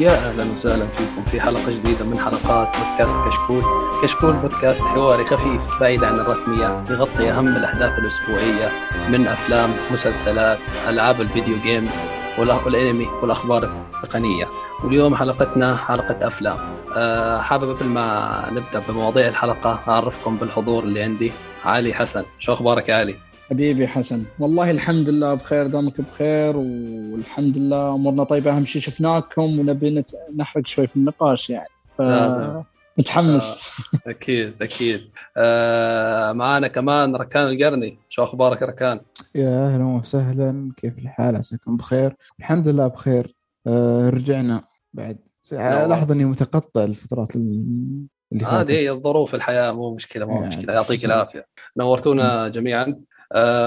يا أهلا وسهلا فيكم في حلقة جديدة من حلقات بودكاست كشكول، كشكول بودكاست حواري خفيف بعيد عن الرسميات يغطي أهم الأحداث الأسبوعية من أفلام، مسلسلات، ألعاب الفيديو جيمز والأنمي والأخبار التقنية، واليوم حلقتنا حلقة أفلام. أه حابب قبل ما نبدأ بمواضيع الحلقة أعرفكم بالحضور اللي عندي علي حسن، شو أخبارك يا علي؟ حبيبي حسن. والله الحمد لله بخير دامك بخير والحمد لله أمورنا طيبة. أهم شيء شفناكم ونبي نحرق شوي في النقاش يعني. ف... متحمس. آه. أكيد أكيد. آه معانا كمان ركان القرني. شو أخبارك ركان؟ يا أهلا وسهلا. كيف الحال؟ عساكم بخير. الحمد لله بخير. آه رجعنا بعد لاحظ إني متقطع الفترات اللي فاتت. هذه الظروف الحياة مو مشكلة مو يعني مشكلة. يعطيك العافية. نورتونا جميعا.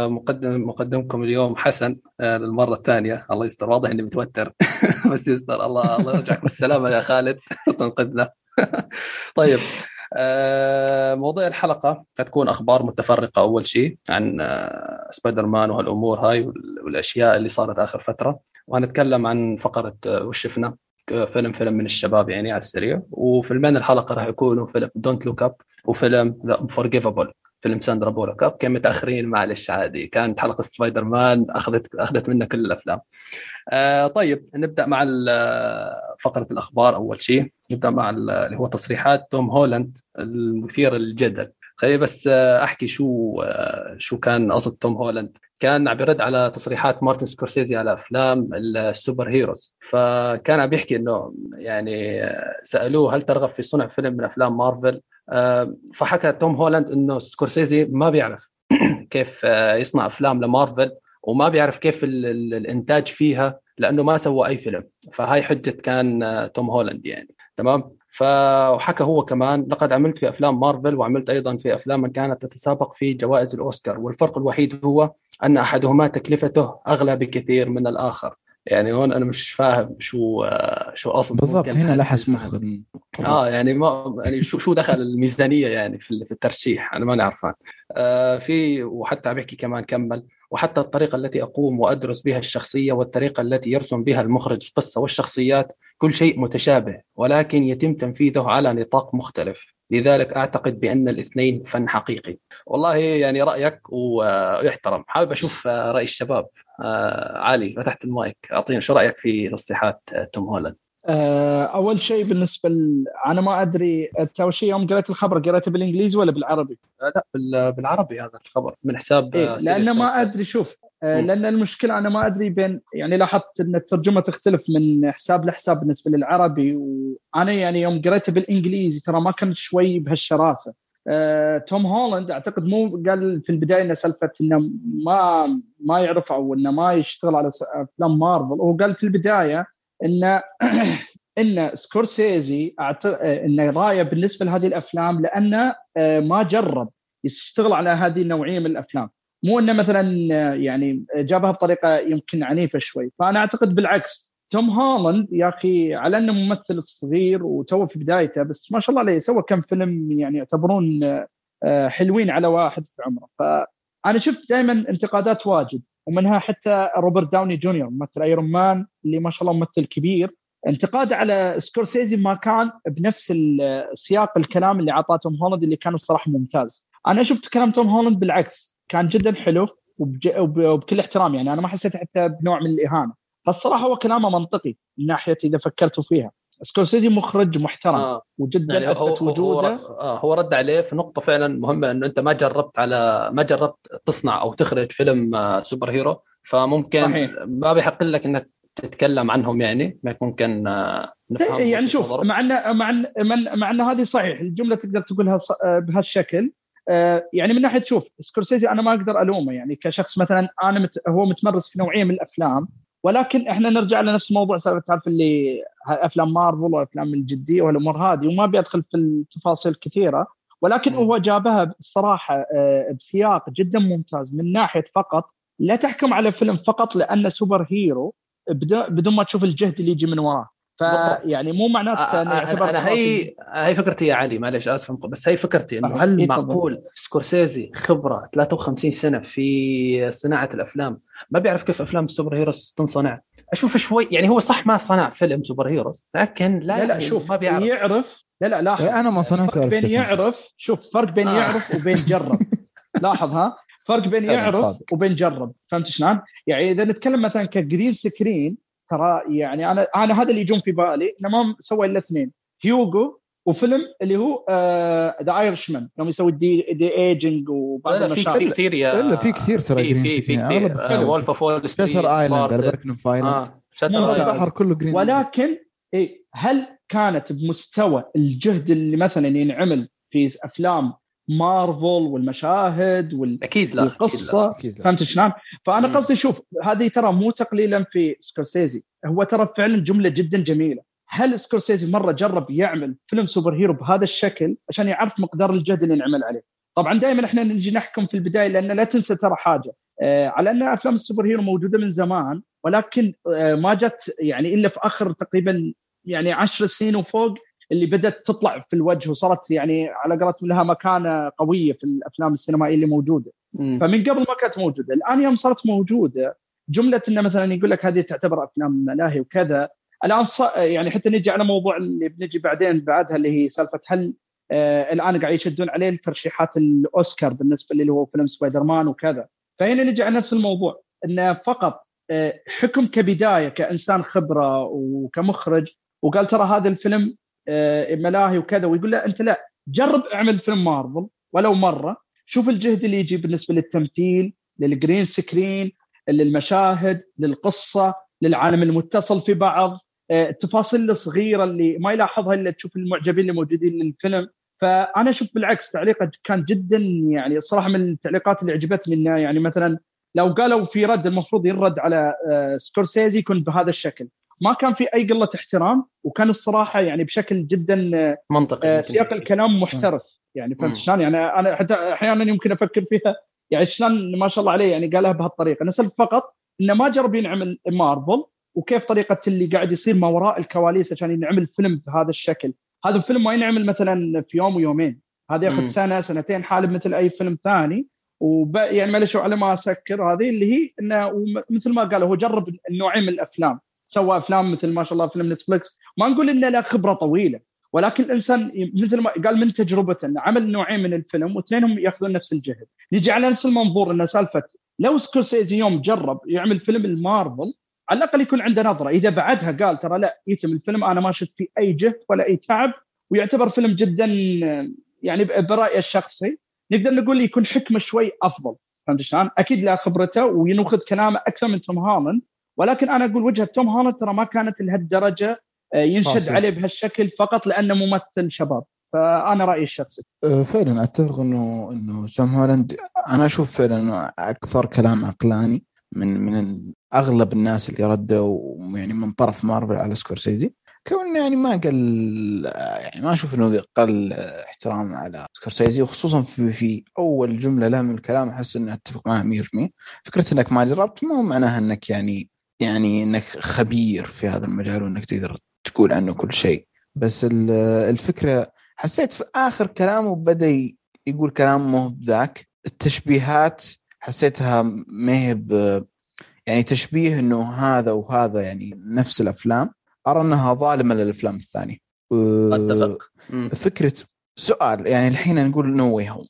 مقدم مقدمكم اليوم حسن آه، للمرة الثانية. الله يستر. واضح إني متوتر. بس يستر. الله الله يرجعك بالسلامه يا خالد. تنقذنا طيب. آه، موضوع الحلقة. حتكون أخبار متفرقة أول شيء عن سبايدر مان وهالأمور هاي والأشياء اللي صارت آخر فترة. وهنتكلم عن فقرة وش شفنا؟ فيلم فيلم من الشباب يعني على السريع. وفيلمين الحلقة راح يكونوا فيلم Don't Look Up وفيلم The Unforgivable فيلم ساندرا بولوك okay متأخرين معلش عادي. كانت حلقة سبايدر مان أخذت أخذت منا كل الأفلام. آه طيب نبدأ مع فقرة الأخبار أول شيء. نبدأ مع اللي هو تصريحات توم هولاند المثير للجدل خليني بس آه، أحكي شو آه، شو كان قصد توم هولاند. كان عم يرد على تصريحات مارتن سكورسيزي على أفلام ال super heroes. فكان عم يحكي إنه يعني آه، سألوه هل ترغب في صنع فيلم من أفلام مارفل؟ فحكى توم هولاند إنه سكورسيزي ما بيعرف كيف يصنع أفلام لمارفل وما بيعرف كيف الإنتاج فيها لأنه ما سوى أي فيلم. فهاي حجة كان توم هولاند يعني. تمام؟ فحكى هو كمان لقد عملت في أفلام مارفل وعملت أيضا في أفلام كانت تتسابق في جوائز الأوسكار. والفرق الوحيد هو أن أحدهما تكلفته أغلى بكثير من الآخر. يعني هون أنا مش فاهم شو شو أصلا بالضبط هنا لحس مخ آه يعني ما يعني شو شو دخل الميزانية يعني في الترشيح؟ أنا ماني عرفان. آه في وحتى عم بيحكي كمان كمل. وحتى الطريقة التي أقوم وأدرس بها الشخصية والطريقة التي يرسم بها المخرج القصة والشخصيات كل شيء متشابه ولكن يتم تنفيذه على نطاق مختلف. لذلك أعتقد بأن الاثنين فن حقيقي. والله يعني رأيك ويحترم حابب أشوف رأي الشباب. آه علي فتحت المايك. اعطينا شو رأيك في تصريحات توم هولاند؟ آه، أول شيء بالنسبة ل... أنا ما أدري اول شيء يوم قريت الخبر قريته بالإنجليزي ولا بالعربي؟ لا بالعربي هذا الخبر من حساب إيه لأن ما أدري شوف آه، لأن المشكلة أنا ما أدري بين يعني لاحظت إن الترجمة تختلف من حساب لحساب بالنسبة للعربي وأنا يعني يوم قريته بالإنجليزي ترى ما كانت شوي بهالشراسة. آه، توم هولاند أعتقد مو قال في البداية إنه سالفة إنه ما ما يعرف أو إنه ما يشتغل على أفلام مارفل. هو قال في البداية ان ان سكورسيزي ان راية بالنسبة لهذه الأفلام لأنه آه، ما جرب يشتغل على هذه النوعية من الأفلام. مو إنه مثلا آه، يعني جابها بطريقة يمكن عنيفة شوي. فأنا أعتقد بالعكس توم هولاند يا أخي على أنه ممثل صغير وتو في بدايته بس ما شاء الله عليه سوى كم فيلم يعني يعتبرون آه، حلوين على واحد في عمره. فأنا شفت دائما انتقادات واجد ومنها حتى روبرت داوني جونيور ممثل ايرون مان اللي ما شاء الله ممثل كبير. انتقاد على سكورسيزي ما كان بنفس سياق الكلام اللي اعطاه توم هولاند اللي كان الصراحة ممتاز. أنا شفت كلام توم هولاند بالعكس كان جدا حلو وبج... وبكل احترام يعني أنا ما حسيت حتى بنوع من الإهانة. فالصراحة هو كلامه منطقي من ناحية إذا فكرتوا فيها. سكورسيزي مخرج محترم آه. وجدا يعني أثبت هو وجوده. هو, آه هو رد عليه في نقطة فعلا مهمة إنه أنت ما جربت على ما جربت تصنع أو تخرج فيلم آه super hero فممكن صحيح. ما بيحق لك إنك تتكلم عنهم يعني ممكن آه نفهم يعني شوف مع ان مع ان مع ان هذه صحيح الجملة تقدر تقولها آه، بهالشكل. آه، يعني من ناحية شوف سكورسيزي أنا ما أقدر ألومه يعني كشخص مثلا أنا مت هو متمرس في نوعيه من الأفلام. ولكن إحنا نرجع لنفس الموضوع تعرف اللي أفلام مارفل وأفلام الجدية والأمور هذه وما بيدخل في التفاصيل كثيرة. ولكن هو جابها بصراحة آه، بسياق جدا ممتاز. من ناحية فقط لا تحكم على فيلم فقط لأنه super hero بدون ما تشوف الجهد اللي يجي من وراه. فيعني مو معناته يعتبر أنا هي هي فكرتي يا علي معلش اسف بس هي فكرتي إنه هل إيه معقول سكورسيزي خبرة 53 سنة في صناعة الأفلام؟ ما بيعرف كيف أفلام ال super heroes تنصنع. أشوفه شوي يعني هو صح ما صنع فيلم super hero لكن لا لا, لا شوف ما بيعرف. يعرف لا لا لاحظ. أنا ما صنعت فرق بين يعرف شوف فرق بين آه. يعرف وبين جرب. لاحظ ها؟ فرق بين يعرف وبين جرب. فهمت شلون؟ يعني إذا نتكلم مثلا كجرين سكرين ترى يعني أنا أنا هذا اللي يجون في بالي. انه ما سوى إلا اثنين. هيوغو وفيلم اللي هو ذا ايرشمان يوم يسوي دي, دي ايجنج وبعض المشاهد في كثير يا الا في كثير ترى جرين في في كثير. وولف اوف وول شتر ايلاند البركن ايلاند البحر كله جرين ولكن إيه هل كانت بمستوى الجهد اللي مثلا ينعمل في أفلام مارفل والمشاهد وال... أكيد لا والقصة. أكيد لا. فهمت شلون؟ فأنا قصدي شوف هذه ترى مو تقليلا في سكورسيزي. هو ترى فعلا جملة جدا جميلة. هل سكورسيزي مرة جرب يعمل فيلم super hero بهذا الشكل عشان يعرف مقدار الجهد اللي انعمل عليه؟ طبعا دائما إحنا نجي نحكم في البداية لأن لا تنسى ترى حاجة. آه على أن أفلام ال super hero موجودة من زمان ولكن آه ما جت يعني إلا في آخر تقريبا يعني 10 سنين وفوق اللي بدأت تطلع في الوجه وصارت يعني على قولتهم لها مكانة قوية في الأفلام السينمائية اللي موجودة. مم. فمن قبل ما كانت موجودة. الآن يوم صارت موجودة جملة إنه مثلا يقول لك هذه تعتبر أفلام ملاهي وكذا. الآن ص... يعني حتى نجي على موضوع اللي بنجي بعدين بعدها اللي هي سالفة هل آه الآن قاعد يشدون عليه الترشيحات الأوسكار بالنسبة اللي هو فيلم سبايدر مان وكذا. فهنا نجي على نفس الموضوع انه فقط آه حكم كبداية كإنسان خبرة وكمخرج وقال ترى هذا الفيلم ملاهي وكذا ويقول له أنت لا جرب اعمل فيلم مارفل ولو مرة شوف الجهد اللي يجي بالنسبة للتمثيل لل green screen للمشاهد للقصة للعالم المتصل في بعض التفاصيل الصغيرة اللي ما يلاحظها إلا تشوف المعجبين اللي موجودين للفيلم. فأنا أشوف بالعكس تعليقه كان جدا يعني الصراحه من التعليقات اللي عجبتني إنه يعني مثلا لو قالوا في رد المفروض يرد على آه، سكورسيزي يكون بهذا الشكل. ما كان في أي قلة احترام وكان الصراحة يعني بشكل جدا آه، منطقي. آه، سياق الكلام محترف. يعني فهمت شلون؟ يعني أنا حتى أحيانا يمكن أفكر فيها يعني شلون ما شاء الله عليه يعني قالها بهالطريقة. نسال فقط انه ما جرب ينعمل مارفل وكيف طريقة اللي قاعد يصير ما وراء الكواليس عشان ينعمل فيلم بهذا الشكل؟ هذا الفيلم ما ينعمل مثلا في يوم ويومين. هذا ياخذ سنة سنتين حالب مثل أي فيلم ثاني. وب... يعني معلش على ما أسكر هذه اللي هي إنه مثل ما قال هو جرب النوعين من الأفلام. سوى أفلام مثل ما شاء الله فيلم Netflix ما نقول إنه له خبرة طويلة ولكن الإنسان مثل ما قال من تجربته إنه عمل نوعين من الفيلم واثنينهم يأخذون نفس الجهد. نجي على نفس المنظور إنه سالفة لو سكورسيزي يوم جرب يعمل فيلم المارفل على الأقل يكون عنده نظرة. إذا بعدها قال ترى لا يتم الفيلم أنا ما شفت فيه أي جهد ولا أي تعب ويعتبر فيلم جدا يعني برأيي الشخصي نقدر نقول يكون حكمه شوي أفضل. فهمت شلون؟ أكيد له خبرته وناخذ كلامه أكثر من توم هولاند. ولكن أنا أقول وجهة توم هولاند ترى ما كانت لهالدرجة آه، ينشد عليه بهالشكل فقط لأنه ممثل شباب. فأنا رأيي الشخصي. أه، فعلا أتفق إنه إنه توم هولاند أنا أشوف فعلا أكثر كلام عقلاني من من أغلب الناس اللي ردوا يعني من طرف مارفل على سكورسيزي. كون يعني ما قل يعني ما أشوف إنه قل احترام على سكورسيزي وخصوصا في في أول جملة له من الكلام أحس اني أتفق معه 100% فكرة إنك ما جربت ما هو معناها إنك يعني يعني إنك خبير في هذا المجال وإنك تقدر تقول عنه كل شيء. بس الفكرة حسيت في آخر كلامه بدأ يقول كلام مو بذاك. التشبيهات حسيتها ما هي يعني تشبيه إنه هذا وهذا يعني نفس الأفلام. أرى أنها ظالمة للأفلام الثانية. أتفق. فكرة سؤال يعني الحين نقول نو واي هوم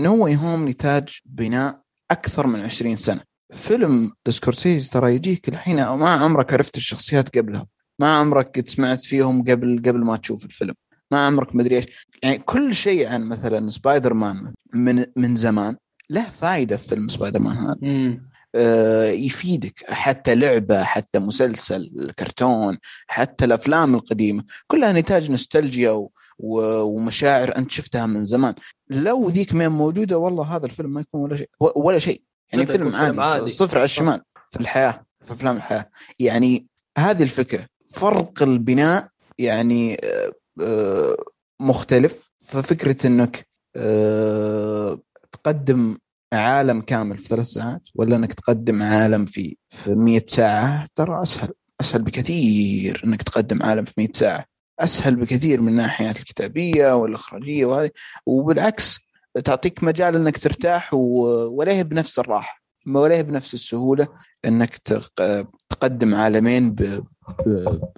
No Way Home نتاج بناء أكثر من 20 سنة. فيلم سكورسيزي ترى يجيك الحين. ما عمرك عرفت الشخصيات قبلها. ما عمرك سمعت فيهم قبل قبل ما تشوف الفيلم. ما عمرك مدري إيش. يعني كل شيء عن مثلا سبايدر مان من من زمان له فائده في فيلم سبايدر مان هذا آه يفيدك. حتى لعبة حتى مسلسل كرتون حتى الأفلام القديمة. كلها نتاج نوستالجيا و... و... ومشاعر أنت شفتها من زمان. لو ذيك ما موجودة والله هذا الفيلم ما يكون ولا شيء. ولا شيء. يعني فيلم عادي, عادي. صفر على الشمال في الحياة في أفلام الحياة. يعني هذه الفكرة فرق البناء يعني آه، آه، مختلف. ففكرة إنك آه، تقدم عالم كامل في ثلاث ساعات ولا إنك تقدم عالم في في 100 ساعة ترى أسهل أسهل بكثير إنك تقدم عالم في 100 ساعة. أسهل بكثير من الناحيه الكتابية والإخراجية وهذه. وبالعكس تعطيك مجال إنك ترتاح ولا بنفس الراحة ولا بنفس السهولة إنك تقدم عالمين.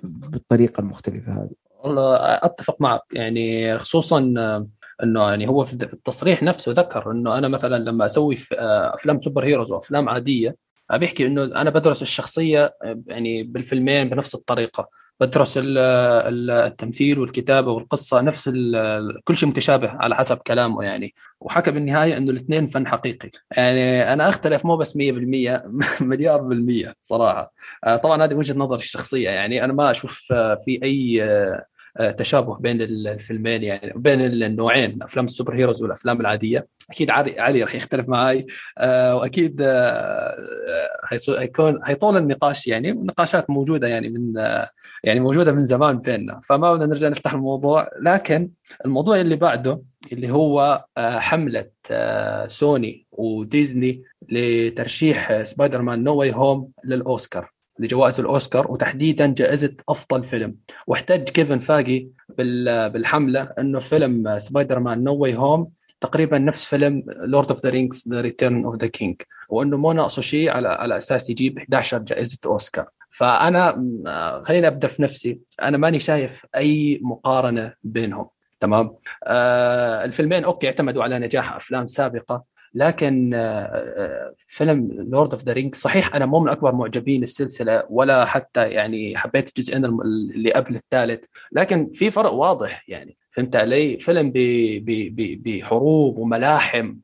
بالطريقة المختلفة هذه والله أتفق معك يعني خصوصا إنه يعني هو في التصريح نفسه ذكر إنه أنا مثلا لما أسوي أفلام سوبر هيروز وافلام عادية بيحكي إنه أنا بدرس الشخصية يعني بالفيلمين بنفس الطريقة بدرس التمثيل والكتابة والقصة نفس كل شيء متشابه على حسب كلامه يعني. وحكى بالنهاية إنه الاثنين فن حقيقي. يعني أنا أختلف مو بس 100% مليار بالمية صراحة. آه، طبعا هذه وجهة نظري الشخصية يعني. أنا ما أشوف في أي آه، تشابه بين الفيلمين يعني بين النوعين أفلام السوبر هيروز والأفلام العادية. أكيد علي راح يختلف معي آه، وأكيد حيكون حيطول النقاش يعني. والنقاشات موجودة يعني من يعني موجودة من زمان بيننا. فما بدنا نرجع نفتح الموضوع. لكن الموضوع اللي بعده اللي هو آه، حملة آه، سوني وديزني لترشيح Spider-Man No Way Home للأوسكار لجوائز الأوسكار وتحديدا جائزة أفضل فيلم. واحتج كيفن فاجي بالحملة إنه فيلم Spider-Man No Way Home تقريبا نفس فيلم Lord of the Rings The Return of the King وإنه مو ناقصه شيء على على أساس يجيب 11 جائزة أوسكار. فأنا خليني أبدأ في نفسي. أنا ماني شايف أي مقارنة بينهم تمام؟ آه الفيلمين okay اعتمدوا على نجاح أفلام سابقة لكن آه, آه، فيلم Lord of the Ring صحيح أنا مو من أكبر معجبين السلسلة ولا حتى يعني حبيت الجزئين اللي قبل الثالث لكن في فرق واضح يعني. فهمت علي؟ فيلم بحروب وملاحم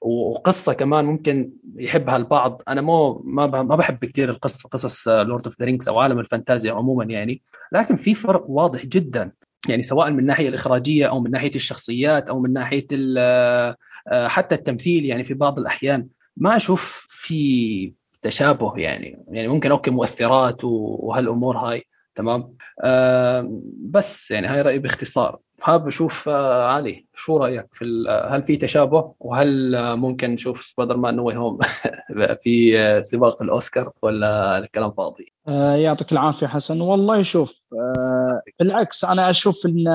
وقصة كمان ممكن يحبها البعض. أنا مو ما ما بحب كثير القصة قصص Lord of the Rings أو عالم الفانتازيا عموما يعني. لكن في فرق واضح جدا. يعني سواء من الناحيه الإخراجية أو من ناحية الشخصيات أو من ناحية آه، حتى التمثيل يعني في بعض الأحيان. ما أشوف في تشابه يعني. يعني ممكن okay مؤثرات وهالأمور هاي. تمام؟ آه بس يعني هاي رأيي باختصار. حابب أشوف آه، علي شو رأيك في هل في تشابه؟ وهل ممكن نشوف Spider-Man No Home في آه، سباق الأوسكار ولا الكلام فاضي؟ آه يعطيك العافية حسن. والله شوف آه بالعكس أنا أشوف إن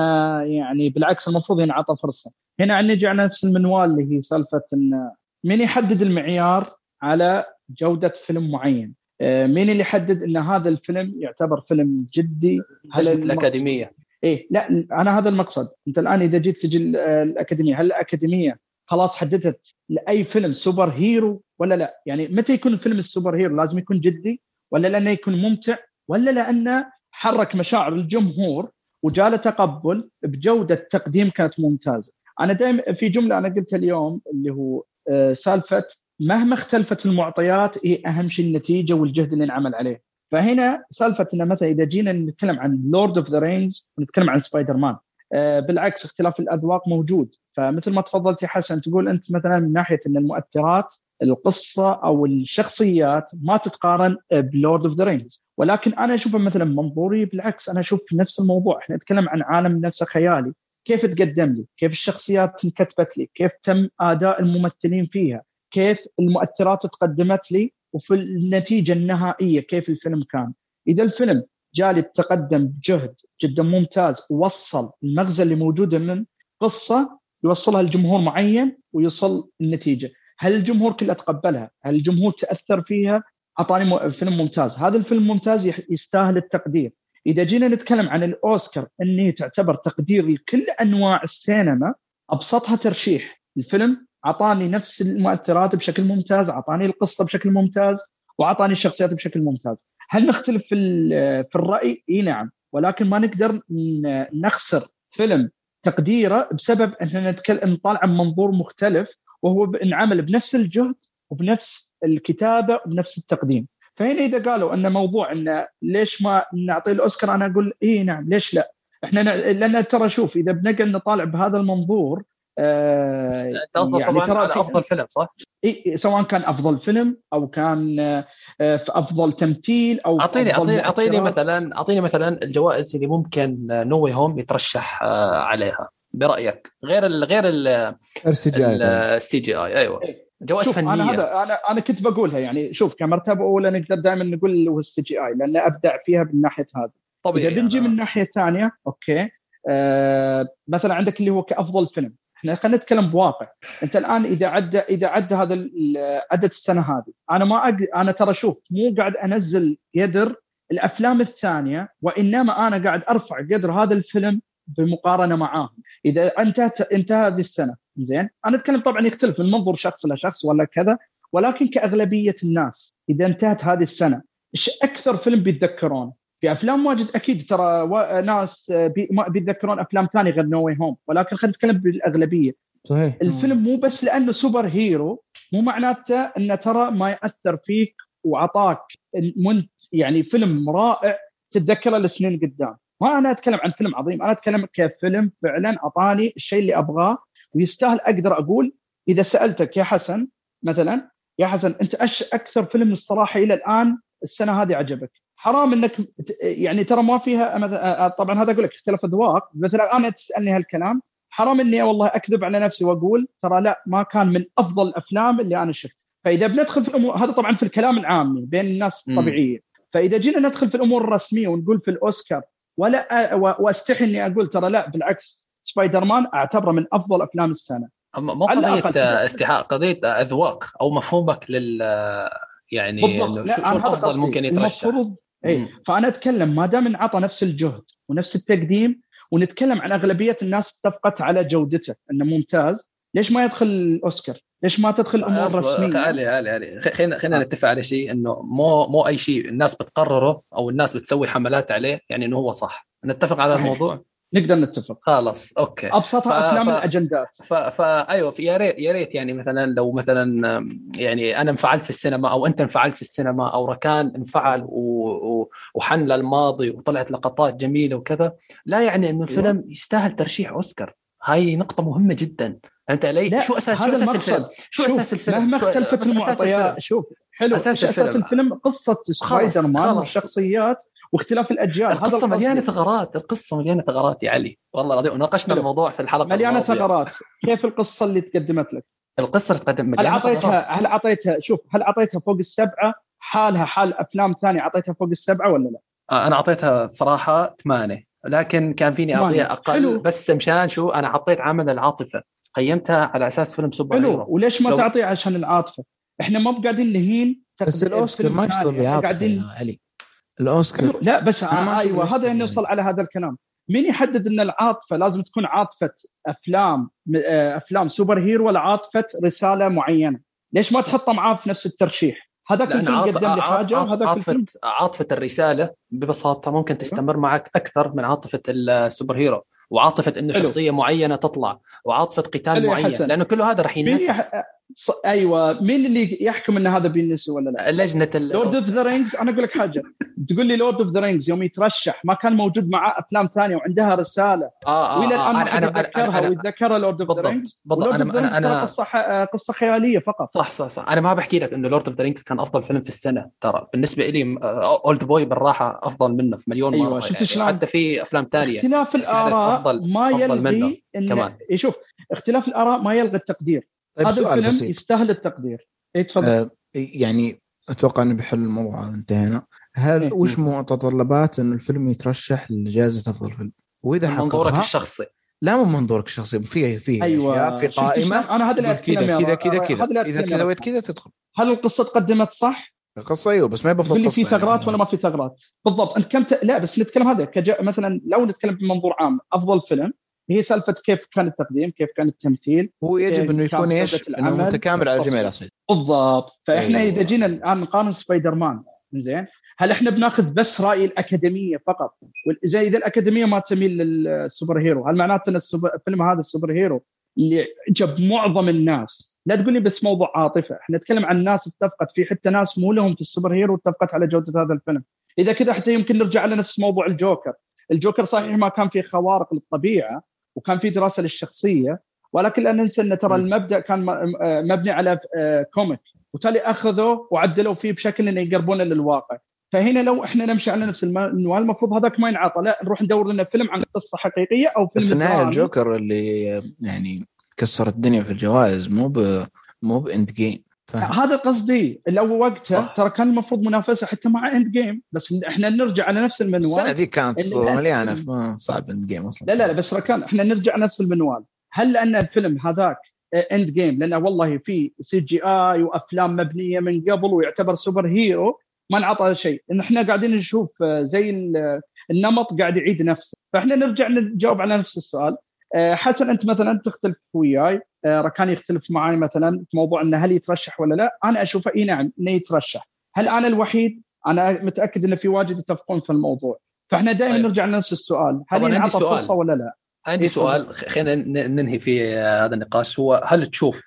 يعني بالعكس المفروض ينعطى فرصة. هنا نجي على نفس المنوال اللي هي سالفة إن مين يحدد المعيار على جودة فيلم معين؟ آه مين اللي يحدد إن هذا الفيلم يعتبر فيلم جدي؟ هل الأكاديمية. إيه لا أنا هذا المقصد. أنت الآن إذا جيت تجي الأكاديمية هل الأكاديمية خلاص حددت لأي فيلم superhero ولا لا؟ يعني متى يكون الفيلم ال superhero لازم يكون جدي ولا لأنه يكون ممتع ولا لأنه حرك مشاعر الجمهور وجاء له تقبل بجودة تقديم كانت ممتازة. أنا دائما في جملة أنا قلتها اليوم اللي هو آه، سالفة مهما اختلفت المعطيات هي أهم شيء النتيجة والجهد اللي انعمل عليه. فهنا سالفة ان مثلا إذا جينا نتكلم عن Lord of the Rings ونتكلم عن سبايدر مان آه بالعكس اختلاف الأذواق موجود. فمثل ما تفضلت يا حسن تقول أنت مثلا من ناحية إن المؤثرات القصة أو الشخصيات ما تتقارن ب Lord of the Rings ولكن أنا اشوفها مثلا منظوري بالعكس أنا أشوف نفس الموضوع. إحنا نتكلم عن عالم نفسه خيالي. كيف تقدم لي؟ كيف الشخصيات انكتبت لي؟ كيف تم آداء الممثلين فيها؟ كيف المؤثرات تقدمت لي؟ وفي النتيجة النهائية كيف الفيلم كان. إذا الفيلم جالي تقدم بجهد جدا ممتاز ووصل المغزى اللي موجوده من قصة يوصلها لجمهور معين ويوصل النتيجة. هل الجمهور كله تقبلها؟ هل الجمهور تأثر فيها؟ أعطاني فيلم ممتاز. هذا الفيلم ممتاز يستاهل التقدير. إذا جينا نتكلم عن الأوسكار انه تعتبر تقدير لكل أنواع السينما أبسطها ترشيح. الفيلم أعطاني نفس المؤثرات بشكل ممتاز أعطاني القصة بشكل ممتاز وأعطاني الشخصيات بشكل ممتاز. هل نختلف في في الرأي؟ إي نعم. ولكن ما نقدر نخسر فيلم تقديره بسبب اننا نتكلم نطالع من منظور مختلف وهو انعمل بنفس الجهد وبنفس الكتابة وبنفس التقديم. فهنا إذا قالوا إن موضوع انه ليش ما نعطي الأوسكار أنا أقول إي نعم ليش لا؟ إحنا لأن ترى شوف إذا بنقعد نطالع بهذا المنظور أنت قصدك يعني طبعا على أفضل فيلم صح؟ إيه سواء كان أفضل فيلم أو كان آه في أفضل تمثيل أو أعطيني أعطيني أعطيني مثلا أعطيني مثلا الجوائز اللي ممكن No Way Home يترشح آه عليها برأيك؟ غير ال غير ال CGI ال CGI أيوه. جوائز فنيه أنا هذا أنا أنا كنت بقولها يعني شوف كمرتبه اولى نقدر دائما نقول هو ال CGI لأنه أبدع فيها من ناحية هذه طبيعي إذا بنجي من الناحيه الثانية okay آه مثلا عندك اللي هو كأفضل فيلم. إحنا خلينا نتكلم بواقع. أنت الآن إذا عدى إذا عدى هذا عدد السنة هذه أنا ما أج... أنا ترى شوف مو قاعد أنزل قدر الأفلام الثانية وإنما أنا قاعد أرفع قدر هذا الفيلم بمقارنة معاه إذا انتهت انتهى هذه السنة زين؟ أنا أتكلم طبعا يختلف من منظور شخص لشخص ولا كذا ولكن كأغلبية الناس إذا انتهت هذه السنة إيش أكثر فيلم بيتذكرونه في أفلام واجد أكيد ترى. ناس بي... ما بيتذكرون أفلام ثانية غير No Way Home ولكن خلينا نتكلم بالأغلبية. صحيح. الفيلم مو بس لأنه superhero مو معناته إنه ترى ما يأثر فيك وعطاك يعني فيلم رائع تتذكره لسنين قدام. ما أنا أتكلم عن فيلم عظيم أنا أتكلم كفيلم فعلا أعطاني الشيء اللي أبغاه ويستاهل أقدر أقول إذا سألتك يا حسن مثلا يا حسن أنت إيش أكثر فيلم الصراحة إلى الآن السنة هذه عجبك؟ حرام إنك يعني ترى ما فيها طبعا هذا أقول لك اختلاف اذواق مثلا أنا تسألني هالكلام حرام إني والله أكذب على نفسي وأقول ترى لا ما كان من أفضل الأفلام اللي أنا شفت فإذا بندخل في الأمور هذا طبعا في الكلام العامي بين الناس الطبيعية. فإذا جينا ندخل في الأمور الرسمية ونقول في الأوسكار ولا وأستحي إني أقول ترى لا بالعكس سبايدر مان أعتبره من أفضل أفلام السنة. مو قضية استحاء قضية أذواق أو مفهومك لل يعني بالضبط. لا شو الأفضل. ممكن يترشح؟ المفروض اي فأنا أتكلم ما دام انعطى نفس الجهد ونفس التقديم ونتكلم عن أغلبية الناس اتفقت على جودته إنه ممتاز ليش ما يدخل الأوسكار؟ ليش ما تدخل الأمور الرسمية؟ تعالي تعالي تعالي خلينا خلينا نتفق على شيء إنه مو مو أي شيء الناس بتقرره أو الناس بتسوي حملات عليه يعني إنه هو صح. نتفق على الموضوع؟ نقدر نتفق. خلاص okay. ابسطها ف... أفلام ف... الأجندات. فا ف... أيوه يا ريت يا ريت يعني مثلا لو مثلا يعني أنا انفعلت في السينما أو أنت انفعلت في السينما أو ركان انفعل و... و... وحن للماضي وطلعت لقطات جميلة وكذا لا يعني إنه الفيلم يستاهل ترشيح أوسكار. هاي نقطة مهمة جدا. أنت علي شو أساس شو أساس الفيلم؟ شو أساس الفيلم؟ مهما اختلفت المعطيات. شوف حلو. أساس, أساس الفيلم. قصة سبايدر مان والشخصيات واختلاف الأجيال القصة مليانة ثغرات القصة مليانة ثغرات يا علي. والله العظيم وناقشنا الموضوع في الحلقة مليانة ثغرات. كيف القصة اللي تقدمت لك؟ القصة اللي تقدم هل اعطيتها هل اعطيتها شوف هل أعطيتها فوق السبعة؟ حالها حال أفلام ثانية أعطيتها فوق السبعة ولا لا؟ آه أنا أعطيتها صراحة ثمانية. لكن كان فيني أعطيها أقل. حلو. بس مشان شو؟ أنا حطيت عامل العاطفة. قيمتها على أساس فيلم سوبر حلو. hero. وليش ما لو... تعطيه عشان العاطفة؟ إحنا مو قاعدين نهين بس الأوسكار ما يشتغل بعاطفه يا علي. الأوسكار. لا بس أيوه هذا نوصل على هذا الكلام. مين يحدد إن العاطفة لازم تكون عاطفة أفلام آه، أفلام superhero ولا عاطفة رسالة معينة؟ ليش ما تحطها معاه في نفس الترشيح؟ هذاك الفيلم عاطف قدم لي حاجة وهذاك عاطفة الفيلم عاطفة الرسالة ببساطة ممكن أيوه. تستمر معك أكثر من عاطفة ال superhero وعاطفة إنه شخصية معينة تطلع وعاطفة قتال معين لأنه كل هذا راح ينسى ص... أيوه. مين اللي يحكم إن هذا بينسي ولا لا؟ لجنة Lord of the Rings أنا أقول لك حاجة. تقول لي Lord of the Rings يوم يترشح ما كان موجود معاه أفلام ثانية وعندها رسالة. آه آه وإلى الآن ما حد يتذكرها ويتذكرها Lord of the Rings بالضبط أنا أنا قصة. قصة خيالية فقط. صح صح صح. أنا ما بحكي لك إنه Lord of the Rings كان أفضل فيلم في السنة ترى. بالنسبة لي Oldboy بالراحة أفضل منه في مليون مرة. أيوة. شفت يعني شلون؟ حتى في أفلام ثانية اختلاف الآراء ما يلغي إن... شوف اختلاف الآراء ما يلغي التقدير. طيب هذا الفيلم بسيط. يستاهل التقدير اي تفضل آه يعني أتوقع إنه بحل الموضوع هذا انتهينا هل إيه. وش متطلبات انه الفيلم يترشح لجائزة أفضل فيلم؟ وإذا من منظورك الشخصي لا من منظورك الشخصي في في أيوة. في قائمة أنا هذا اللي كذا كذا كذا كذا إذا كذا سويت كذا تدخل هل القصة تقدمت صح؟ القصة أيوه بس ما يبغى تقول لي في ثغرات يعني. ولا ما في ثغرات بالضبط أنت كم ت... لا بس نتكلم هذا كج... مثلا لو نتكلم بمنظور عام أفضل فيلم هي سالفة كيف كان التقديم كيف كان التمثيل هو يجب إنه يكون إيش؟ إنه متكامل على جميع الأصعدة. بالضبط. فإحنا أيوه. إذا جينا الآن نقارن سبايدر مان زين هل إحنا بناخذ بس رأي الأكاديمية فقط؟ زي اذا الأكاديمية ما تميل لل superhero هل معناته إن الفيلم هذا ال superhero اللي عجب معظم الناس؟ لا تقول لي بس موضوع عاطفة. إحنا نتكلم عن ناس اتفقت في حتى ناس مو لهم في ال superhero اتفقت على جودة هذا الفيلم. إذا كذا حتى يمكن نرجع على نفس موضوع الجوكر. الجوكر صحيح ما كان فيه خوارق للطبيعة وكان في دراسة للشخصية ولكن لا ننسى إن ترى المبدأ كان مبني على comic وبالتالي أخذوا وعدلوا فيه بشكل إنه يقربونه للواقع. فهنا لو إحنا نمشي على نفس المنوال المفروض هذاك ما ينعطى. لا نروح ندور لنا فيلم عن قصة حقيقية أو فيلم بس النهاية الجوكر اللي يعني كسر الدنيا في الجوائز مو ب مو ب Endgame. هذا قصدي. لو وقتها ترى كان المفروض منافسة حتى مع Endgame بس إحنا نرجع على نفس المنوال. السنة ذي كانت مليانة صعب Endgame أصلا. لا لا لا بس ركان إحنا نرجع نفس المنوال. هل لأن الفيلم هذاك Endgame لأنه والله في CGI وأفلام مبنية من قبل ويعتبر superhero ما انعطى شيء إن إحنا قاعدين نشوف زي النمط قاعد يعيد نفسه. فإحنا نرجع نجاوب على نفس السؤال. حسن أنت مثلا تختلف وياي. ركان يختلف معي مثلا في موضوع إنه هل يترشح ولا لا. أنا أشوفه إي نعم إنه يترشح. هل أنا الوحيد؟ أنا متأكد إن في واجد يتفقون في الموضوع. فإحنا دائما طيب. نرجع لنفس السؤال. هل ينعطى فرصة ولا لا؟ عندي إيه سؤال. خلينا ننهي في هذا النقاش. هو هل تشوف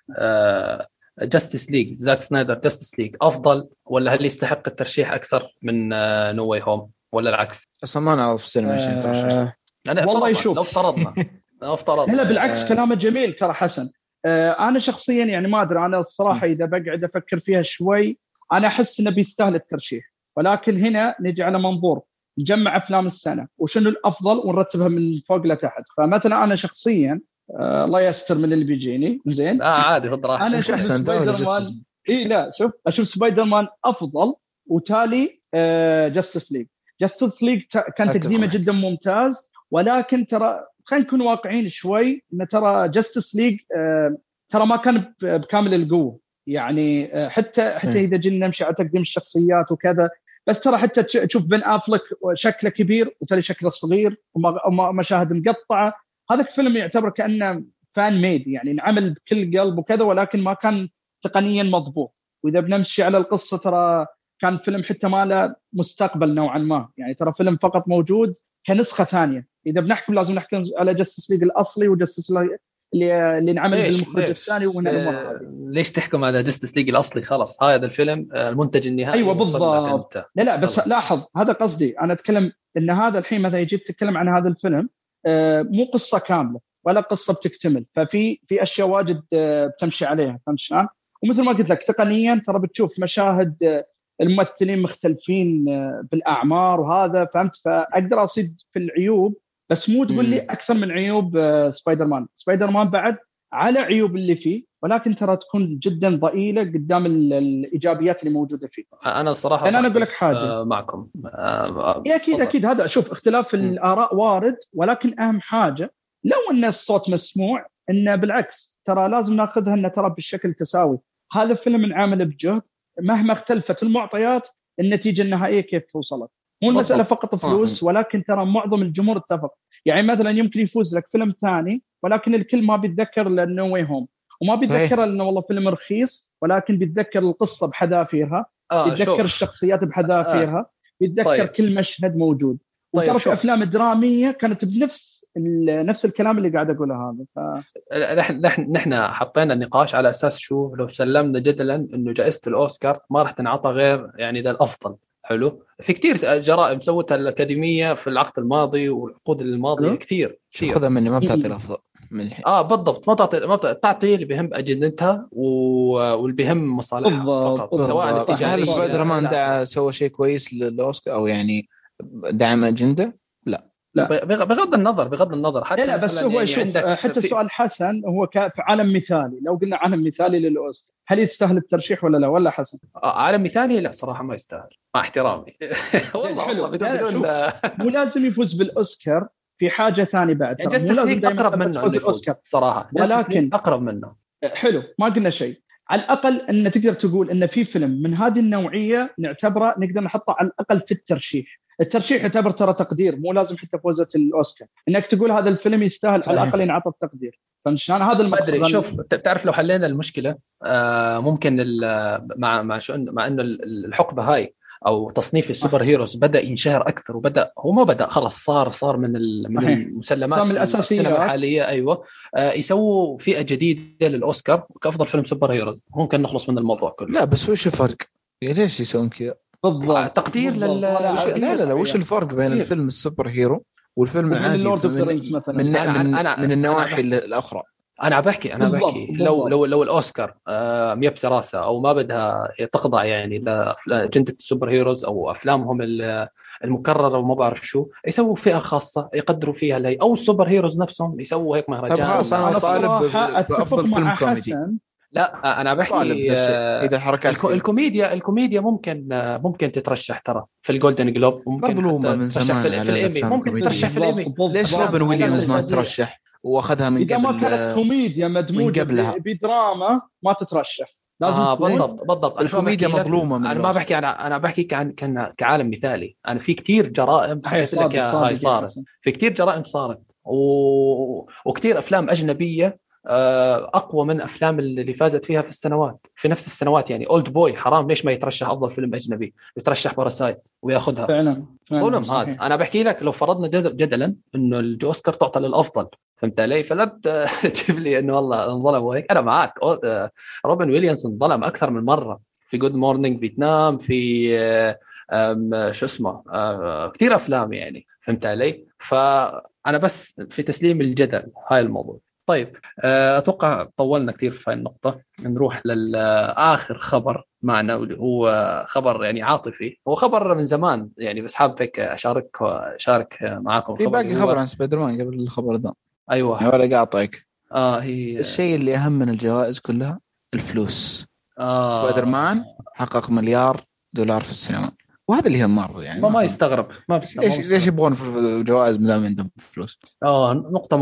Justice League زاك سنايدر Justice League أفضل ولا هل يستحق الترشيح أكثر من No Way Home ولا العكس؟ أصلا ما نعرف السينما إيش يترشح والله يشوف لو افترضنا لو افترضنا. لا بالعكس آه. كلامه جميل ترى حسن. آه أنا شخصيا يعني ما أدري أنا الصراحة إذا بقعد أفكر فيها شوي أنا أحس إنه بيستاهل الترشيح. ولكن هنا نجي على منظور نجمع أفلام السنة وشنو الأفضل ونرتبها من فوق لتحت. فمثلا أنا شخصيا آه الله يستر من اللي بيجيني. زين. آه عادي خذ راحتك. أنا أشوف سبايدر مان إي لا شوف أشوف سبايدر مان أفضل وتالي آه جاستس ليج. جاستس ليج كان تقديمه جدا ممتاز ولكن ترى خلينا نكون واقعيين شوي. إن ترى جاستس ليج آه ترى ما كان بكامل القوة. يعني آه حتى حتى إذا جينا نمشي على تقديم الشخصيات وكذا. بس ترى حتى تشوف بن افلك شكله كبير وتالي شكله صغير ومشاهد مقطعة. هذا الفيلم يعتبر كأنه fan made يعني انعمل بكل قلب وكذا ولكن ما كان تقنيا مضبوط. وإذا بنمشي على القصة ترى كان فيلم حتى ما له مستقبل نوعا ما. يعني ترى فيلم فقط موجود كنسخة ثانية. إذا بنحكم لازم نحكم على جستس ليج الأصلي وجستس اللي اللي انعمل بالمخرج الثاني ومن الأمور ليش تحكم على جستس ليج الأصلي؟ خلاص هذا الفيلم آه، المنتج النهائي أيوه بالضبط. لا لا بس خلص. لاحظ هذا قصدي. أنا أتكلم إن هذا الحين مثلا يجي تتكلم عن هذا الفيلم آه، مو قصة كاملة ولا قصة بتكتمل. ففي في أشياء واجد آه، بتمشي عليها فهمت شلون؟ ومثل ما قلت لك تقنيا ترى بتشوف مشاهد الممثلين مختلفين بالأعمار وهذا فهمت؟ فأقدر أصيد في العيوب بس مو تقول لي أكثر من عيوب سبايدر مان سبايدر مان بعد على عيوب اللي فيه ولكن ترى تكون جدا ضئيلة قدام الإيجابيات اللي موجودة فيه. أنا الصراحة أنا أقول لك حاجة. آه، معكم. آه أكيد أكيد. هذا شوف اختلاف الآراء وارد ولكن أهم حاجة لو أن الصوت مسموع انه بالعكس ترى لازم ناخذها انه ترى بالشكل تساوي. هذا فيلم انعمل بجهد مهما اختلفت المعطيات النتيجة النهائية كيف وصلت. مو المساله فقط فلوس ولكن ترى معظم الجمهور اتفق. يعني مثلا يمكن يفوز لك فيلم ثاني ولكن الكل ما بيتذكر لأنه واي هوم وما بيتذكر انه والله فيلم رخيص ولكن بيتذكر القصة بحذافيرها آه بيتذكر الشخصيات بحذافيرها آه. بيتذكر طيب. كل مشهد موجود. طيب وترى في أفلام درامية كانت بنفس نفس الكلام اللي قاعد أقوله هذا. ف... نحن نحن نحن حطينا النقاش على أساس شو لو سلمنا جدلا إنه جائزة الأوسكار ما راح تنعطى غير يعني ذا الأفضل. حلو. في كثير جرائم سوتها الأكاديمية في العقد الماضي والعقود الماضية كثير كثير. خذها مني ما بتعطي الافضل من الحين. آه بالضبط. ما تعطي ما تعطي اللي بيهم أجندتها واللي بيهم مصالحها فقط سواء هل سبايدر مان سوى شيء كويس للاوسكار أو يعني دعم أجندة؟ لا. لا بغض النظر بغض النظر حتى لا بس هو يعني شوف حتى في... سؤال حسن هو في عالم مثالي لو قلنا عالم مثالي للاوسكار هل يستاهل الترشيح ولا لا؟ ولا حسن؟ آه عالم مثالي لا صراحة ما يستاهل مع احترامي. والله حلو. بدون بدون مو لازم يفوز بالأوسكار في حاجة ثانية بعد يعني لازم أقرب منه الأوسكار. صراحة. ولكن أقرب منه. حلو ما قلنا شيء. على الأقل إن تقدر تقول إن في فيلم من هذه النوعية نعتبره نقدر نحطه على الأقل في الترشيح. الترشيح يعتبر ترى تقدير مو لازم حتى فوزة الأوسكار. إنك تقول هذا الفيلم يستاهل على الأقل ينعطى التقدير. فهمت هذا المقصد شوف تعرف لو حلينا المشكلة آه ممكن مع مع شو مع انه الحقبة هاي أو تصنيف السوبر هيروز بدأ ينشهر أكثر وبدأ هو ما بدأ خلاص صار صار من من المسلمات صار من الأساسيات. الحالية أيوه. آه يسووا فئة جديدة للأوسكار كأفضل فيلم super heroes. ممكن نخلص من الموضوع كله. لا بس وش الفرق؟ ليش يسوون كذا؟ بالضبط تقدير لل لا لا لا وش الفرق بين الفيلم ال super hero والفيلم العادي؟ من, مثلا. من, من, من, من النواحي الأخرى. أنا بحكي أنا بحكي. لو لو لو الأوسكار آه ميبسه راسها أو ما بدها تخضع يعني لأجندة ال super heroes أو أفلامهم المكررة وما بعرف شو يسووا فئة خاصة يقدروا فيها لي. أو ال super heroes نفسهم يسووا هيك مهرجان. طيب خلاص أنا طالب بأفضل فيلم كوميدي. لا أنا بحكي آه، إذا حركات الكوميديا الكوميديا ممكن آه، ممكن تترشح ترى في الجولدن جلوب ممكن مظلومة من زمان في, في الايمي ممكن تترشح في الايمي ليش روبن ويليامز ما ترشح؟ وأخذها من إذا قبل ما كانت كوميديا مدموجة بدراما ما تترشح. لازم آه تكون بالضبط بالضبط. الكوميديا؟ مظلومة من أنا ما. بحكي أنا أنا بحكي عن كان كعالم مثالي. أنا في كتير جرائم هاي صارت. في كتير جرائم صارت. و... وكتير أفلام أجنبية آه، أقوى من أفلام اللي فازت فيها في السنوات في نفس السنوات يعني. Oldboy حرام ليش ما يترشح أفضل فيلم أجنبي؟ يترشح Parasite وياخذها. فعلا فعلا ظلم. هذا. أنا بحكي لك لو فرضنا جد- جدلا إنه الأوسكار تعطى للأفضل فهمت علي؟ فلا تجيب لي إنه والله انظلم وهيك. أنا معك آه، روبن ويليامز انظلم أكثر من مرة. في Good Morning Vietnam في آه، شو اسمه؟ آه، كثير أفلام يعني فهمت علي؟ فأنا بس في تسليم الجدل هاي الموضوع. طيب آه، أتوقع طولنا كثير في هاي النقطة. نروح للاخر خبر معنا واللي هو خبر يعني عاطفي. هو خبر من زمان يعني بس حاب هيك أشارك أشارك معاكم في باقي خبر عن سبايدر مان قبل الخبر ذا أيوه. ولا قاطعك آه هي الشيء اللي أهم من الجوائز كلها الفلوس. آه. سبايدر مان حقق مليار دولار في السينما. وهذا اللي مارفل يعني. ما, ما يستغرب ما بيستغرب ليش ليش يبغون جوائز ما دام عندهم فلوس؟ آه نقطة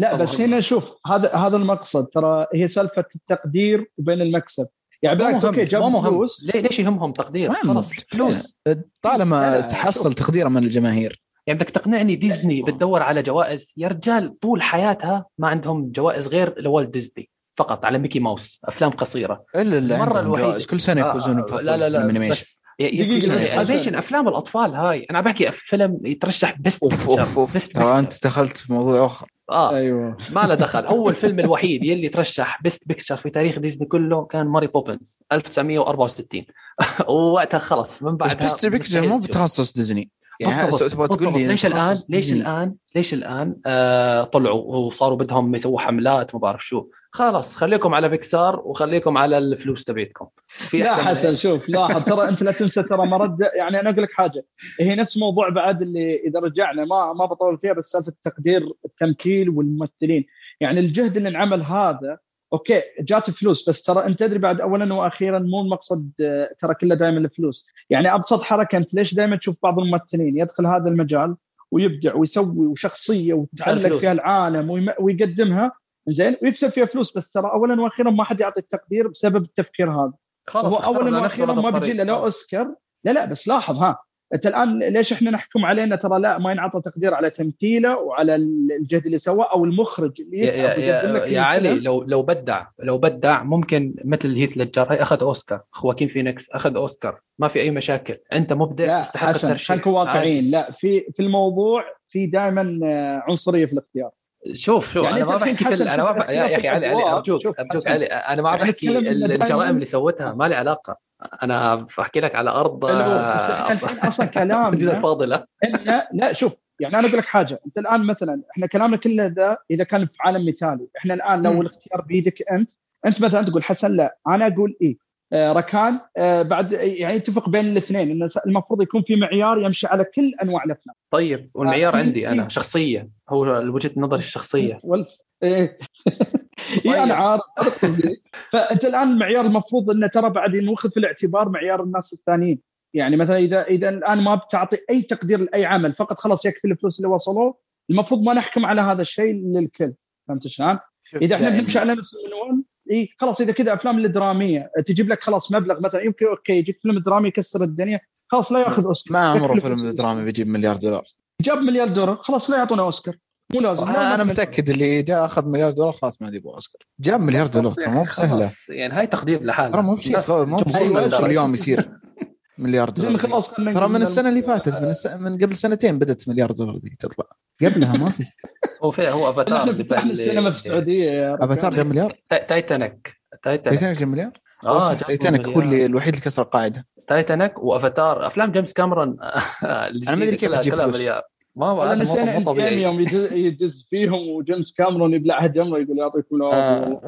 لا بس. هنا شوف هذا هذا المقصد. ترى هي سالفة التقدير وبين المكسب. يعني بالعكس أوكي مو جاب مهم. فلوس. ليه- ليش يهمهم تقدير؟ خلاص. فلوس. طالما لا، لا، تحصل. تقديره من الجماهير. يعني بدك تقنعني ديزني بتدور على جوائز؟ يا رجال طول حياتها ما عندهم جوائز غير لوالت ديزني فقط على ميكي ماوس. أفلام قصيرة. إلا اللي المرة عندهم الوحيدة. جوائز. كل سنة يفوزون آه، لا لا لا ال animation بس حسن. أفلام الأطفال هاي. أنا بحكي فيلم يترشح بيست أوف أوف أوف. ترى أنت دخلت في موضوع آخر. آه. أيوه. ما له دخل. أول فيلم الوحيد يلي ترشح best picture في تاريخ ديزني كله كان ماري بوبنز 1964 ووقتها خلص من بس بعدها best picture مو. بتخصص ديزني. يعني بالضبط، تبغى تقول. لي ليش الان ليش. الان ليش الآن آه طلعوا وصاروا بدهم يسووا حملات ما بعرف شو خلاص خليكم على بيكسار وخليكم على الفلوس تبعتكم في لا حسن؟ شوف لاحظ ترى أنت لا تنسى ترى مرد يعني أنا أقول لك حاجة هي نفس موضوع بعد اللي إذا رجعنا ما ما بطول فيها بس سالفة تقدير التمثيل والممثلين يعني الجهد اللي انعمل هذا أوكي جات فلوس بس ترى أنت تدري بعد اولا وأخيرا مو المقصد آه، ترى كله دائما الفلوس. يعني أبسط حركة أنت ليش دائما تشوف بعض الممثلين يدخل هذا المجال ويبدع ويسوي وشخصية وتعلق الفلوس. فيها العالم ويقدمها زين؟ ويكسب فيها فلوس بس ترى اولا وأخيرا ما حد يعطي التقدير بسبب التفكير هذا. خلاص هو اولا وأخيرا ما. بيجي له لا أوسكار. لا لا بس لاحظ ها. أنت الآن ليش إحنا نحكم علينا ترى لا ما ينعطى تقدير على تمثيله وعلى الجهد اللي سواه أو المخرج اللي يا, يا, يا, علي. لو لو بدع لو بدع ممكن مثل هيث ليدجر هي أخذ أوسكار خواكين فينيكس أخذ أوسكار ما في أي مشاكل أنت مبدع تستحق الترشيح خلينا نكون. واقعيين لا في في الموضوع في دائما عنصرية في الاختيار شوف شوف يعني أنا ما بحكي في أنا ما. يا أخي علي علي. أرجوك أرجوك. علي أنا ما يعني بحكي الجرائم اللي سوتها ما لي علاقة أنا بحكي لك على أرض إحنا الحين أصلا كلامنا مدينه فاضلة. إن لا شوف يعني أنا أقول لك حاجة. أنت الآن مثلا إحنا كلامنا كله ده إذا كان في عالم مثالي. إحنا الآن لو. الاختيار بيدك أنت أنت مثلا تقول حسن لا. أنا أقول إيه آه ركان آه بعد يعني يتفق بين الاثنين. انه المفروض يكون في معيار يمشي على كل أنواع الأفلام. طيب والمعيار آه، عندي أنا إيه. شخصية. هو وجهة نظري الشخصية. وال... إيه. طيب. إيه أنا عارف قصدي. فأنت الآن المعيار المفروض إنه ترى بعد ناخذ في الاعتبار معيار الناس الثانيين يعني مثلا إذا إذا الآن ما بتعطي أي تقدير لأي عمل فقط خلاص يكفي الفلوس اللي وصلوه المفروض ما نحكم على هذا الشيء للكل فهمت شلون؟ إذا إحنا. بنمشي على نفس المنوال إي خلاص إذا كذا أفلام الدرامية تجيب لك خلاص مبلغ مثلا يمكن okay يجيك فيلم درامي يكسر الدنيا خلاص لا ياخذ أوسكار ما عمره فيلم. درامي بيجيب مليار دولار جاب مليار دولار خلاص لا يعطونا أوسكار مو لازم أنا أنا ما- متأكد اللي جاء أخذ مليار دولار خلاص ما عاد يبغى أوسكار. جاب مليار دولار ترى مو بسهلة. خلاص، يعني هاي تقدير لحالها ترى مو بشيء مو بشيء مقدر. كل يوم يصير مليار زين دولار. خلاص ترى من السنة اللي فاتت من, الس... من قبل سنتين بدأت مليار دولار ذي تطلع. قبلها ما في. هو في هو أفاتار فتحنا السينما في السعودية. أفاتار جاب مليار؟ تا- تايتانيك. تايتانيك. جاب مليار؟ آه تايتانيك هو. اللي الوحيد اللي كسر القاعدة. تايتانيك وأفاتار. أفلام جيمس كاميرون. أنا ما أدري كيف تجيب فلوس. مليار. ما هو هذا نسينا مو- مو بني آدم طبيعي. يوم يدز- فيهم وجيمس كاميرون يبلعها جمره يقول يعطيكم آه. العافيه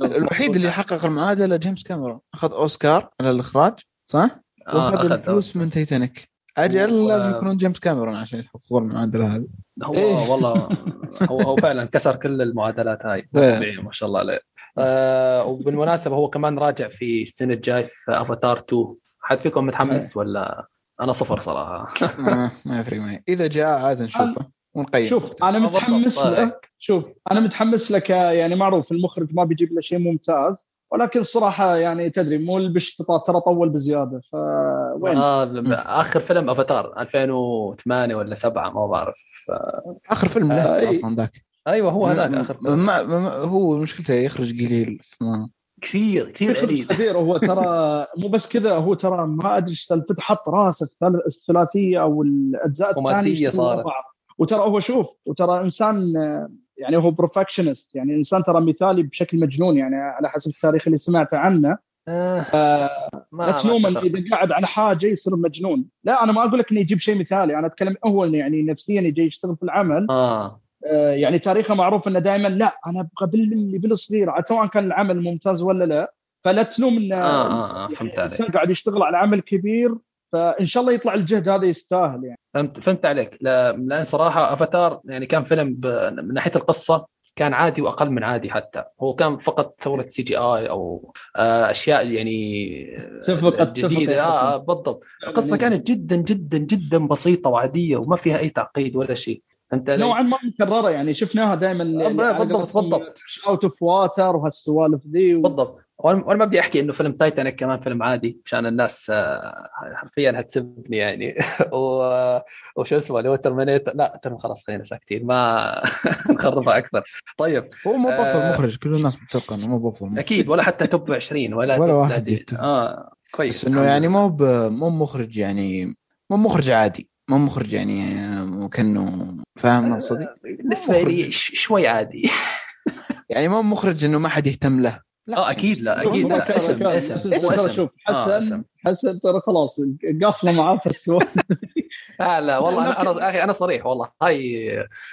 الوحيد اللي حقق المعادلة جيمس كاميرون. أخذ أوسكار على الإخراج صح؟ آه، وأخذ أخذ الفلوس من تايتانيك. أجل و- لازم يكونون جيمس كاميرون عشان يحققون المعادلة هذه. هو إيه. والله هو هو فعلا كسر كل المعادلات هاي. طبيعي ما شاء الله عليه. آه وبالمناسبة هو كمان راجع في السنة الجاي في افاتار 2 حد فيكم متحمس ولا؟ أنا صفر صراحة. ما, ما يفرق معي إذا جاء عاد نشوفه ونقيم. شوف أنا متحمس له شوف أنا متحمس لك يعني معروف المخرج ما بيجيب له شيء ممتاز ولكن الصراحه يعني تدري مو البش ترى طول بزيادة فوين آه آخر فيلم أفاتار 2008 ولا 7 ما بعرف. ف... آخر فيلم له آه أصلا ذاك. أيوه هو هذاك آخر فيلم. ما ما هو مشكلته يخرج قليل كثير كثير قليل. كثير. هو ترى مو بس كذا هو ترى ما أدري إيش سالفته حط راسه الثلاثية أو الأجزاء الثانية صارت. وترى هو شوف وترى إنسان يعني هو بروفكشنست يعني إنسان ترى مثالي بشكل مجنون يعني على حسب التاريخ اللي سمعته عنه. آه لا تلوم إذا قاعد على حاجة يصير مجنون. لا أنا ما أقول لك إنه يجيب شيء مثالي. أنا أتكلم هو يعني نفسيا يجي يشتغل في العمل. آه. آه يعني تاريخه معروف إنه دائما لا أنا أبغى بالملي بالصغير سواء كان العمل ممتاز ولا لا فلا تلوم إنه آه آه آه عليك. قاعد يشتغل على عمل كبير فإن شاء الله يطلع الجهد هذا يستاهل يعني. فهمت فهمت عليك. لأن صراحة أفاتار يعني كان فيلم من ناحية القصة كان عادي وأقل من عادي حتى. هو كان فقط ثورة CGI أو آه، أشياء يعني جديدة. آه بالضبط. القصة يعني كانت جدا جدا جدا بسيطة وعادية وما فيها أي تعقيد ولا شيء. أنت نوعا ما مكررة يعني شفناها دائما بالضبط بالضبط out of water وهالسوالف ذي و... بالضبط. وأنا ما بدي أحكي إنه فيلم تايتانيك كمان فيلم عادي عشان الناس آه، حرفيا هتسبني يعني. و... وشو اسمه اللي هو Terminator لا ترم خلاص خلينا ساكتين ما نخربها أكثر. طيب هو مو بفضل آه... مخرج كل الناس متوقع إنه مو بفضل أكيد ولا حتى top 20 ولا ولا واحد آه كويس بس إنه يعني مو ب... مو مخرج يعني مو مخرج عادي. مو مخرج يعني كانه فاهم مقصدي؟ بالنسبة لي شوي عادي. يعني مو مخرج إنه ما حد يهتم له. لا. آه أكيد لا أكيد لا اسم اسم اسم. شوف حسن آه حسن ترى خلاص قافله معاه في السؤال لا لا والله أنا أنا أخي أنا صريح والله. هاي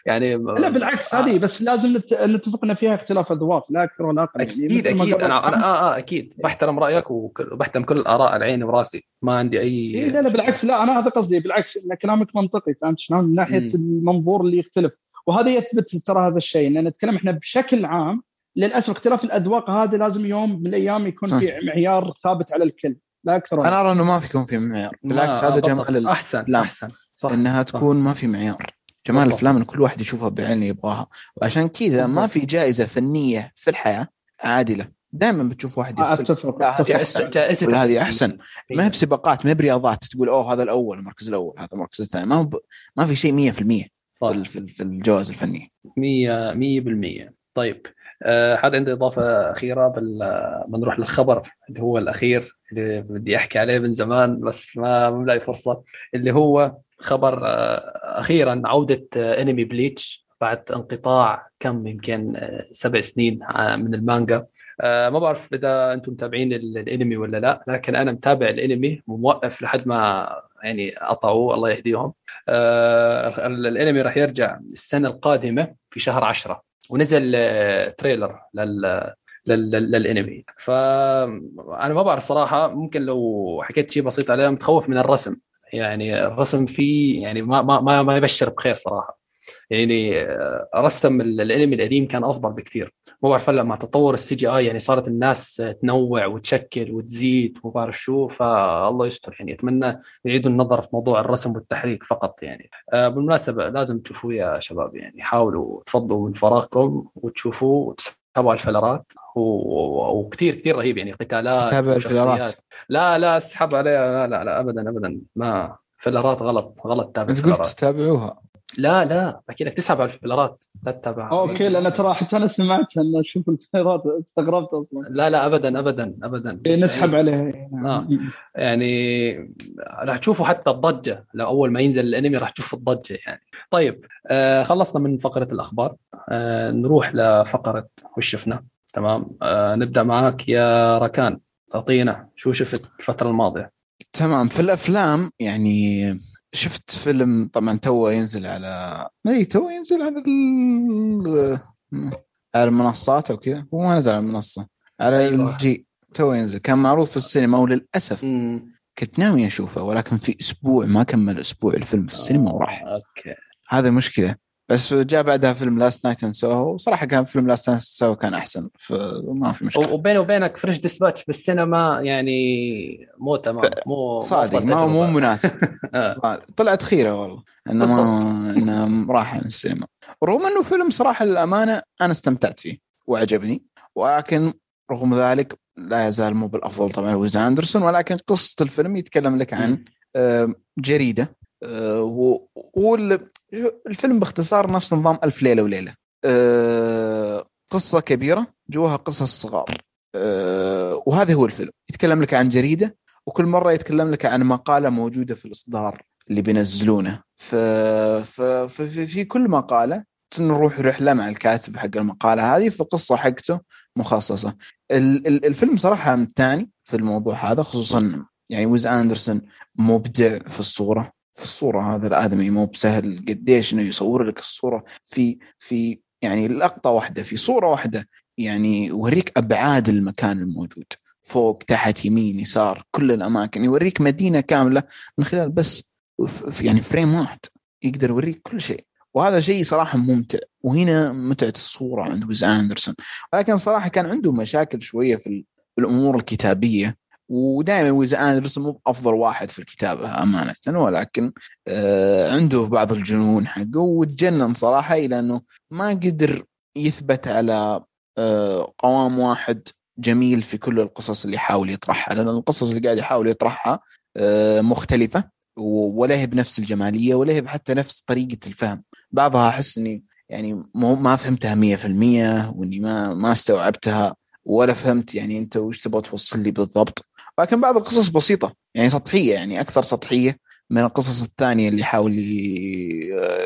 يعني لا بالعكس هذه آه. بس لازم نتفق ان فيها اختلاف اذواق لا أكثر ولا أقل. أكيد يعني أكيد. أنا أنا آه آه أكيد. بحترم رأيك وبحترم كل الاراء على عيني وراسي ما عندي أي إيه لا لا بالعكس لا أنا هذا قصدي بالعكس إن كلامك منطقي فهمت شلون؟ من ناحية المنظور اللي يختلف. وهذا يثبت ترى هذا الشيء إن نتكلم إحنا بشكل عام للأسف اختلاف الأذواق هذا لازم يوم من الأيام يكون صح. في معيار ثابت على الكل. لا أكثر أنا أرى إنه ما في يكون في معيار. بالعكس هذا جمال أحسن الأفلام. أحسن. صح إنها صح. تكون ما في معيار. جمال الأفلام إن كل واحد يشوفها بعين يبغاها. وعشان كذا ما في جائزة فنية في الحياة عادلة. دائما بتشوف واحد أتفق هذه أحسن. ولا هذه أحسن. ما هي بسباقات ما هي برياضات. تقول أوه هذا الأول المركز الأول هذا المركز الثاني. ما ب... ما في شيء 100% في في الجوائز الفنية. 100 100% طيب. حد عنده إضافة أخيرة بال... بنروح للخبر اللي هو الأخير اللي بدي أحكي عليه من زمان بس ما بلاقي فرصة اللي هو خبر أه أخيرا عودة انمي بليتش بعد انقطاع كم يمكن سبع سنين من المانجا. ما بعرف إذا أنتم متابعين الانمي ولا لا لكن أنا متابع الانمي وموقف لحد ما يعني قطعوا الله يهديهم. الانمي راح يرجع السنة القادمة في شهر 10 ونزل تريلر لل للانمي. فانا ما بعرف صراحة ممكن لو حكيت شيء بسيط عليه متخوف من الرسم. يعني الرسم فيه يعني ما ما ما يبشر بخير صراحة. يعني رسم الانمي القديم كان أفضل بكثير. ما بعرف هلأ مع تطور ال CGI يعني صارت الناس تنوع وتشكل وتزيد وما بعرف شو فالله يستر يعني. أتمنى يعيدوا النظر في موضوع الرسم والتحريك فقط يعني. آه، بالمناسبة لازم تشوفوه يا شباب يعني. حاولوا تفضوا من فراغكم وتشوفوه وتسحبوا على ال filler ات وكثير كثير رهيب يعني. قتالات تابع ال filler ات لا لا اسحب عليها لا لا لا ابدا ابدا. ما filler ات غلط غلط تابع انت قلت تتابعوها. لا لا أكيد انك تسحب على الفلرات لا تتابع. أوكي لأن ترى حتى أنا سمعت أن أشوف الفلرات استغربت أصلا. لا لا ابدا ابدا ابدا. إيه نسحب عليها آه. يعني راح تشوفوا حتى الضجة لو أول ما ينزل الأنمي راح تشوف الضجة يعني. طيب آه خلصنا من فقرة الأخبار. آه نروح لفقرة وش شفنا؟ تمام. آه نبدأ معاك يا ركان. أعطينا شو شفت الفترة الماضية؟ تمام. في الأفلام يعني شفت فيلم طبعا تو ينزل على ما أدري تو ينزل على على المنصات أو كذا؟ هو ما نزل على المنصة. على أيوة. الجي تو ينزل. كان معروض في السينما وللأسف مم. كنت ناوي أشوفه ولكن في أسبوع ما كمل أسبوع الفيلم في السينما وراح. okay. هذا مشكلة. بس جاء بعدها فيلم Last Night in Soho صراحة كان فيلم Last Night Soho كان أحسن فما في مشكلة. وبيني وبينك French Dispatch بالسينما يعني مو تمام مو صادق ما مو مناسب. آه. طلعت خيرة والله إنه ما إنه راح السينما. رغم إنه فيلم صراحة للأمانة أنا استمتعت فيه وعجبني ولكن رغم ذلك لا يزال مو بالأفضل طبعا ويز أندرسون ولكن قصة الفيلم يتكلم لك عن جريدة والفيلم باختصار نفس نظام ألف ليلة وليلة. آه، قصة كبيرة جواها قصص صغار. آه، وهذا هو الفيلم. يتكلم لك عن جريدة وكل مرة يتكلم لك عن مقالة موجودة في الإصدار اللي بينزلونه. ف... ف... في, في كل مقالة نروح رحلة مع الكاتب حق المقالة هذه في قصة حقته مخصصة. الفيلم صراحة متاني في الموضوع هذا خصوصا يعني ويز أندرسون مبدع في الصورة. في الصورة. هذا الآدمي مو بسهل. قديش إنه يصور لك الصورة في في يعني لقطة واحدة في صورة واحدة. يعني يوريك أبعاد المكان الموجود. فوق تحت يمين يسار كل الأماكن. يوريك مدينة كاملة من خلال بس يعني frame واحد. يقدر يوريك كل شيء. وهذا شيء صراحة ممتع. وهنا متعة الصورة عند ويس أندرسون. ولكن صراحة كان عنده مشاكل شوية في الأمور الكتابية. ودائما ويس اندرسون مو أفضل واحد في الكتابة أمانة ولكن آه عنده بعض الجنون حقه وتجنن صراحة إلى أنه ما قدر يثبت على آه قوام واحد جميل في كل القصص اللي يحاول يطرحها لأن القصص اللي قاعد يحاول يطرحها آه مختلفة ولا هي بنفس الجمالية ولا هي حتى نفس طريقة الفهم. بعضها أحس إني يعني مو ما فهمتها 100% وإني ما ما استوعبتها ولا فهمت يعني أنت وش تبغى توصل لي بالضبط. لكن بعض القصص بسيطة. يعني سطحية يعني أكثر سطحية من القصص الثانية اللي يحاول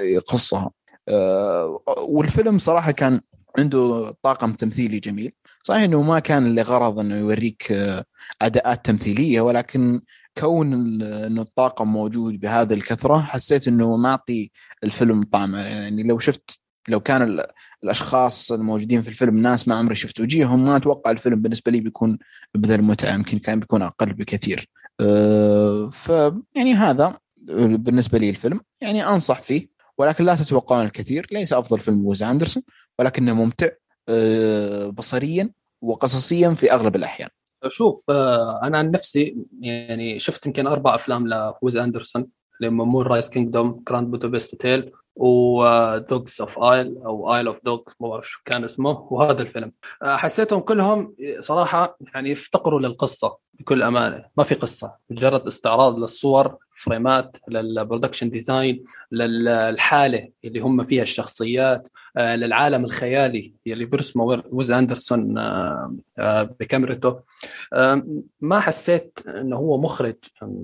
يقصها. آه، والفيلم صراحة كان عنده طاقم تمثيلي جميل. صحيح إنه ما كان لغرض إنه يوريك آه، أداءات تمثيلية ولكن كون إنه الطاقم موجود بهذه الكثرة حسيت إنه معطي الفيلم طعم يعني لو شفت لو كان الأشخاص الموجودين في الفيلم ناس ما عمري شفت وجيههم ما أتوقع الفيلم بالنسبة لي بيكون بذا المتعه يمكن كان بيكون أقل بكثير. أه ف يعني هذا بالنسبة لي الفيلم. يعني أنصح فيه ولكن لا تتوقعون الكثير. ليس أفضل فيلم ويس أندرسون ولكنه ممتع أه بصريا وقصصيا في أغلب الأحيان. شوف آه، أنا عن نفسي يعني شفت يمكن أربع أفلام لويس أندرسون لما Moonrise Kingdom Grand Budapest Hotel و Dogs of Isle أو Isle of Dog ما بعرف شو كان اسمه وهذا الفيلم. آه، حسيتهم كلهم صراحة يعني يفتقروا للقصة بكل أمانة. ما في قصة. مجرد استعراض للصور frame ات لل production design للحاله اللي هم فيها الشخصيات آه، للعالم الخيالي اللي بيرسمه ويز أندرسون آه، بكاميرته. ما حسيت إنه هو مخرج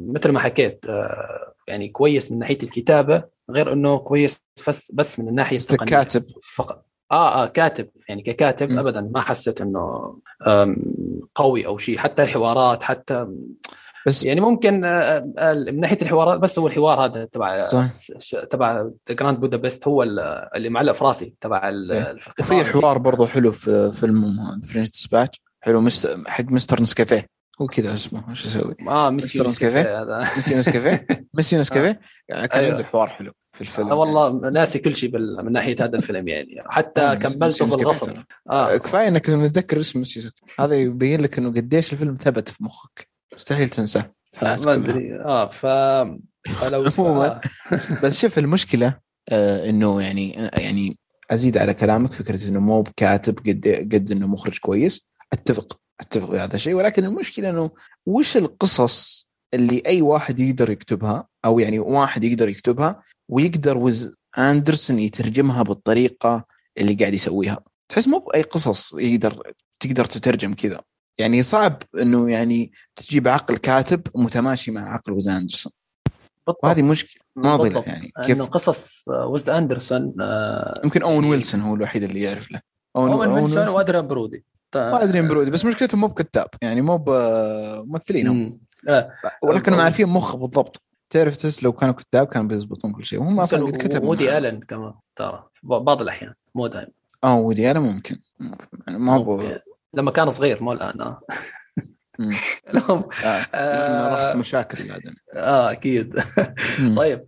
مثل ما حكيت يعني كويس من ناحية الكتابة. غير إنه كويس بس بس من الناحية التقنية. كاتب. فقط آه آه كاتب. يعني ككاتب م. ابدا ما حسيت إنه قوي أو شيء. حتى الحوارات حتى بس يعني ممكن آه، آه، من ناحية الحوارات بس هو الحوار هذا تبع صح. تبع Grand Budapest هو اللي معلق في راسي تبع إيه. وفي حوار برضه حلو في فيلم French Dispatch حلو مست... حق مستر نسكافيه. هو كذا اسمه وش أسوي؟ آه ميسي نسكافيه ميسي نسكافيه ميسي نسكافيه آه. كان عنده حوار حلو في الفيلم. آه والله ناسي كل شيء بال... من ناحية هذا الفيلم يعني. حتى آه كملته بالغصب. آه. كفاية إنك متذكر اسم ميسي. هذا يبين لك إنه قديش الفيلم ثبت في مخك. مستحيل تنساه. ما أدري. آه ف فلو عموما. بس شوف المشكلة آه إنه يعني يعني أزيد على كلامك فكرة إنه مو بكاتب قد قد إنه مخرج كويس. أتفق. أتفق بهذا الشيء ولكن المشكلة إنه وش القصص اللي أي واحد يقدر يكتبها أو يعني واحد يقدر يكتبها ويقدر وز أندرسون يترجمها بالطريقة اللي قاعد يسويها؟ تحس مو بأي قصص يقدر تقدر تترجم كذا. يعني صعب إنه يعني تجيب عقل كاتب متماشي مع عقل وز أندرسون. وهذه مشكلة معضله يعني. كيف؟ انه قصص وز أندرسون آه يمكن أون ويلسون هو الوحيد اللي يعرف له. أون, أون ويلسون وادريان برودي. ما أدري برودي بس مشكلته مو بكتاب يعني مو بممثلين هم ولكن عارفين مخ بالضبط. تعرف تحس لو كانوا كتاب كانوا بيضبطون كل شيء وهم أصلا قد كتبوا وودي آلن كمان ترى. بعض الأحيان مو دائما آه وودي آلن ممكن. يعني ما هو لما كان صغير مو الآن آه. لهم. آه. آه راح في مشاكل الادمي آه أكيد. طيب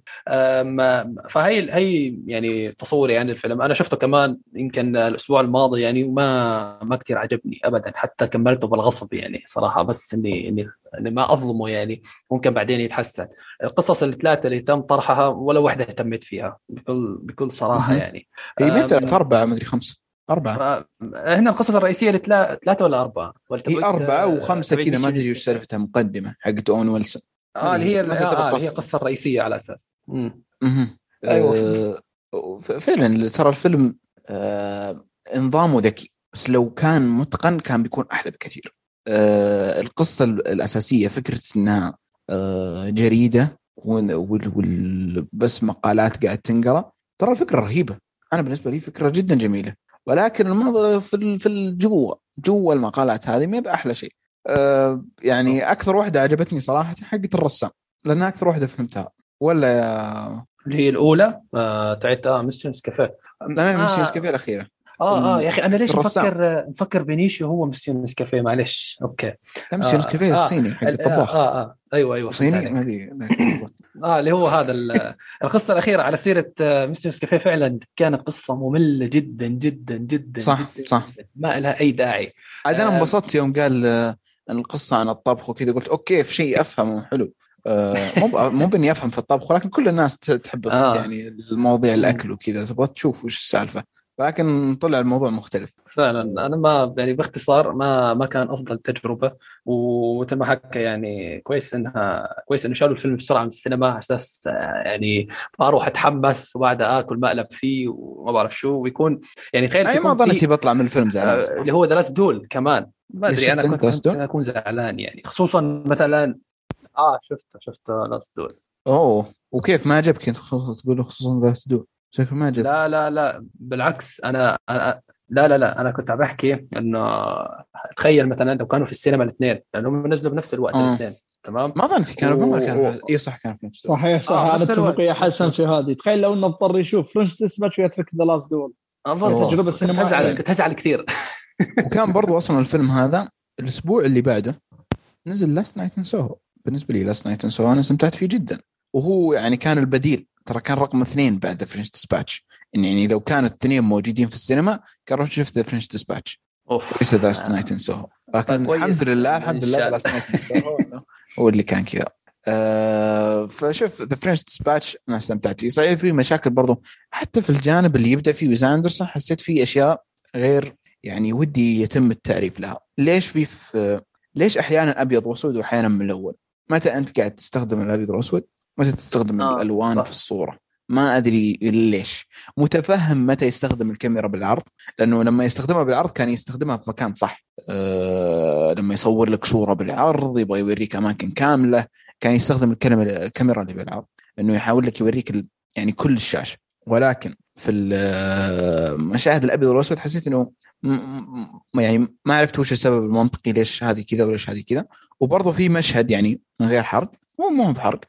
فهي هي يعني تصوري عن الفيلم. أنا شفته كمان يمكن الأسبوع الماضي يعني وما ما كثير عجبني ابدا. حتى كملته بالغصب يعني صراحة بس إني إني, إني ما أظلمه يعني. ممكن بعدين يتحسن. القصص الثلاثه اللي تم طرحها ولا واحدة اهتميت فيها بكل بكل صراحة يعني. هي مثل أربعة مدري خمسة. أربعة. هنا القصص الرئيسية ثلاثة ولا أربعة؟ ولا هي أربعة وخمسة كذا ما أدري وش سالفتها مقدمة حقت أون ويلسون. آه اللي هي آه هي القصة الرئيسية على أساس. امم أيوه. آه فعلا ترى الفيلم آه انظامه ذكي بس لو كان متقن كان بيكون أحلى بكثير. آه القصة الأساسية فكرة أنها آه جريدة وبس مقالات قاعد تنقرأ ترى الفكرة رهيبة. أنا بالنسبة لي فكرة جدا جميلة. ولكن المنظر في في الجو جوا المقالات هذه ما بأحلى شيء. أه يعني أكثر واحدة عجبتني صراحة حقه الرسام لانها أكثر واحدة فهمتها. ولا اللي هي الأولى آه تاعت آه ميسيو نسكافيه آه. ميسيو نسكافيه الأخيرة. آه آه يا أخي أنا ليش مفكر مفكر بينيشيو هو مسيون نسكافيه معلش okay. لا مسيون نسكافيه آه الصيني حق الطباخ. آه آه. أيوه أيوه صيني؟ ما أدري آه اللي هو هذا القصة الأخيرة على سيرة مسيون نسكافيه فعلا كانت قصة مملة جدا جدا جدا صح جدا صح. جداً. ما لها أي داعي. عاد أنا انبسطت يوم قال القصة عن الطبخ وكذا قلت okay في شيء أفهمه حلو. آه مو مو بإني أفهم في الطبخ ولكن كل الناس تحب آه. يعني المواضيع الأكل وكذا تبغى تشوف وش السالفة. لكن طلع الموضوع مختلف. فعلا. أنا ما يعني باختصار ما ما كان أفضل تجربة ومثل ما حكى يعني كويس إنها كويس إنه شالوا الفيلم بسرعة من السينما على أساس يعني ما أروح أتحمس وبعدها آكل مقلب فيه وما بعرف شو ويكون يعني تخيل أي ما ظنيتي بطلع من الفيلم زعلان اللي هو ذا دول كمان. ما أدري أنا كنت أكون زعلان يعني. خصوصا مثلا آه شفته شفته لاست دول أوه وكيف ما عجبك أنت خصوصا تقول خصوصا The Duel شكله ما عجبك. لا لا لا بالعكس أنا, أنا لا لا لا أنا كنت عم بحكي إنه تخيل مثلا لو كانوا في السينما الاثنين لانهم نزلوا بنفس الوقت آه. الاثنين تمام؟ ما ظنيت كانوا و... كانوا اي صح كانوا في نفس صحيح صح آه، أنا الوقت. اتفق يا حسن في هذه تخيل لو إنه اضطر يشوف French Dispatch ويترك The Last Duel أوه. تجربة كنت سينمائية. هزعل كنت هزعل كثير. وكان برضو أصلا الفيلم هذا الأسبوع اللي بعده نزل Last Night in Soho بالنسبة لي Last Night in Soho أنا استمتعت فيه جدا. وهو يعني كان البديل. ترى كان رقم اثنين بعد French Dispatch يعني لو كانوا الاثنين موجودين في السينما كان رحت شفت The French Dispatch أوف. ليس Last Night in Soho لكن كويس. الحمد لله الحمد لله. Last Night in Soho هو اللي كان كذا. آه فشوف The French Dispatch أنا استمتعت فيه. صحيح في مشاكل برضو. حتى في الجانب اللي يبدأ فيه ويز أندرسون حسيت فيه أشياء غير يعني ودي يتم التعريف لها. ليش في, في ليش أحيانا أبيض وأسود واحيانا ملون؟ متى أنت قاعد تستخدم الأبيض والأسود؟ متى تستخدم آه، الألوان صح. في الصورة؟ ما أدري ليش. متفهم متى يستخدم الكاميرا بالعرض لأنه لما يستخدمها بالعرض كان يستخدمها في مكان صح. أه لما يصور لك صورة بالعرض يبغى يوريك أماكن كاملة كان يستخدم الكلمة الكاميرا اللي بالعرض إنه يحاول لك يوريك ال... يعني كل الشاشة. ولكن في المشاهد الأبيض والأسود حسيت إنه م- م- يعني ما عرفت وش السبب المنطقي ليش هذه كذا وليش هذه كذا. وبرضه في مشهد يعني من غير حرق مو مو بحرق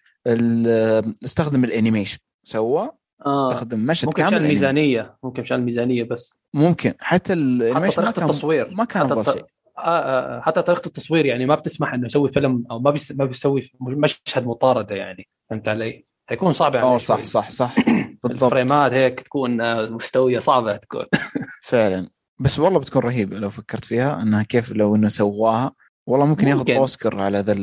استخدم ال animation. سوى آه. استخدم مشهد ممكن كامل عشان animation. الميزانيه ممكن عشان الميزانيه بس. ممكن. حتى حتى ال animation ما طريقة كان التصوير. ما كان حتى أفضل شيء. آه آه حتى طريقة التصوير يعني ما بتسمح إنه يسوي فيلم أو ما بيس ما بيسوي مشهد مطاردة يعني. فهمت علي؟ حيكون صعب عليه آه صح. صح صح. بالضبط. الفريمات هيك تكون مستوية صعبة تكون. فعلا. بس والله بتكون رهيبة لو فكرت فيها إنها كيف لو إنه سواها. والله ممكن, ياخذ ممكن. أوسكار على ذا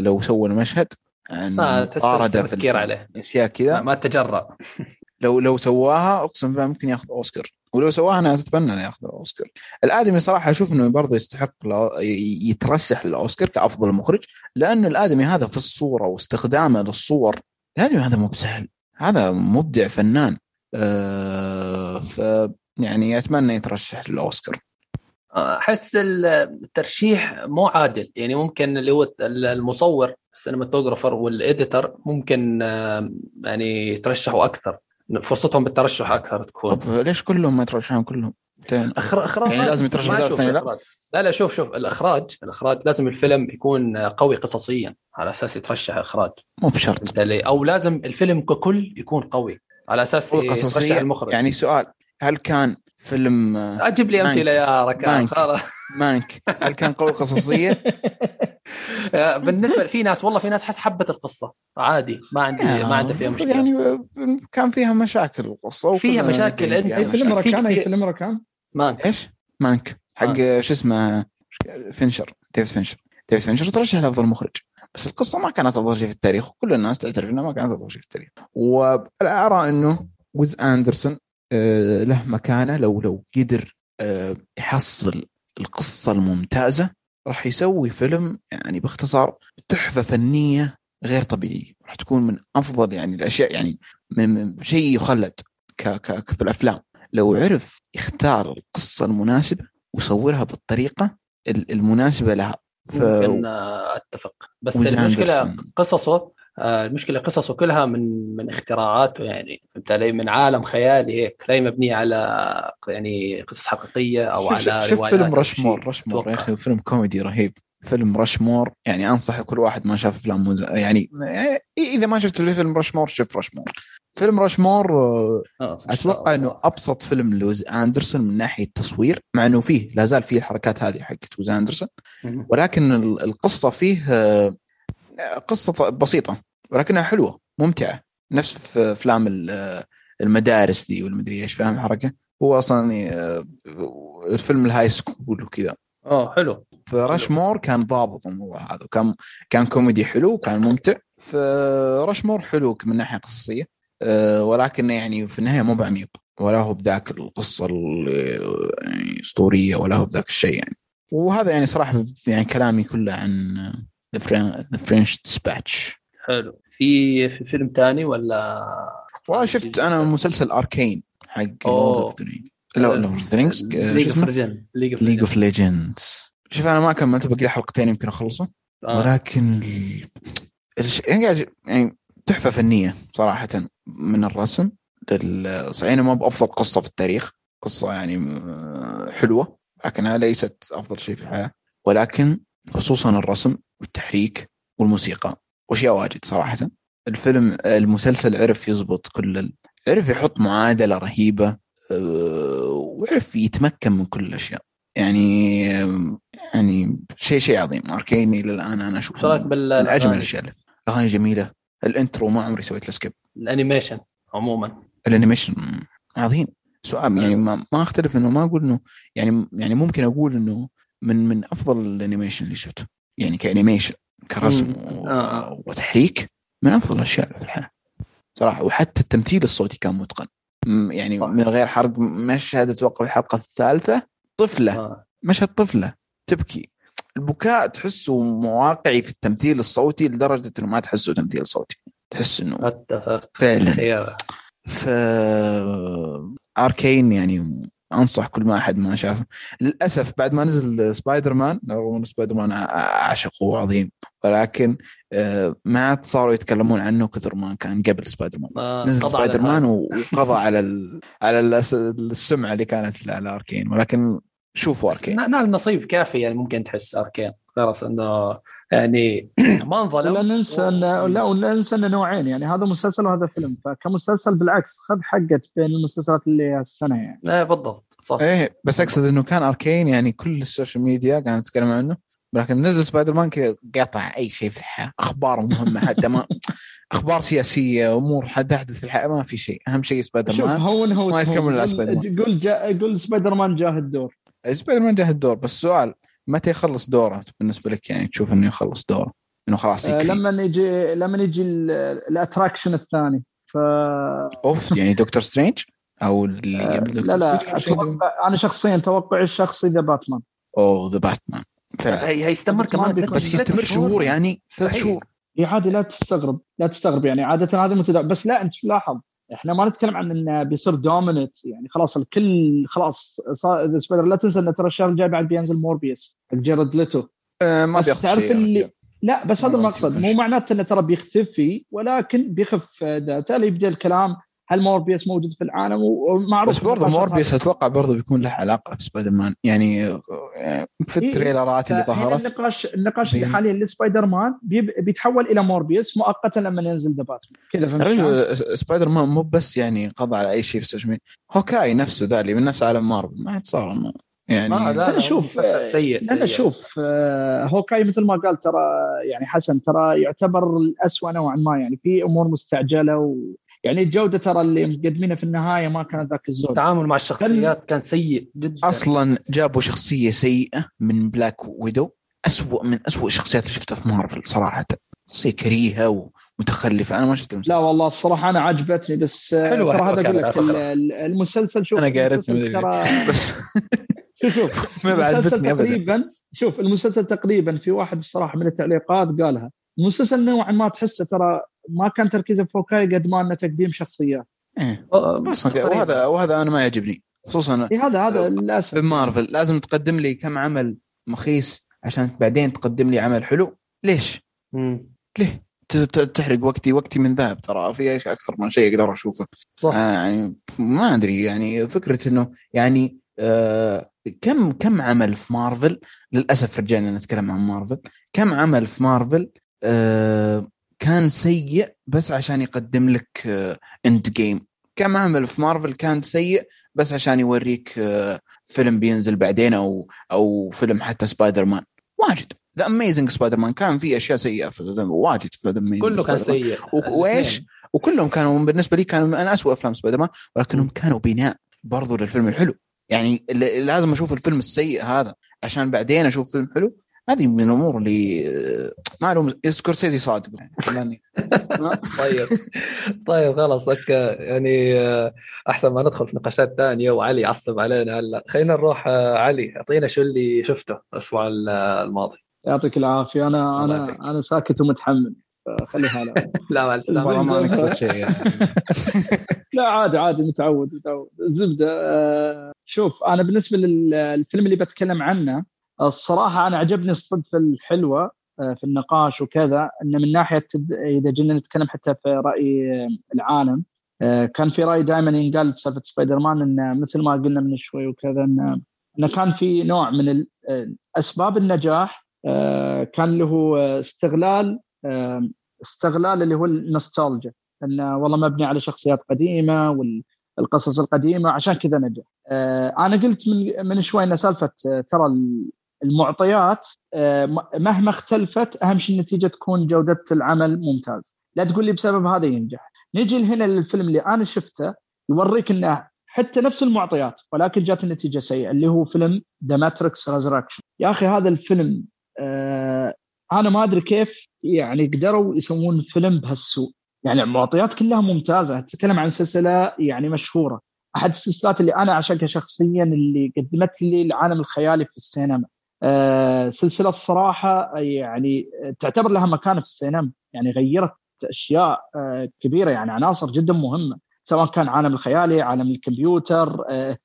لو سوى المشهد. مطاردة في. عليه. أشياء كذا. ما تجرأ. لو لو سواها أقسم بالله ممكن ياخذ أوسكار. ولو سواها أنا أتمنى انه ياخذ الأوسكار. الآدمي صراحة أشوف إنه برضه يستحق يترشح للأوسكار كأفضل مخرج لأن الآدمي هذا في الصورة واستخدامه للصور الآدمي هذا مو بسهل. هذا مبدع فنان. آه ف يعني أتمنى يترشح للأوسكار. أحس الترشيح مو عادل. يعني ممكن اللي هو المصور السينماتوجرافر والإديتر ممكن يعني يترشحوا أكثر. فرصتهم بالترشح أكثر تكون. طب ليش كلهم ما يترشحون كلهم؟ أخر... اخراج يعني لازم يترشح دور ثاني لا؟ لا لا شوف شوف الأخراج الأخراج لازم الفيلم يكون قوي قصصيا على أساس يترشح إخراج. مو بشرط؟ أو لازم الفيلم ككل يكون قوي على أساس هو يترشح قصصية المخرج. يعني سؤال هل كان فيلم آه، أجيب لي أمثلة. يا ركان مانك. خلاص. مانك. هل كان قوي قصصية؟ بالنسبة في ناس والله في ناس حس حبت القصة. عادي ما عندي ما عندي فيها مشكلة. يعني كان فيها مشاكل القصة فيها مشاكل. أنت اي فيلم ركان اي فيلم ركان مانك. إيش؟ مانك. حق شو اسمه فينشر. ديفيد فينشر. ديفيد فينشر ترشح لافضل مخرج. بس القصة ما كانت أفضل شيء في التاريخ وكل الناس تعترف انها ما كانت أفضل شيء في التاريخ. وارى إنه ويز أندرسون آه، له مكانة لو لو قدر آه، يحصل القصة الممتازة راح يسوي فيلم يعني باختصار تحفة فنية غير طبيعية. راح تكون من أفضل يعني الأشياء يعني من شيء يخلد ك ك في الأفلام. لو عرف يختار القصة المناسبة ويصورها بالطريقة المناسبة لها ف... ممكن أتفق. بس المشكلة قصصه آه، المشكلة قصصه كلها من من اختراعاته يعني فهمت علي؟ من عالم خيالي هيك لا مبنيه على يعني قصص حقيقية أو شوف على شوف فيلم رشمور رشمور يا أخي فيلم كوميدي رهيب. فيلم رشمور يعني أنصح كل واحد ما شاف أفلام. يعني إذا ما شفت فيلم رشمور شوف رشمور فيلم رشمور آه، أتوقع إنه أبسط فيلم لوز أندرسون من ناحية التصوير مع إنه فيه لا زال فيه الحركات هذه حقت وز أندرسون ولكن القصة فيه آه، قصة بسيطة. ولكنها حلوة ممتعة. نفس افلام المدارس دي والمدري إيش فاهم الحركة؟ هو أصلا آه، الفيلم ال high school وكذا. آه حلو. فرشمور كان ضابط الموضوع هذا كان كان كوميدي حلو وكان ممتع. فرشمور حلو من ناحية قصصية آه، ولكن يعني في النهاية مو بعميق. ولا هو بذاك القصة الاسطوريه يعني ولا هو بذاك الشيء يعني. وهذا يعني صراحة يعني كلامي كله عن The French Dispatch حلو. في في فيلم ثاني ولا والله شفت أنا مسلسل Arcane حق Lord of لا Lord of League of Legends شوف أنا ما كملت باقي لي حلقتين يمكن أخلصه. آه. ولكن يعني, يعني تحفة فنية صراحة من الرسم. صحيح ما بأفضل قصة في التاريخ. قصة يعني حلوة لكنها ليست أفضل شيء في الحياة. ولكن خصوصا الرسم والتحريك والموسيقى. واشياء واجد صراحة؟ الفيلم المسلسل عرف يزبط كل ال... عرف يحط معادلة رهيبة أه، وعرف يتمكن من كل الأشياء. يعني يعني شيء شيء عظيم. Arcane للان أنا اشوفه من أجمل الأشياء الأغاني جميلة. ال intro ما عمري سويت له skip ال animation عموما. ال animation عظيم. سؤال يعني ما, ما أختلف إنه ما أقول إنه يعني يعني ممكن أقول إنه من من أفضل ال animation اللي شفته. يعني ك animation. كرسم آه. وتحريك من أفضل الأشياء في الحياة صراحة. وحتى التمثيل الصوتي كان متقن. يعني من غير حرق مشهد أتوقع الحلقة الثالثة طفلة. آه. مشهد طفلة تبكي. البكاء تحسه مواقعي في التمثيل الصوتي لدرجة إنه ما تحسه تمثيل صوتي. تحس إنه أتفق. فعلا. ف Arcane يعني أنصح كل ما أحد ما شافه. للأسف بعد ما نزل سبايدر مان رغم إنه سبايدر مان عشق وعظيم ولكن آه، ما عاد صاروا يتكلمون عنه كثر ما كان قبل سبايدر مان نزل سبايدر مان وقضى على ال... على السمعة اللي كانت على أركين ولكن شوفوا أركين. نال نصيب كافي يعني ممكن تحس أركين. خلاص إنه يعني ما انظلم. لا ننسى ان لا ولا ننسى انه نوعين يعني هذا مسلسل وهذا فيلم. فكمسلسل بالعكس خذ حقت بين المسلسلات اللي السنة يعني. إيه بالضبط صح. إيه بس أقصد إنه كان أركين يعني كل السوشيال ميديا كانت تتكلم عنه لكن نزل سبايدر مان كذا قطع أي شيء في الحياة أخبار مهمة حتى ما أخبار سياسية أمور تحدث في الحياة ما في شيء. أهم شيء سبايدر مان. هون هو ما يتكمل على سبايدر مان. قول جا... قول سبايدر مان جاه الدور. سبايدر مان جاه الدور. بس سؤال متى يخلص دوره بالنسبة لك يعني تشوف إنه يخلص دوره؟ إنه خلاص آه لما يجي لما يجي ال attraction الثاني. ف أوف يعني دكتور سترينج أو اللي آه لا لا أتوقع أنا شخصيا توقعي الشخصي ذا باتمان أوه ذا باتمان فعلا. هيستمر كمان بس يستمر شهور. يعني ثلاث شهور. اي عادي لا تستغرب لا تستغرب يعني. عادة هذا متداول بس لا أنت لاحظ؟ إحنا ما نتكلم عن إنه بيصير dominate يعني خلاص الكل خلاص سبايدر لا تنسى إنه ترى الشهر الجاي بعد بينزل موربيوس جيرد ليتو أه ما بس تعرف اللي لا بس هذا المقصد. مو معناته إنه ترى بيختفي ولكن بيخف بالتالي يبدأ الكلام هل موربيوس موجود في العالم؟ ومعروف بس برضه موربيوس أتوقع برضه بيكون له علاقة في سبايدر مان يعني في إيه، التريلرات اللي ظهرت. النقاش النقاش اللي حاليا لسبايدر مان بيتحول إلى موربيوس مؤقتا لما ينزل ذا باتمان كذا فهمت سبايدر مان مو بس يعني قضى على أي شيء في السوشيال ميديا. هوكاي نفسه ذا اللي من نفس عالم مارفل. ما عاد صار يعني لا لا شوف سيء أنا شوف آه، هوكاي مثل ما قال ترى يعني حسن ترى يعتبر الاسوء نوعا ما. يعني في أمور مستعجلة و يعني الجودة ترى اللي مقدمينها في النهاية ما كانت ذاك الزود. التعامل مع الشخصيات كان سيء جدا. أصلا جابوا شخصية سيئة من بلاك ويدو أسوأ من أسوأ الشخصيات اللي شفتها في مارفل صراحة. شخصية كريهة ومتخلفة. أنا ما شفت المسلسل. لا والله الصراحة أنا عجبتني بس ترى هذا أقول لك المسلسل شوف أنا قارئت ترى بس شوف شوف المسلسل تقريبا شوف المسلسل تقريبا في واحد الصراحة من التعليقات قالها المسلسل نوعا ما تحسه ترى ما كان تركيزه في فوكاي قد ما أنه تقديم شخصيات. إيه. بس وهذا وهذا أنا ما يعجبني. خصوصا إيه هذا هذا للأسف. بمارفل لازم تقدم لي كم عمل مخيس عشان بعدين تقدم لي عمل حلو. ليش؟ مم. ليه؟ تحرق وقتي وقتي من ذهب ترى. في أكثر من شيء أقدر أشوفه. صح. آه يعني ما أدري يعني فكرة إنه يعني آه كم كم عمل في مارفل؟ للأسف رجعنا نتكلم عن مارفل. كم عمل في مارفل؟ آه كان سيء بس عشان يقدم لك آه End Game كم عمل في مارفل كان سيء بس عشان يوريك آه فيلم بينزل بعدين أو أو فيلم حتى سبايدر مان واجد. The Amazing سبايدر مان كان في أشياء سيئة في واجد في The Amazing كله كان سيء. وإيش؟ وكلهم كانوا بالنسبة لي كانوا من اسوء أفلام سبايدر مان ولكنهم كانوا بناء برضو للفيلم الحلو. يعني لازم أشوف الفيلم السيء هذا عشان بعدين أشوف فيلم حلو. هذه من الأمور اللي آه، ما لهم سكورسيزي صادق. يعني طيب. طيب خلاص يعني آه، أحسن ما ندخل في نقاشات ثانية وعلي يعصب علينا هلا. خلينا نروح آه، علي أعطينا شو اللي شفته الأسبوع الماضي. يعطيك العافية. أنا أنا أنا ساكت ومتحمل. خليها لا لا مع السلامه ما نقصد شيء يعني. لا عادي عادي متعود متعود. الزبدة شوف أنا بالنسبة للفيلم اللي بتكلم عنه الصراحة أنا عجبني الصدفة الحلوة آه، في النقاش وكذا إن من ناحية إذا جينا نتكلم حتى في رأي العالم آه، كان في رأي دائما ينقال في سالفة سبايدر مان انه مثل ما قلنا من شوي وكذا انه انه كان في نوع من أسباب النجاح آه، كان له استغلال استغلال اللي هو النوستالجيا انه والله مبني على شخصيات قديمة والقصص القديمة عشان كذا نجح. أنا قلت من من شوي إن سالفة ترى المعطيات آه، مهما اختلفت أهم شيء النتيجة تكون جودة العمل ممتاز. لا تقول لي بسبب هذا ينجح. نجي هنا للفيلم اللي أنا شفته يوريك إنه حتى نفس المعطيات ولكن جات النتيجة سيئة اللي هو فيلم The Matrix Resurrections يا أخي هذا الفيلم آه أنا ما أدري كيف يعني قدروا يسوون فيلم بهالسوء. يعني المعطيات كلها ممتازة تتكلم عن سلسلة يعني مشهورة. أحد السلسلات اللي أنا أعشقها شخصيا اللي قدمت لي العالم الخيالي في السينما. سلسلة الصراحة يعني تعتبر لها مكانة في السينما. يعني غيرت أشياء آه، كبيرة. يعني عناصر جدا مهمة سواء كان عالم الخيالي عالم الكمبيوتر آه،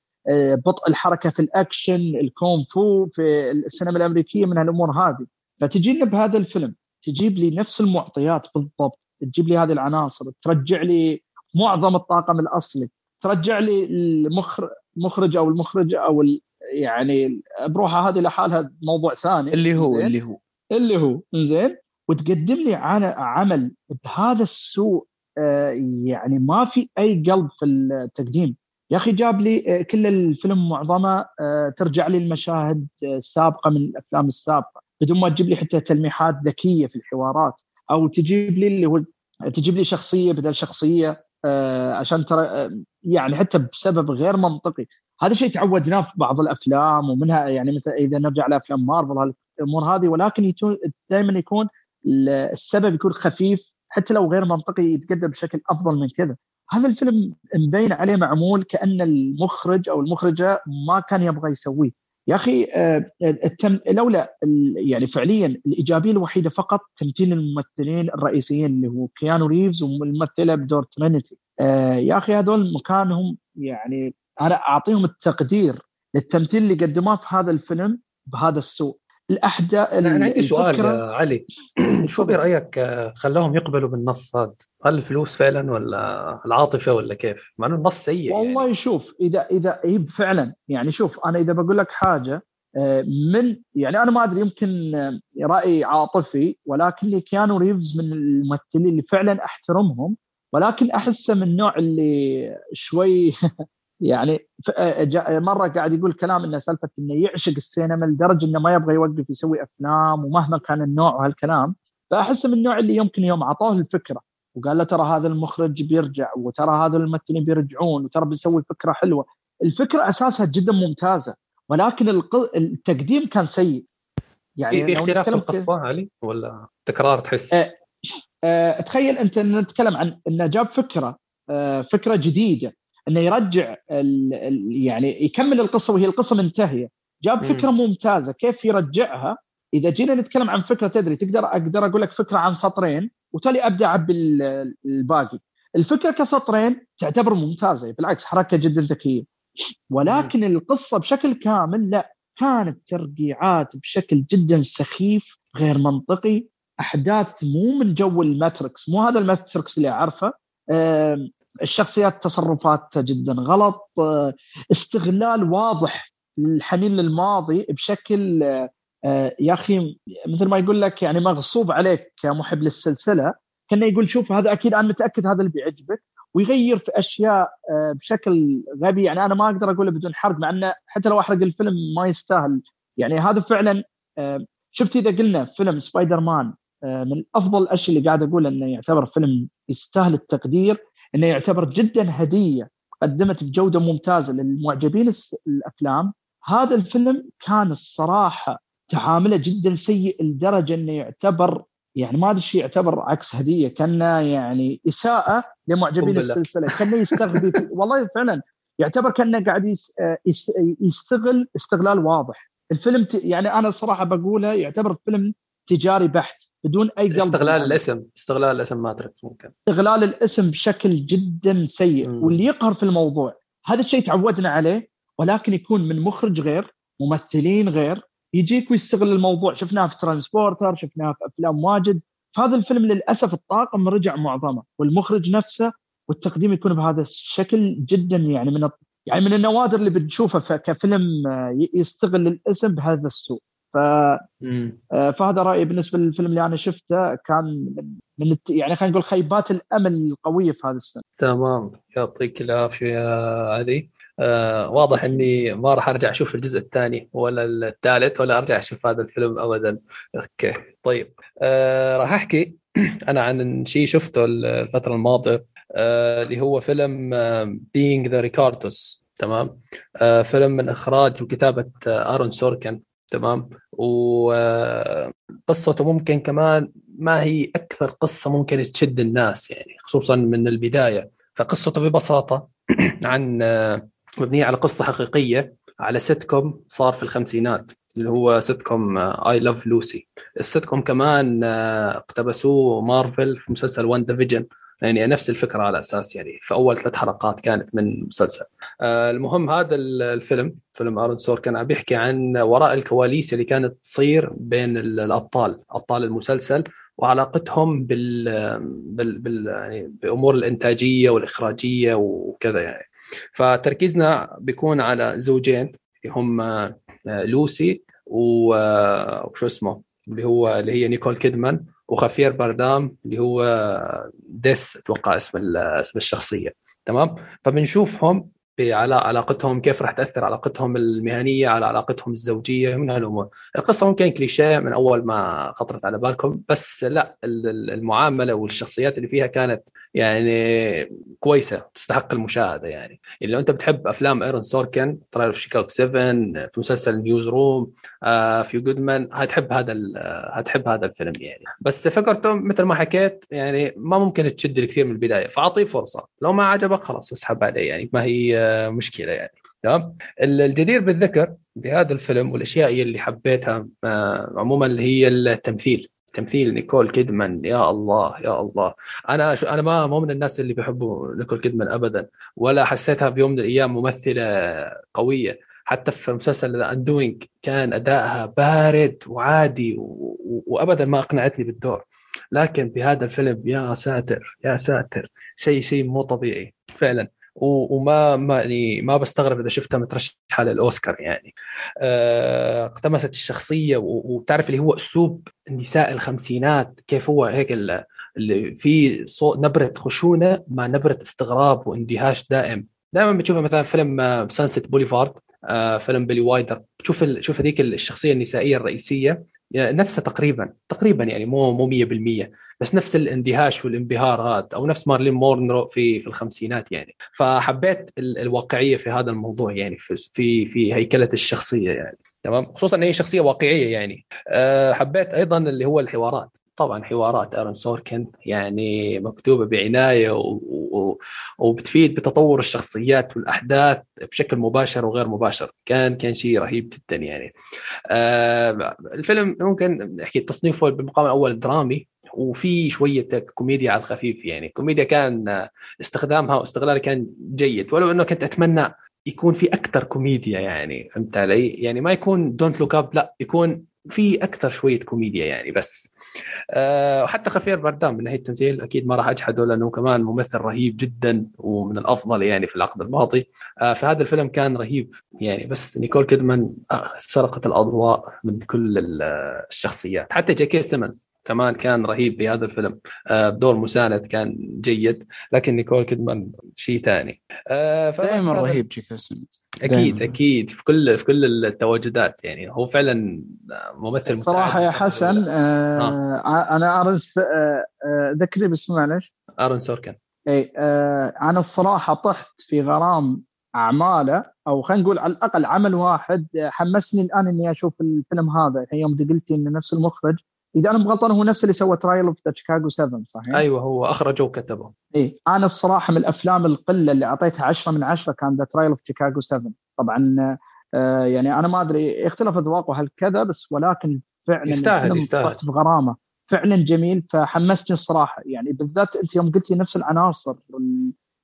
بطء الحركة في الأكشن الكونغ فو في السينما الأمريكية من هالأمور هذه. فتجينا بهذا الفيلم تجيب لي نفس المعطيات بالضبط. تجيب لي هذه العناصر ترجع لي معظم الطاقم الأصلي ترجع لي المخرج أو المخرج أو يعني بروحها هذه لحالها موضوع ثاني. اللي هو اللي هو. اللي هو زين وتقدم لي عمل بهذا السوء آه، يعني ما في أي قلب في التقديم. يا أخي جاب لي آه، كل الفيلم معظمه آه، ترجع لي المشاهد السابقة من الأفلام السابقة. بدون ما تجيب لي حتى تلميحات ذكية في الحوارات. أو تجيب لي اللي هو تجيب لي شخصية بدل شخصية عشان ترى يعني حتى بسبب غير منطقي. هذا شيء تعودناه في بعض الأفلام ومنها يعني مثلا إذا نرجع لأفلام مارفل الأمور هذه ولكن دائما يكون السبب يكون خفيف حتى لو غير منطقي يتقدم بشكل أفضل من كذا. هذا الفيلم مبين عليه معمول كأن المخرج أو المخرجة ما كان يبغى يسويه. يا أخي آه، التم... لولا يعني فعليا الإيجابية الوحيدة فقط تمثيل الممثلين الرئيسيين اللي هو كيانو ريفز والممثله بدور ترينيتي. آه، يا أخي هذول مكانهم يعني أنا أعطيهم التقدير للتمثيل اللي قدموه في هذا الفيلم بهذا السوء الأحداث أنا عندي سؤال يا علي شو برايك آه، خلاهم يقبلوا بالنص هذا؟ هل الفلوس فعلا ولا العاطفة ولا كيف؟ مع إنه النص سيء يعني. والله يعني. شوف اذا اذا هي فعلا يعني شوف أنا إذا بقول لك حاجة آه، من يعني أنا ما أدري يمكن آه، رأي عاطفي ولكن كيانو ريفز من الممثلين اللي فعلا أحترمهم ولكن أحسه من النوع اللي شوي يعني مرة قاعد يقول كلام إنه سالفة إنه يعشق السينما لدرجة إنه ما يبغى يوقف يسوي أفلام ومهما كان النوع وهالكلام. فأحس من النوع اللي يمكن يوم أعطوه الفكرة وقال له ترى هذا المخرج بيرجع وترى هذا الممثلين بيرجعون وترى بنسوي فكرة حلوة. الفكرة أساسها جدا ممتازة ولكن التقديم كان سيء. يعني في اختلاف في القصة علي؟ ولا تكرار تحس؟ أه أه تخيل أنت نتكلم عن إنه جاب فكرة أه فكرة جديدة. إنه يرجع ال ال يعني يكمل القصة وهي القصة منتهية. جاب فكرة ممتازة. كيف يرجعها؟ إذا جينا نتكلم عن فكرة تدري تقدر أقدر أقول لك فكرة عن سطرين؟ وتالي أبدأ أعبي الباقي. الفكرة كسطرين تعتبر ممتازة بالعكس حركة جدا ذكية. ولكن القصة بشكل كامل لا. كانت ترقيعات بشكل جدا سخيف غير منطقي. أحداث مو من جو الماتريكس مو هذا الماتريكس اللي أعرفه. الشخصيات تصرفاتها جدا غلط استغلال واضح للحنين للماضي بشكل يا أخي مثل ما يقول لك يعني مغصوب عليك كمحب للسلسلة كأنه يقول شوف هذا أكيد أنا متأكد هذا اللي بيعجبك ويغير في أشياء بشكل غبي. يعني أنا ما أقدر أقوله بدون حرق مع أنه حتى لو أحرق الفيلم ما يستاهل. يعني هذا فعلا شفت إذا قلنا فيلم سبايدر مان من أفضل الأشياء اللي قاعد أقول إنه يعتبر فيلم يستاهل التقدير. إنه يعتبر جدا هدية قدمت بجودة ممتازة للمعجبين الأفلام. هذا الفيلم كان الصراحة تعامله جدا سيء لدرجة إنه يعتبر يعني ما أدري شيء يعتبر عكس هدية كأنه يعني إساءة لمعجبين السلسلة كأنه يستغبي والله فعلا يعتبر كأنه قاعد يستغل استغلال واضح. الفيلم. يعني أنا الصراحة بقولها يعتبر فيلم تجاري بحت. بدون أي قلب استغلال. الاسم. استغلال الاسم ماتريكس ممكن. استغلال الاسم بشكل جدا سيء. م. واللي يقهر في الموضوع هذا الشيء تعودنا عليه ولكن يكون من مخرج غير ممثلين غير. يجيك ويستغل الموضوع. شفناه في ترانسبورتر شفناه في أفلام واجد. فهذا الفيلم للأسف الطاقم رجع معظمه والمخرج نفسه والتقديم يكون بهذا الشكل جدا يعني من يعني من النوادر اللي بنشوفها كفيلم يستغل الاسم بهذا السوء. ف آه، فهذا رأيي بالنسبة للفيلم اللي أنا شفته. كان من الت... يعني خلينا نقول خيبات الأمل القوية في هذا السنة تمام. يعطيك العافية يا علي. آه واضح إني ما راح أرجع أشوف الجزء الثاني ولا الثالث ولا أرجع أشوف هذا الفيلم ابدا. أوكي طيب. آه راح أحكي أنا عن شيء شفته الفترة الماضية آه اللي هو فيلم Being the Ricardos تمام؟ آه فيلم من إخراج وكتابة آه آرون سوركن. تمام؟ وقصته ممكن كمان ما هي أكثر قصة ممكن تشد الناس يعني خصوصا من البداية. فقصته ببساطة عن آه، مبنية على قصة حقيقية على سيت كوم صار في الخمسينات اللي هو sitcom I Love Lucy ال sitcom كمان آه، اقتبسوه مارفل في مسلسل WandaVision يعني نفس الفكرة على أساس يعني في أول ثلاث حلقات كانت من المسلسل آه المهم هذا الفيلم فيلم آرون سوركن بيحكي عن وراء الكواليس اللي كانت تصير بين الأبطال أبطال المسلسل وعلاقتهم بال, بال... بال... يعني بأمور الإنتاجية والإخراجية وكذا يعني. فتركيزنا بيكون على زوجين هم آه، لوسي آه، وشو اسمه؟ اللي هو اللي هي نيكول كيدمان وخافيير بارديم اللي هو ديسي أتوقع اسم اسم الشخصية. تمام؟ فبنشوفهم بعلاقتهم كيف راح تأثر علاقتهم المهنية على علاقتهم الزوجية من هالأمور. القصة ممكن كليشيه من أول ما خطرت على بالكم بس لا المعاملة والشخصيات اللي فيها كانت يعني كويسة تستحق المشاهدة يعني. لو أنت بتحب أفلام آرون سوركن ترى في شيكاغو 7 في مسلسل Newsroom آه في جودمان هتحب هذا هتحب هذا الفيلم يعني. بس فكرته مثل ما حكيت يعني ما ممكن تشد كثير من البداية فأعطيه فرصة. لو ما عجبك خلاص اسحب عليه يعني ما هي مشكلة يعني. تمام؟ الجدير بالذكر بهذا الفيلم والأشياء اللي حبيتها آه، عموما اللي هي التمثيل. تمثيل نيكول كيدمان يا الله يا الله. أنا شو أنا ما مو من الناس اللي بيحبوا نيكول كيدمان ابدا ولا حسيتها بيوم من الأيام ممثلة قوية. حتى في مسلسل The Undoing كان أدائها بارد وعادي. وابدا ما أقنعتني بالدور. لكن بهذا الفيلم يا ساتر يا ساتر شيء شيء مو طبيعي فعلا. وما ما يعني ما بستغرب إذا شفتها مترشحة للأوسكار يعني. آه، تقمصت الشخصية وبتعرف اللي هو أسلوب النساء الخمسينات كيف هو هيك اللي في صوت نبرة خشونة مع نبرة استغراب واندهاش دائم. دائما بتشوفها مثلا فيلم Sunset Boulevard آه فيلم بيلي وايلدر تشوف. شوف هذيك الشخصية النسائية الرئيسية. نفسها تقريبا تقريبا يعني مو مو 100% بس نفس الاندهاش والانبهار هذا أو نفس مارلين مونرو في في الخمسينات يعني. فحبيت الواقعية في هذا الموضوع يعني في في, في هيكلة الشخصية يعني تمام؟ خصوصا إن هي شخصية واقعية يعني. أه حبيت أيضا اللي هو الحوارات. طبعا حوارات آرون سوركن يعني مكتوبة بعناية و... و... وبتفيد بتطور الشخصيات والأحداث بشكل مباشر وغير مباشر. كان كان شيء رهيب جدا يعني. آه الفيلم ممكن نحكي تصنيفه بالمقام الأول درامي وفي شوية كوميديا على الخفيف يعني. كوميديا كان استخدامها واستغلالها كان جيد. ولو إنه كنت أتمنى يكون في أكثر كوميديا يعني فهمت علي؟ يعني ما يكون Don't Look Up لا يكون في أكثر شوية كوميديا يعني بس. وحتى خافيير بارديم من ناحية التمثيل أكيد ما راح أجحده لأنه كمان ممثل رهيب جدا ومن الأفضل يعني في العقد الماضي. أه فهذا الفيلم كان رهيب يعني بس نيكول كيدمان آه، سرقت الأضواء من كل الشخصيات. حتى جي كي سيمنز كمان كان رهيب في هذا الفيلم. آه، بدور مساند كان جيد لكن نيكول كيدمان شيء ثاني. آه، دائما رهيب سيمنز أكيد دايماً. أكيد في كل في كل التواجدات يعني. هو فعلا ممثل صراحة يا حسن آه آه. أنا ارن آه ذكرني باسمه معلش. ارن سوركن. إي آه أنا الصراحة طحت في غرام أعماله أو خلينا نقول على الأقل عمل واحد حمسني الآن إني أشوف الفيلم هذا. يوم قلتي إنه نفس المخرج إذا أنا غلطان هو نفس اللي سوى Trial of the Chicago 7 صحيح؟ أيوه هو اخرجه وكتبه. اي أنا الصراحة من الأفلام القلة اللي أعطيتها 10 من 10 كان The Trial of Chicago 7 طبعا آه يعني أنا ما أدري اختلف أذواقه هل كذا بس ولكن فعلا يستاهل يستاهل. بغرامة. فعلا جميل فحمسني الصراحة. يعني بالذات أنت يوم قلت لي نفس العناصر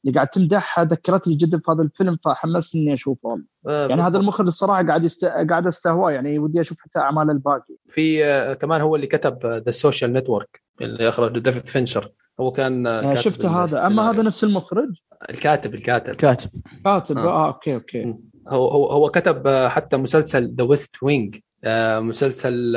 اللي قاعد تمدحها ذكرتني جدا في هذا الفيلم فحمسني إني أشوفه. آه يعني هذا المخرج الصراحة قاعد يست... قاعد استهواه يعني ودي أشوف حتى اعمال الباقي. في آه كمان هو اللي كتب The Social Network اللي أخرج ديفيد فينشر هو كان آه شفت هذا. أما هذا نفس المخرج؟ الكاتب الكاتب. كاتب. كاتب. آه, آه okay okay. هو هو هو كتب آه، حتى مسلسل The West Wing آه، مسلسل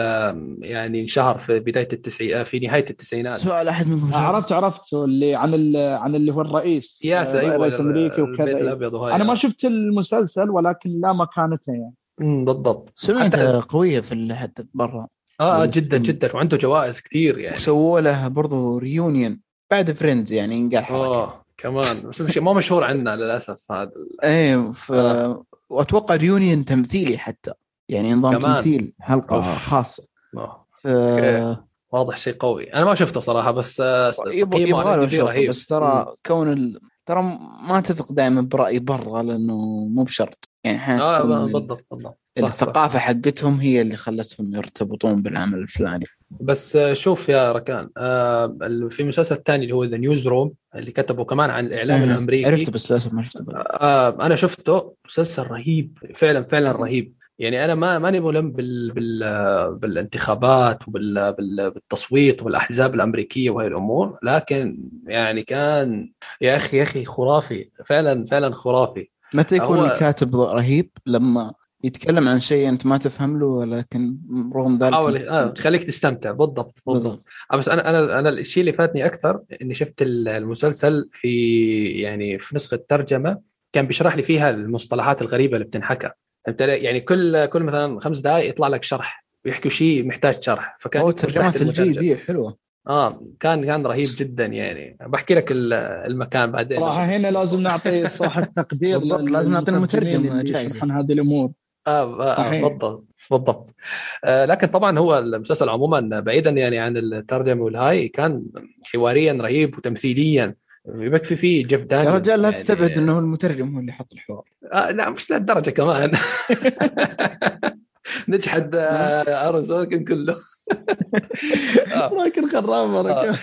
يعني انشهر في بداية التسعينات آه، في نهاية التسعينات. سؤال أحد منكم عرفت عرفت اللي عن عن اللي هو الرئيس سياسه أيوه رئيس أمريكا وكذا البيت الأبيض وهاي أنا ما شفت المسلسل ولكن لا مكانته يعني. امم بالضبط. سمعتها قوية في حتى برا. آه جدا جدا وعنده جوائز كثير يعني. وسووا له برضه reunion بعد Friends يعني انقال آه كمان. بس ما مشهور عندنا للأسف هذا إيه ف... آه. وأتوقع reunion تمثيلي حتى. يعني نظام كمان. تمثيل حلقة أوف. خاصة. ف... واضح شيء قوي. أنا ما شفته صراحة بس آه، يبغى له بس ترى كون ال... ترى ما تثق دائما برأي برا لأنه مو بشرط. يعني أحيانا آه بالضبط بالضبط. الثقافة حقتهم هي اللي خلتهم يرتبطون بالعمل الفلاني. بس آه، شوف يا ركان آه في مسلسل ثاني اللي هو ذا نيوز روم اللي كتبه كمان عن الإعلام الأمريكي. عرفته بس للأسف ما شفته آه أنا شفته. مسلسل رهيب فعلا فعلا رهيب. يعني أنا ما ماني ملم بال بال بالانتخابات وبالتصويت والاحزاب الأمريكية وهي الأمور لكن يعني كان يا أخي يا أخي خرافي. فعلا فعلا خرافي. متى يكون هو... الكاتب رهيب؟ لما يتكلم عن شيء أنت ما تفهم له ولكن رغم ذلك حاول آه تخليك تستمتع. بالضبط بالضبط, بالضبط. آه، بس أنا أنا أنا الشيء اللي فاتني أكثر إني شفت المسلسل في يعني في نسخة ترجمة كان بيشرح لي فيها المصطلحات الغريبة اللي بتنحكى. أنت يعني كل كل مثلا خمس دقائق يطلع لك شرح ويحكوا شيء محتاج شرح. فكان ترجمات الجي دي حلوة. آه كان كان رهيب جدا يعني. بحكي لك المكان بعدين. صراحة هنا لازم نعطي صاحب تقدير بالضبط لازم نعطي المترجم جائزه عن هذه الأمور. آه, آه بالضبط بالضبط. آه لكن طبعا هو المسلسل عموما بعيدا يعني عن الترجمة والهاي كان حواريا رهيب وتمثيليا. يكفي فيه جيف دانيels يا رجال لا يعني. تستبعد إنه المترجم هو اللي حط الحوار. آه لا مش لهالدرجة كمان. نجحد آه، آرون سوركن كله. راكن خرام آه.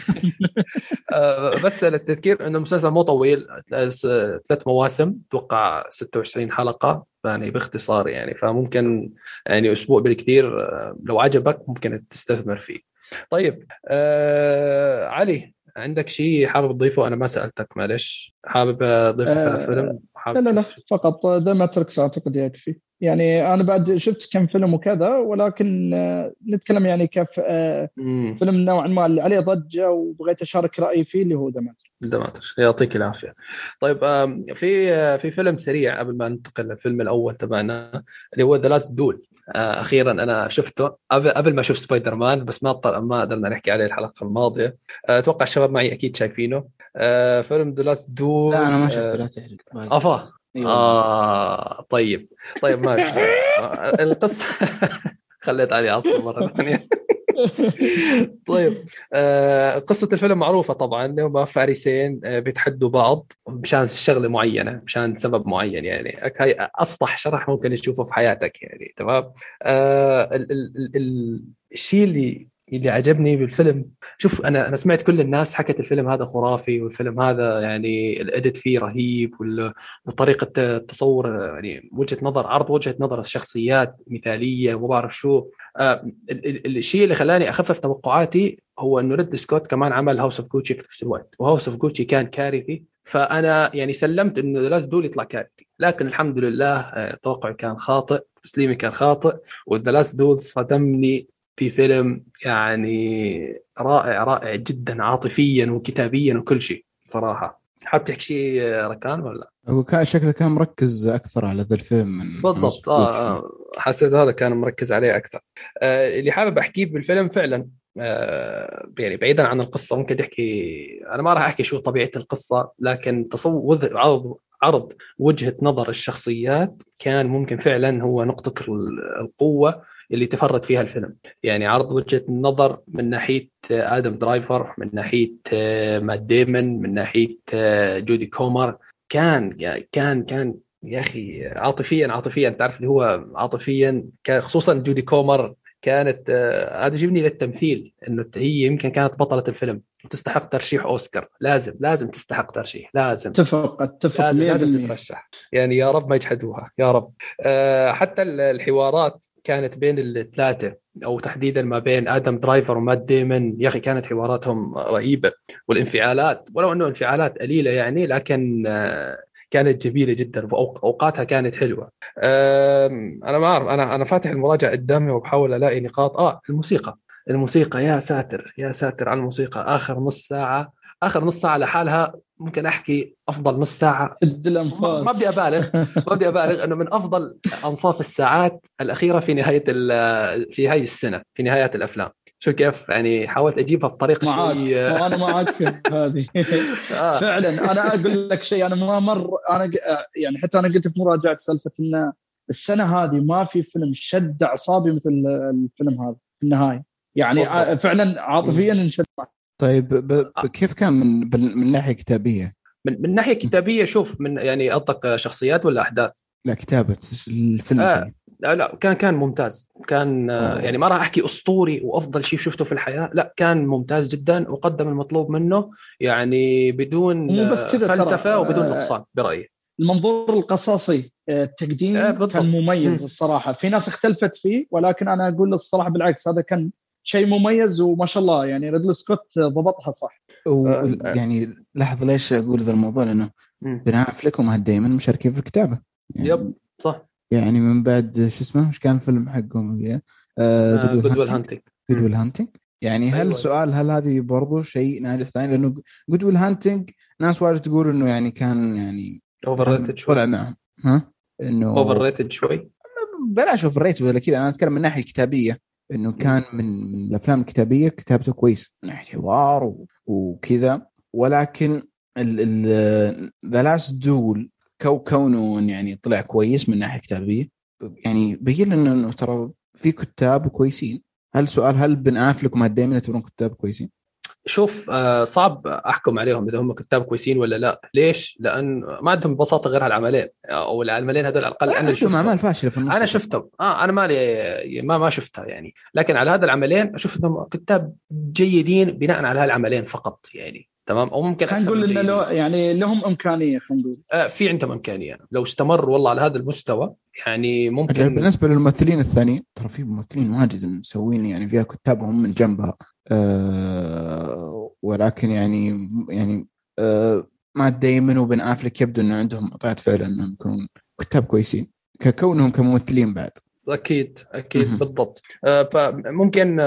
آه، بس للتذكير إنه المسلسل مو طويل ثلاث مواسم أتوقع 26 حلقة يعني باختصار يعني. فممكن يعني أسبوع بالكثير لو عجبك ممكن تستثمر فيه. طيب آه علي عندك شيء حابب تضيفه؟ أنا ما سألتك معلش. حابب اضيف آه فيلم لا لا لا فقط The Matrix أعتقد يكفي يعني أنا بعد شفت كم فيلم وكذا ولكن آه نتكلم يعني كيف آه فيلم نوعا ما اللي عليه ضجة وبغيت أشارك رأيي فيه اللي هو The Matrix. The Matrix يعطيك العافية. طيب في في فيلم سريع قبل ما ننتقل للفيلم الأول تبعنا اللي هو The Last Duel أخيرا أنا شفته قبل ما أشوف سبايدر مان بس ما ما قدرنا نحكي عليه الحلقة الماضية. أتوقع الشباب معي أكيد شايفينه. فيلم The Last Duel لا أنا ما شفته لا تحرق. افا أيوة. آه طيب. طيب ما مشكله القصة خليت علي أصلا مرة ثانية. طيب آه قصة الفيلم معروفة طبعا هم فارسين آه بيتحدوا بعض مشان شغلة معينة مشان سبب معين يعني. هاي أسطح شرح ممكن تشوفه في حياتك يعني تمام؟ آه ال ال ال الشيء اللي اللي عجبني بالفيلم. شوف أنا أنا سمعت كل الناس حكت الفيلم هذا خرافي والفيلم هذا يعني الإديت فيه رهيب وطريقة التصور يعني وجهة نظر عرض وجهة نظر الشخصيات مثالية وما بعرف شو. آه الشيء اللي خلاني أخفف توقعاتي هو إنه ريدلي سكوت كمان عمل House of Gucci في نفس الوقت و House of Gucci كان كارثي. فأنا يعني سلمت إنه The Duel يطلع كارثي. لكن الحمد لله آه، توقعي كان خاطئ تسليمي كان خاطئ و The Last Duel صدمني في فيلم يعني رائع رائع جدا عاطفيا وكتابيا وكل شيء صراحة. حاب تحكي شيء ركان ولا؟ هو كان شكله كان مركز أكثر على ذا الفيلم من بالضبط آه, آه حسيت هذا كان مركز عليه أكثر. آه اللي حابب أحكيه بالفيلم فعلا آه يعني بعيدا عن القصة ممكن تحكي أنا ما راح أحكي شو طبيعة القصة لكن تصور عرض عرض وجهة نظر الشخصيات كان ممكن فعلا هو نقطة القوة اللي تفرد فيها الفيلم. يعني عرض وجهة النظر من ناحية آدم درايفر من ناحية آه، مات ديمن من ناحية آه، جودي كومر. كان كان كان يا أخي عاطفيا عاطفيا. تعرف اللي هو عاطفيا خصوصا جودي كومر كانت آه، هذا يجيبني للتمثيل إنه هي يمكن كانت بطلة الفيلم. وتستحق ترشيح أوسكار. لازم لازم تستحق ترشيح. لازم. اتفق اتفق لازم, لازم تترشح. يعني يا رب ما يجحدوها. يا رب. أه حتى الحوارات كانت بين الثلاثة أو تحديدا ما بين آدم درايفر ومات ديمن. يا أخي كانت حواراتهم رهيبة. والانفعالات ولو أنه انفعالات قليلة يعني لكن أه كانت جميلة جدا واوقاتها كانت حلوة. أنا ما أعرف أنا أنا فاتح المراجعة قدامي وبحاول ألاقي نقاط. آه الموسيقى. الموسيقى يا ساتر يا ساتر على الموسيقى. آخر نص ساعة آخر نص ساعة لحالها ممكن أحكي أفضل نص ساعة. ما بدي أبالغ ما بدي أبالغ إنه من أفضل أنصاف الساعات الأخيرة في نهاية في هاي السنة في نهايات الأفلام. شو كيف؟ يعني حاولت أجيبها بطريقة معاك شوي. أنا معاك في هذه. آه. فعلا أنا أقول لك شيء أنا ما مر أنا يعني حتى أنا قلت في مراجعة سالفة إن السنة هذه ما في فيلم شد أعصابي مثل الفيلم هذا في النهاية. يعني فعلا عاطفيا انشد. طيب ب... كيف كان من من ناحية كتابية؟ من من ناحية كتابية شوف من يعني قصدك شخصيات ولا أحداث؟ لا كتابة الفيلم آه لا لا كان كان ممتاز. كان آه يعني ما راح أحكي أسطوري وأفضل شيء شفته في الحياة لا كان ممتاز جدا وقدم المطلوب منه يعني بدون بس فلسفة وبدون آه، نقصان برأيي. المنظور القصصي آه، التقديم آه كان مميز الصراحة. في ناس اختلفت فيه ولكن أنا أقول الصراحة بالعكس هذا كان شيء مميز وما شاء الله يعني ريدلي سكوت ضبطها صح. آه، يعني لاحظ ليش أقول ذا الموضوع؟ لأنه بن افلك ومات دايما مشاركين في الكتابة. يعني yep صح. يعني من بعد شو اسمه؟ إيش كان الفيلم حقهم؟ Good Hunting Good Will Hunting يعني هل أيوة. سؤال هل هذه برضو شيء ناجح ثاني؟ لأنه Good Will Hunting ناس واجد تقول إنه يعني كان يعني overrated شوي. طلع معهم. ها؟ إنه over rated شوي. بلاش overrated ولا كذا أنا أتكلم من الناحيه الكتابيه إنه كان من من الأفلام الكتابية كتابته كويس من ناحيه حوار وكذا ولكن The Last Duel كو كونه يعني طلع كويس من ناحية كتابية يعني بين لنا إنه ترى في كتاب كويسين هل سؤال هل بن أفلك دايما يعتبرون كتاب كويسين؟ شوف آه صعب أحكم عليهم إذا هم كتاب كويسين ولا لا، ليش؟ لأن ما عندهم ببساطة غير هالعملين. أو العملين هذول على الأقل أنا شفتهم. أعمال فاشلة في النص. أنا شفتهم. آه أنا مالي ما ما شفتها يعني، لكن على هذا العملين أشوف إنهم كتاب جيدين بناء على هالعملين فقط يعني. تمام؟ أو ممكن خلينا نقول إنه لو يعني لهم إمكانية خلينا نقول. آه في عندهم إمكانية. لو استمر والله على هذا المستوى يعني ممكن بالنسبة للممثلين الثانيين ترى في ممثلين واجد مسوين يعني فيها كتابهم من جنبها. آه ولكن يعني يعني آه ما دايما وبن افلك يبدو انه عندهم معطيات فعلا إنهم يكونون كتاب كويسين ككونهم كممثلين بعد. أكيد أكيد بالضبط. آه، فممكن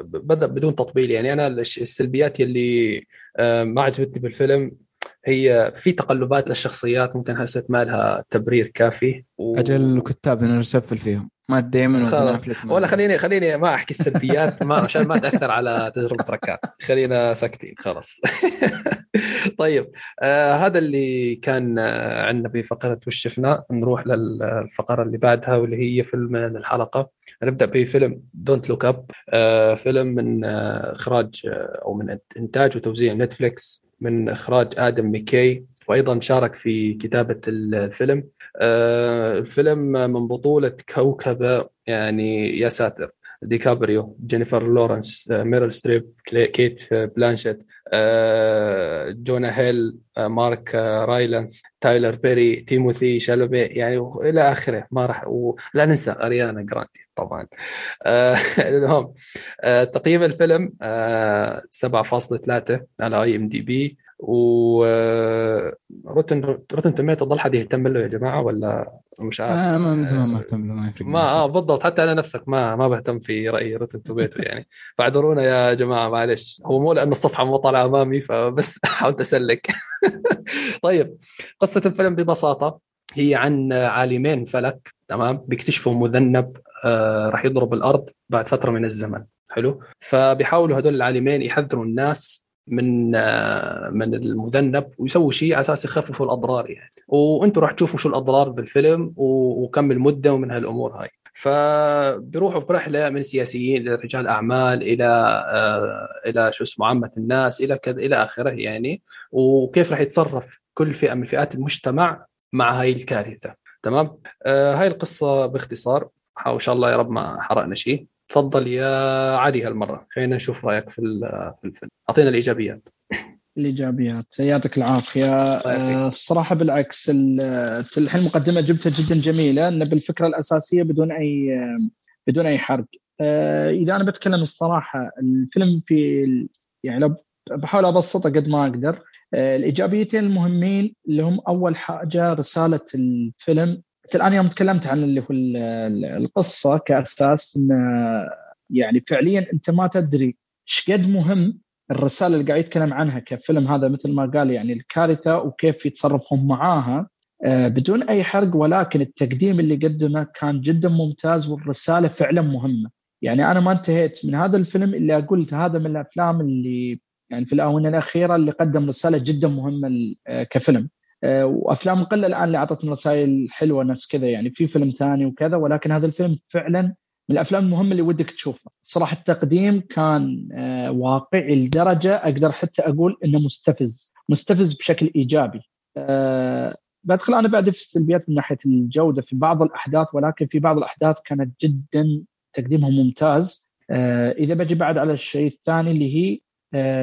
بدأ بدون تطبيل يعني. أنا السلبيات اللي ما عجبتني بالفيلم هي في تقلبات للشخصيات ممكن حسيت ما لها تبرير كافي؟ و... أجل الكتاب إنه نسفل فيهم. ما دائما ولا خليني خليني ما أحكي السلبيات ما عشان ما تأثر على تجربة ركان خلينا ساكتين خلاص. طيب آه هذا اللي كان آه عندنا في فقرة وش شفنا. نروح للفقرة اللي بعدها واللي هي فيلم الحلقة. نبدأ بفيلم Don't Look Up آه فيلم من آه إخراج آه أو من إنتاج وتوزيع نتفليكس. من إخراج آدم مكاي وأيضا شارك في كتابة الفيلم. آه، الفيلم من بطولة كوكبة يعني يا ساتر. ديكابريو جينيفر لورنس ميريل ستريب كيت بلانشيت جونا هيل مارك رايلانس تايلر بيري تيموثي شالاميه يعني إلى آخره. ما راح ولا ننسى أريانا جراندي طبعا. المهم تقييم الفيلم 7.3 على IMDb و Rotten Rotten Tomato ضل حد يهتم له يا جماعة ولا مش عارف؟ آه ما من زمان ما اهتم له ما يفرق ما آه بالضبط. حتى أنا نفسك ما ما بهتم في رأي Rotten Tomato يعني. فاعذرونا يا جماعة معلش. هو مو لأنه الصفحة مو طالعة أمامي فبس حاولت أسلك. طيب قصة الفيلم ببساطة. هي عن عالمين فلك تمام؟ بيكتشفوا مذنب آه راح يضرب الأرض بعد فترة من الزمن. حلو؟ فبيحاولوا هدول العالمين يحذروا الناس من من المذنب ويسووا شيء على أساس يخففوا الأضرار يعني. وأنتم راح تشوفوا شو الأضرار بالفيلم وكم المدة ومن هالأمور هاي. فبيروحوا برحله من سياسيين إلى رجال أعمال إلى آه إلى شو اسمه عامة الناس إلى كذا إلى آخره يعني. وكيف راح يتصرف كل فئة من فئات المجتمع مع هاي الكارثة. تمام؟ آه هاي القصة باختصار. إن شاء الله يا رب ما حرقنا شيء. تفضل يا علي هالمرة. خلينا نشوف رأيك في في الفيلم. أعطينا الإيجابيات. الإيجابيات. يعطيك العافية. آه، الصراحة بالعكس الحين المقدمة جبتها جدا جميلة أن بالفكرة الأساسية بدون أي بدون أي حرق آه، إذا أنا بتكلم الصراحة الفيلم في يعني لو بحاول أبسطه قد ما أقدر. آه، الإيجابيتين المهمين اللي هم أول حاجة رسالة الفيلم الآن يوم تكلمت عن اللي هو القصة كأساس انه يعني فعليا أنت ما تدري إيش قد مهم الرسالة اللي قاعد يتكلم عنها كفيلم هذا مثل ما قال يعني الكارثة وكيف يتصرفون معاها آه، بدون أي حرق ولكن التقديم اللي قدمه كان جدا ممتاز والرسالة فعلا مهمة. يعني أنا ما انتهيت من هذا الفيلم إلا قلت هذا من الأفلام اللي يعني في الآونة الأخيرة اللي قدم رسالة جدا مهمة آه، كفيلم. وأفلام قلة الآن اللي اعطتنا رسائل حلوة نفس كذا يعني في فيلم ثاني وكذا ولكن هذا الفيلم فعلا من الأفلام المهمة اللي ودك تشوفها. صراحة التقديم كان آه، واقعي لدرجة أقدر حتى أقول إنه مستفز. مستفز بشكل إيجابي. أه بدخل أنا بعد في السلبيات من ناحية الجودة في بعض الأحداث ولكن في بعض الأحداث كانت جدا تقديمها ممتاز. إذا بجي بعد على الشيء الثاني اللي هي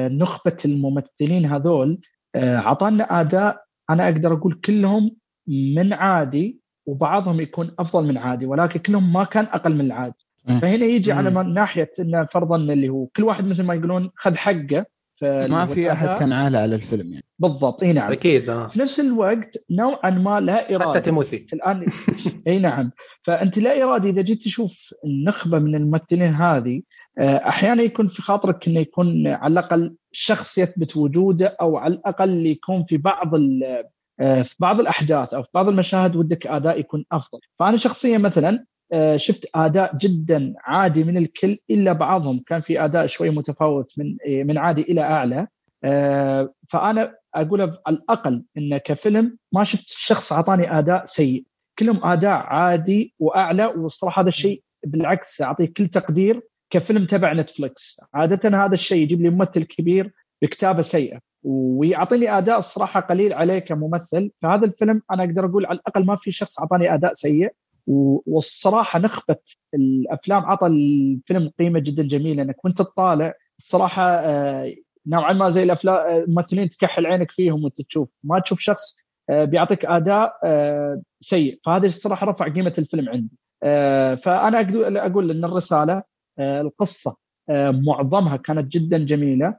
نخبة الممثلين هذول أعطانا أداء أنا أقدر أقول كلهم من عادي وبعضهم يكون أفضل من عادي ولكن كلهم ما كان أقل من العادي. فهنا يجي على ناحية إنه فرضا اللي هو كل واحد مثل ما يقولون خذ حقه ما في أحد كان عالة على الفيلم يعني. بالضبط إي نعم. أكيد آه. في نفس الوقت نوعا ما لا إرادة. حتى تيموثي. الآن إي نعم. فأنت لا ارادي إذا جيت تشوف النخبة من الممثلين هذه آه، أحيانا يكون في خاطرك إنه يكون على الأقل شخص يثبت وجوده أو على الأقل يكون في بعض آه، في بعض الأحداث أو في بعض المشاهد ودك أداء يكون أفضل. فأنا شخصيا مثلا شفت أداء جدا عادي من الكل إلا بعضهم كان في أداء شوي متفاوت من من عادي إلى أعلى. فأنا أقول على الأقل انه كفيلم ما شفت شخص أعطاني أداء سيء. كلهم أداء عادي وأعلى والصراحة هذا الشيء بالعكس أعطيه كل تقدير كفيلم تبع نتفلكس عادة هذا الشيء يجيب لي ممثل كبير بكتابة سيئة ويعطيني أداء الصراحة قليل عليه كممثل. فهذا الفيلم أنا أقدر أقول على الأقل ما في شخص أعطاني أداء سيء. والصراحة نخبة الأفلام عطى الفيلم قيمة جدا جميلة إنك وأنت تطالع الصراحة آه، نوعا ما زي الافلام الممثلين تكحل عينك فيهم وأنت تشوف. ما تشوف شخص آه، بيعطيك أداء آه، سيء. فهذا الصراحة رفع قيمة الفيلم عندي. فأنا أقول إن الرسالة القصة معظمها كانت جدا جميلة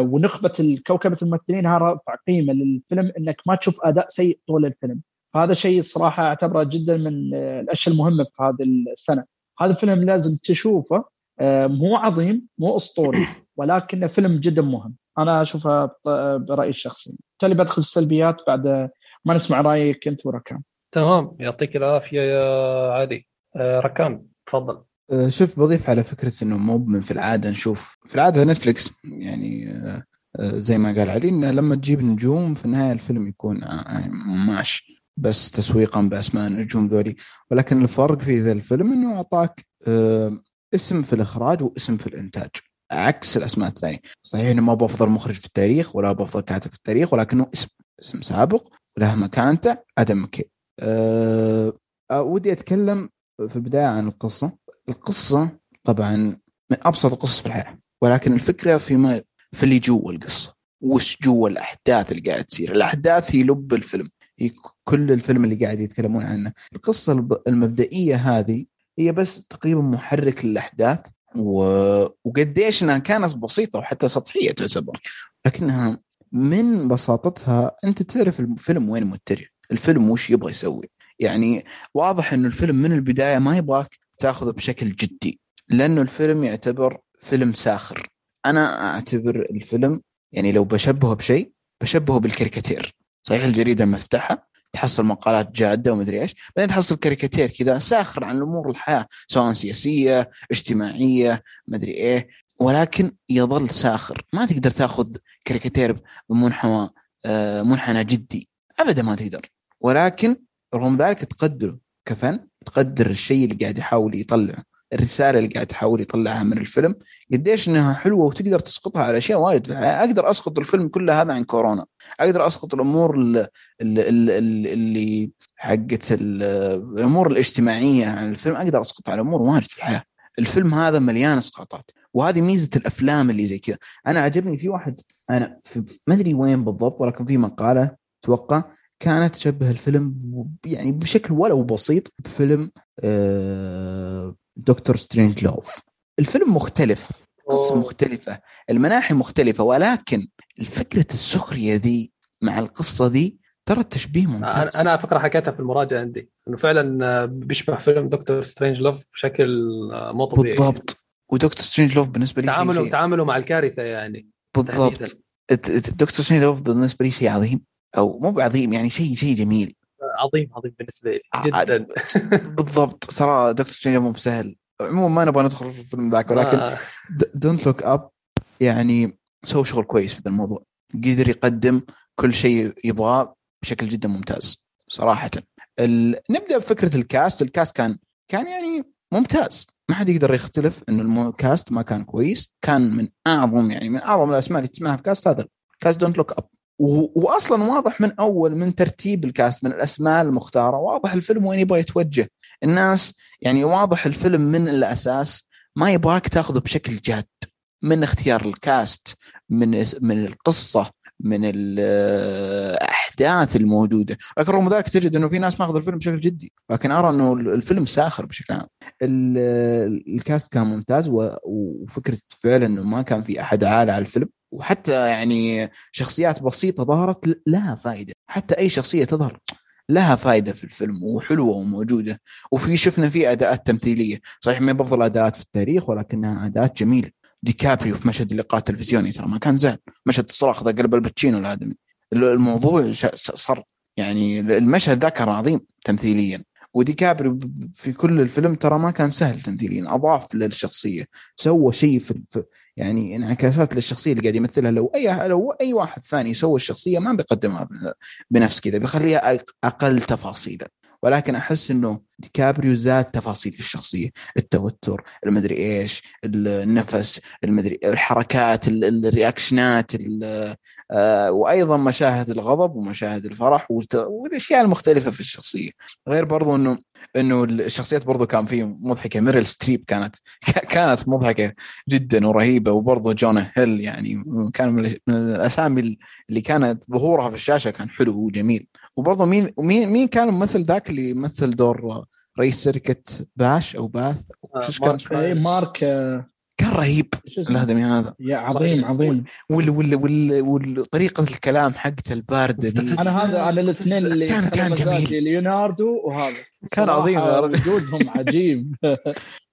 ونخبة الكوكبه الممثلين رفع قيمة للفيلم إنك ما تشوف أداء سيء طول الفيلم. فهذا شيء الصراحه أعتبره جدا من الأشياء المهمة في هذه السنة. هذا الفيلم لازم تشوفه آه، مو عظيم مو أسطوري ولكنه فيلم جدا مهم. أنا أشوفه برأيي الشخصي. بالتالي بدخل السلبيات بعد ما نسمع رأيك أنت وركان. تمام. يعطيك العافية يا عادي. آه، ركان تفضل. آه، شوف بضيف على فكرة إنه مو من في العادة نشوف. في العادة نتفلكس يعني زي ما قال علي إنه لما تجيب نجوم في النهاية الفيلم يكون ماشي بس تسويقا باسماء النجوم ذولي. ولكن الفرق في ذا الفيلم إنه أعطاك اسم في الإخراج واسم في الإنتاج عكس الأسماء الثانية. صحيح إنه ما بأفضل مخرج في التاريخ ولا بأفضل كاتب في التاريخ ولكنه اسم اسم سابق وله مكانته أدم مكي أه, أه ودي أتكلم في البداية عن القصة. القصة طبعا من أبسط القصص في الحياة ولكن الفكرة فيما في اللي جوا القصة وش جوا الأحداث اللي قاعد تصير. الأحداث هي لب الفيلم. كل الفيلم اللي قاعد يتكلمون عنه. القصة المبدئية هذه هي بس تقريبا محرك للأحداث و... وقديش إنها كانت بسيطة وحتى سطحية تعتبر. لكنها من بساطتها أنت تعرف الفيلم وين متجه الفيلم وش يبغى يسوي. يعني واضح إنه الفيلم من البداية ما يبغاك تاخذه بشكل جدي لأنه الفيلم يعتبر فيلم ساخر. أنا أعتبر الفيلم يعني لو بشبهه بشيء بشبهه بالكاريكاتير. صحيح الجريدة لما تفتحها تحصل مقالات جادة ومدري إيش بعدين تحصل كاريكاتير كذا ساخر عن امور الحياة سواء سياسية اجتماعية مدري إيه ولكن يظل ساخر. ما تقدر تأخذ كاريكاتير بمنحنى آه منحنى جدي ابدا ما تقدر. ولكن رغم ذلك تقدره كفن تقدر الشيء اللي قاعد يحاول يطلعه. الرسالة اللي قاعد يحاول يطلعها من الفيلم قديش إنها حلوة وتقدر تسقطها على أشياء وايد. في الحياة أقدر أسقط الفيلم كله هذا عن كورونا. أقدر أسقط الأمور اللي, اللي, حقت الأمور الاجتماعية عن الفيلم. أقدر اسقطها على أمور وايد في الحياة. الفيلم هذا مليان إسقاطات وهذه ميزة الأفلام اللي زي كذا. أنا عجبني في واحد أنا ما أدري وين بالضبط ولكن في مقالة أتوقع كانت تشبه الفيلم يعني بشكل ولو بسيط بفيلم آه Doctor Strangelove. الفيلم مختلف قصة مختلفة المناحي مختلفة ولكن فكرة السخرية ذي مع القصة ذي ترى التشبيه ممتاز. أنا فكره حكيتها في المراجعة عندي إنه فعلا بيشبه فيلم Doctor Strangelove بشكل مو طبيعي. بالضبط. و Doctor Strangelove بالنسبة لي تعامله شيء تعامله مع الكارثة يعني بالضبط. Doctor Strangelove بالنسبة لي شيء عظيم أو مو بعظيم يعني شيء شيء جميل. عظيم عظيم بالنسبة لي جدا. بالضبط. ترى Doctor Strange مو بسهل. عموما ما نبغى ندخل في الفيلم ذاك ولكن Don't Look Up يعني سوى شغل كويس في الموضوع. قدر يقدم كل شيء يبغاه بشكل جدا ممتاز صراحة. ال... نبدأ بفكرة ال cast. ال cast كان كان يعني ممتاز. ما حد يقدر يختلف إنه ال cast ما كان كويس. كان من أعظم يعني من أعظم الأسماء اللي تسمعها في cast هذا. cast Don't Look Up واصلا واضح من أول من ترتيب ال cast من الأسماء المختارة. واضح الفيلم وين يبغى يتوجه. الناس يعني واضح الفيلم من الأساس ما يبغاك تاخذه بشكل جاد. من اختيار ال cast من من القصة من الأحداث الموجودة. لكن رغم ذلك تجد إنه في ناس ماخذ الفيلم بشكل جدي. لكن أرى إنه الفيلم ساخر بشكل عام. الكاست كان ممتاز وفكرة فعلا إنه ما كان في أحد عالي على الفيلم. وحتى يعني شخصيات بسيطة ظهرت لها فائده حتى أي شخصية تظهر لها فائده في الفيلم وحلوة وموجودة. وفي شفنا في أداءات تمثيلية. صحيح ما بفضل أداءات في التاريخ ولكنها أداءات جميلة. ديكابريو في مشهد اللقاء التلفزيوني ترى ما كان زين. مشهد الصراخ ذا قلب آل باتشينو الآدمي. الموضوع صار يعني المشهد ذا كان عظيم تمثيليا. وديكابريو في كل الفيلم ترى ما كان سهل تمثيليا. أضاف للشخصية. سوى شيء في يعني انعكاسات للشخصية اللي قاعد يمثلها. لو اي لو أي واحد ثاني سوى الشخصية ما بيقدمها بنفس كذا بيخليها أقل تفاصيلا. ولكن أحس إنه ديكابريو زاد تفاصيل الشخصية التوتر المدري إيش النفس المدري الحركات ال reactions آه، وأيضا مشاهد الغضب ومشاهد الفرح والأشياء المختلفة في الشخصية. غير برضو إنه إنه الشخصيات برضو كان في مضحكة. ميريل ستريب كانت كانت مضحكة جدا ورهيبة. وبرضو جونا هيل يعني كان من الأسامي اللي كانت ظهورها في الشاشة كان حلو وجميل. وبرضه مين مين مين كان الممثل ذاك اللي يمثل دور رئيس شركة باش أو باث شو كان؟ مارك كان رهيب. الادمي هذا. يا عظيم عظيم. وال وال وال وطريقة الكلام حقته الباردة دي. أنا هذا على الاثنين اللي كان- كان جميل. ليوناردو وهذا. كان عظيم. وجودهم عجيب.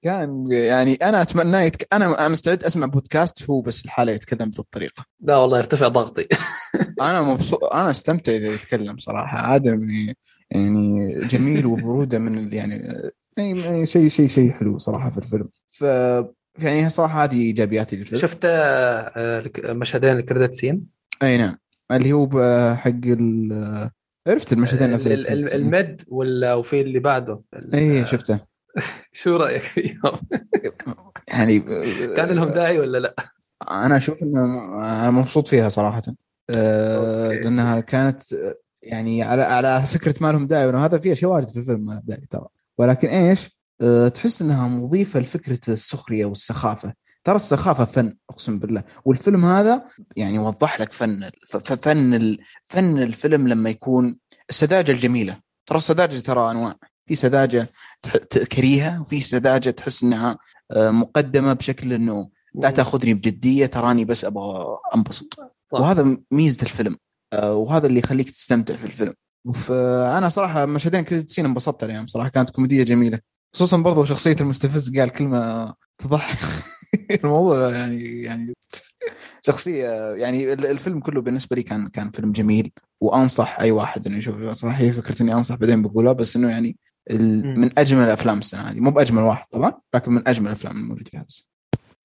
كان يعني أنا أتمنى يتك... أنا مستعد أسمع بودكاست هو بس الحاله يتكلم بهذه الطريقة. لا والله يرتفع ضغطي. أنا مبسوط أنا استمتع إذا يتكلم صراحة. ادمي يعني جميل وبرودة من ال- يعني يعني شيء شيء شيء حلو صراحة في الفيلم. ف يعني صراحة هذه ايجابياتي للفيلم شفت آه، مشهدين الكريدت سين أي نعم اللي هو حق ال... عرفت المشهدين نفس ال- ال- المد ولا وفي اللي بعده اي شفته شو رأيك فيهم؟ يعني كان لهم داعي ولا لا؟ أنا أشوف إنه أنا مبسوط فيها صراحة أه. لأنها كانت آه، يعني على على فكرة ما لهم داعي وأنه هذا فيها شيء وارد في الفيلم ما داعي ترى ولكن إيش؟ أه تحس إنها مضيفة لفكرة السخرية والسخافة. ترى السخافة فن أقسم بالله. والفيلم هذا يعني وضح لك فن فن فن الفيلم لما يكون السذاجة الجميلة. ترى السذاجة ترى أنواع. في سذاجة كريهة وفي سذاجة تحس إنها آه، مقدمة بشكل إنه لا تأخذني بجدية تراني بس أبغى أنبسط. وهذا ميزة الفيلم. آه، وهذا اللي يخليك تستمتع في الفيلم. فأنا صراحة مشهدين كريدت سين انبسطت عليهم صراحة. كانت كوميدية جميلة. خصوصا برضو شخصية المستفز قال كلمة تضحك. الموضوع يعني يعني شخصيه يعني ال- الفيلم كله بالنسبة لي كان كان فيلم جميل. وأنصح أي واحد إنه يشوفه. صراحة هي فكرة إني أنصح بعدين بقولها بس إنه يعني. من أجمل الأفلام السنة هذه. مو بأجمل واحد طبعا لكن من أجمل الأفلام الموجودة في هذا السنة.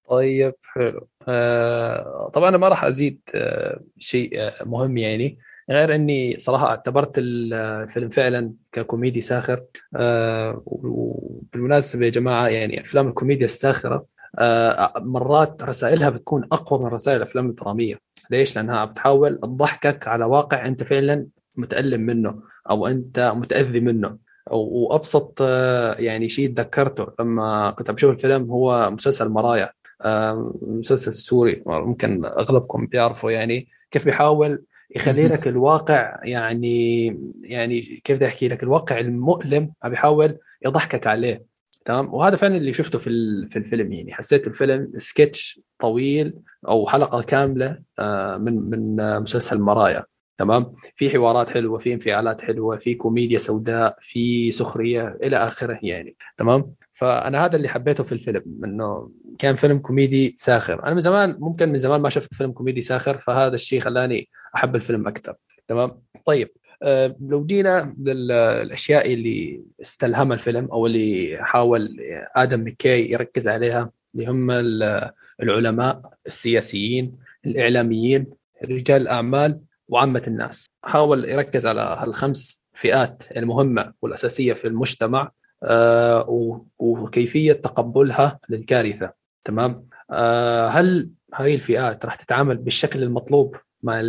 طيب حلو. آه طبعا أنا ما راح أزيد آه شيء آه مهم يعني. غير إني صراحة اعتبرت الفيلم فعلا ككوميدي ساخر. آه وبالمناسبة يا جماعة يعني أفلام الكوميديا الساخرة آه مرات رسائلها بتكون أقوى من رسائل الأفلام الدرامية. ليش؟ لأنها بتحاول تضحكك على واقع أنت فعلا متألم منه أو أنت متأذي منه. وأبسط آه، يعني شيء تذكرته لما كنت بشوف الفيلم هو مسلسل مرايا. مسلسل سوري ممكن أغلبكم بيعرفوا يعني. كيف بيحاول يخلي لك الواقع يعني يعني كيف بدي أحكي لك؟ الواقع المؤلم عم بيحاول يضحكك عليه تمام؟ وهذا فعلا اللي شفته في في الفيلم يعني. حسيت الفيلم سكتش طويل أو حلقة كاملة آه، من من مسلسل مرايا تمام؟ في حوارات حلوة في انفعالات حلوة في كوميديا سوداء في سخرية إلى آخره يعني تمام؟ فأنا هذا اللي حبيته في الفيلم إنه كان فيلم كوميدي ساخر. أنا من زمان ممكن من زمان ما شفت فيلم كوميدي ساخر فهذا الشيء خلاني أحب الفيلم أكثر. تمام؟ طيب آه، لو جينا للأشياء اللي استلهمها الفيلم أو اللي حاول آدم مكي يركز عليها اللي هم ال- العلماء السياسيين الإعلاميين رجال الأعمال وعامة الناس. حاول يركز على هالخمس فئات المهمة والأساسية في المجتمع آه، وكيفية تقبلها للكارثة. تمام؟ آه، هل هاي الفئات راح تتعامل بالشكل المطلوب مع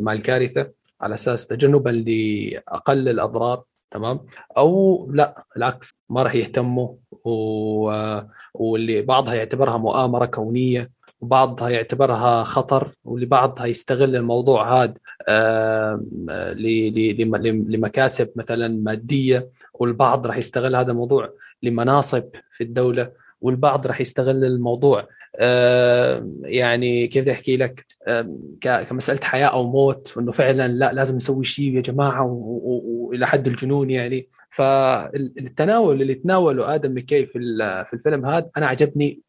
مع الكارثة على أساس تجنبا لأقل الأضرار؟ تمام؟ أو لا العكس ما راح يهتموا و... واللي بعضها يعتبرها مؤامرة كونية وبعضها يعتبرها خطر واللي بعضها يستغل الموضوع هذا آه، لمكاسب مثلا مادية والبعض راح يستغل هذا الموضوع لمناصب في الدولة. والبعض راح يستغل الموضوع. آم، يعني كيف بدي أحكي لك؟ ك- كمسألة حياة أو موت وانه فعلا لا لازم نسوي شيء يا جماعة وإلى حد الجنون يعني. فالتناول اللي تناوله آدم مكي في في الفيلم هذا أنا عجبني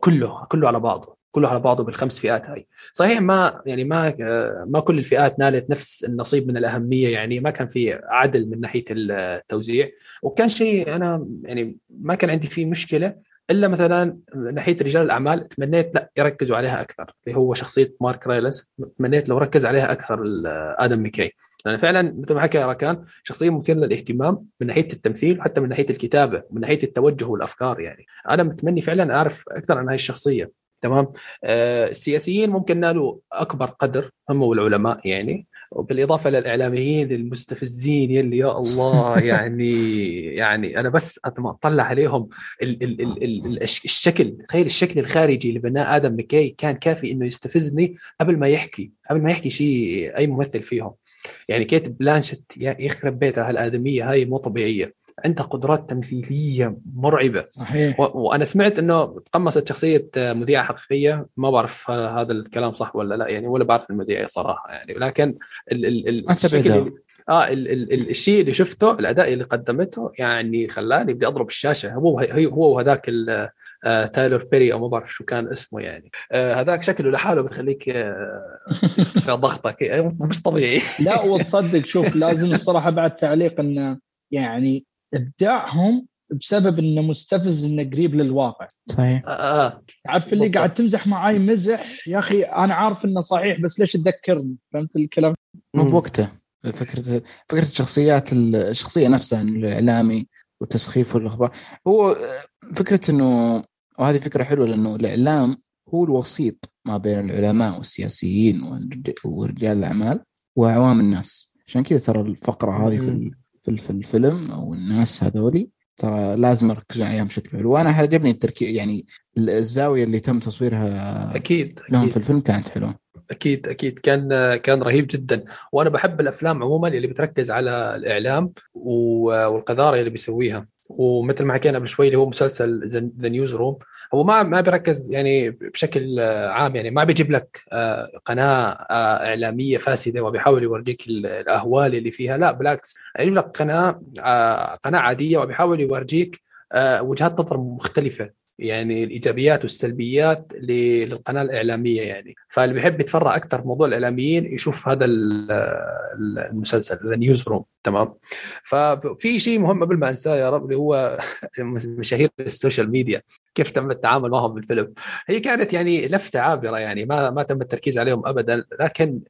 كله كله على بعضه كله على بعضه بالخمس فئات هاي. صحيح ما يعني ما ما كل الفئات نالت نفس النصيب من الأهمية يعني ما كان في عدل من ناحية التوزيع. وكان شيء أنا يعني ما كان عندي فيه مشكلة. إلا مثلا ناحية رجال الأعمال تمنيت لا يركزوا عليها أكثر اللي هو شخصية مارك رايلس تمنيت لو ركز عليها أكثر آدم ميكي لأن فعلا مثل ما حكى راكان شخصية مثيرة للاهتمام من ناحية التمثيل وحتى من ناحية الكتابة من ناحية التوجه والأفكار يعني. أنا متمني فعلا أعرف أكثر عن هاي الشخصية تمام؟ آه السياسيين ممكن نالوا أكبر قدر هم والعلماء يعني. وبالإضافة للإعلاميين المستفزين يلي يا الله يعني يعني أنا بس أطلع عليهم ال ال ال ال الش- الشكل تخيل الشكل الخارجي اللي بناه آدم مكي كان كافي إنه يستفزني قبل ما يحكي قبل ما يحكي شيء أي ممثل فيهم. يعني كيت بلانشيت يا- يخرب بيتها هالادميه هاي مو طبيعية. عنده قدرات تمثيلية مرعبة. صحيح. و... وأنا سمعت إنه تقمصت شخصية مذيعة حقيقية. ما بعرف هذا الكلام صح ولا لا يعني ولا بعرف المذيعة صراحة يعني. لكن ال... ال... ال... الشكل. آه ال... ال... ال... الشيء اللي شفته الأداء اللي قدمته يعني خلاني بدي أضرب الشاشة. هو هو وهذاك ال... آه تايلور بيري أو ما بعرف شو كان اسمه يعني. آه هذاك شكله لحاله بيخليك آه في ضغطك. مش طبيعي. لا وتصدق شوف لازم الصراحة بعد تعليق إنه يعني إبداعهم بسبب إنه مستفز إنه قريب للواقع. صحيح. آه. آه. تعرف اللي قاعد تمزح معاي مزح؟ يا أخي أنا عارف إنه صحيح بس ليش تذكرني؟ فهمت الكلام؟ مو بوقته. فكره فكرة الشخصيات الشخصية نفسها الإعلامي وتسخيف الاخبار هو فكرة انه وهذه فكرة حلوة لأنه الإعلام هو الوسيط ما بين العلماء والسياسيين ورجال الأعمال وعوام الناس. عشان كذا ترى الفقرة هذه في في, في الفيلم أو الناس هذولي. ترى لازم يركزون عليها بشكل حلو. وأنا عجبني التركيز يعني الزاوية اللي تم تصويرها أكيد لهم أكيد. في الفيلم كانت حلوة. أكيد أكيد. كان كان رهيب جدا. وأنا بحب الأفلام عموما اللي بتركز على الإعلام والقذارة اللي بيسويها. ومثل ما حكينا قبل شوي اللي هو مسلسل The Newsroom هو ما ما بيركز يعني بشكل عام يعني ما بيجيب لك آه، قناة آه، إعلامية فاسدة وبيحاول يورجيك الأهوال اللي فيها. لا بالعكس يجيب لك قناة آه، قناة عادية وبيحاول يورجيك وجهات نظر مختلفة يعني الإيجابيات والسلبيات للقناة الإعلامية يعني. فاللي بيحب يتفرج أكثر موضوع الإعلاميين يشوف هذا المسلسل The Newsroom تمام؟ ففي شيء مهم قبل ما أنساه يا رب اللي هو مشاهير ال social media. كيف تم التعامل معهم بالفيلم هي كانت يعني لفتة عابرة يعني ما ما تم التركيز عليهم ابدا. لكن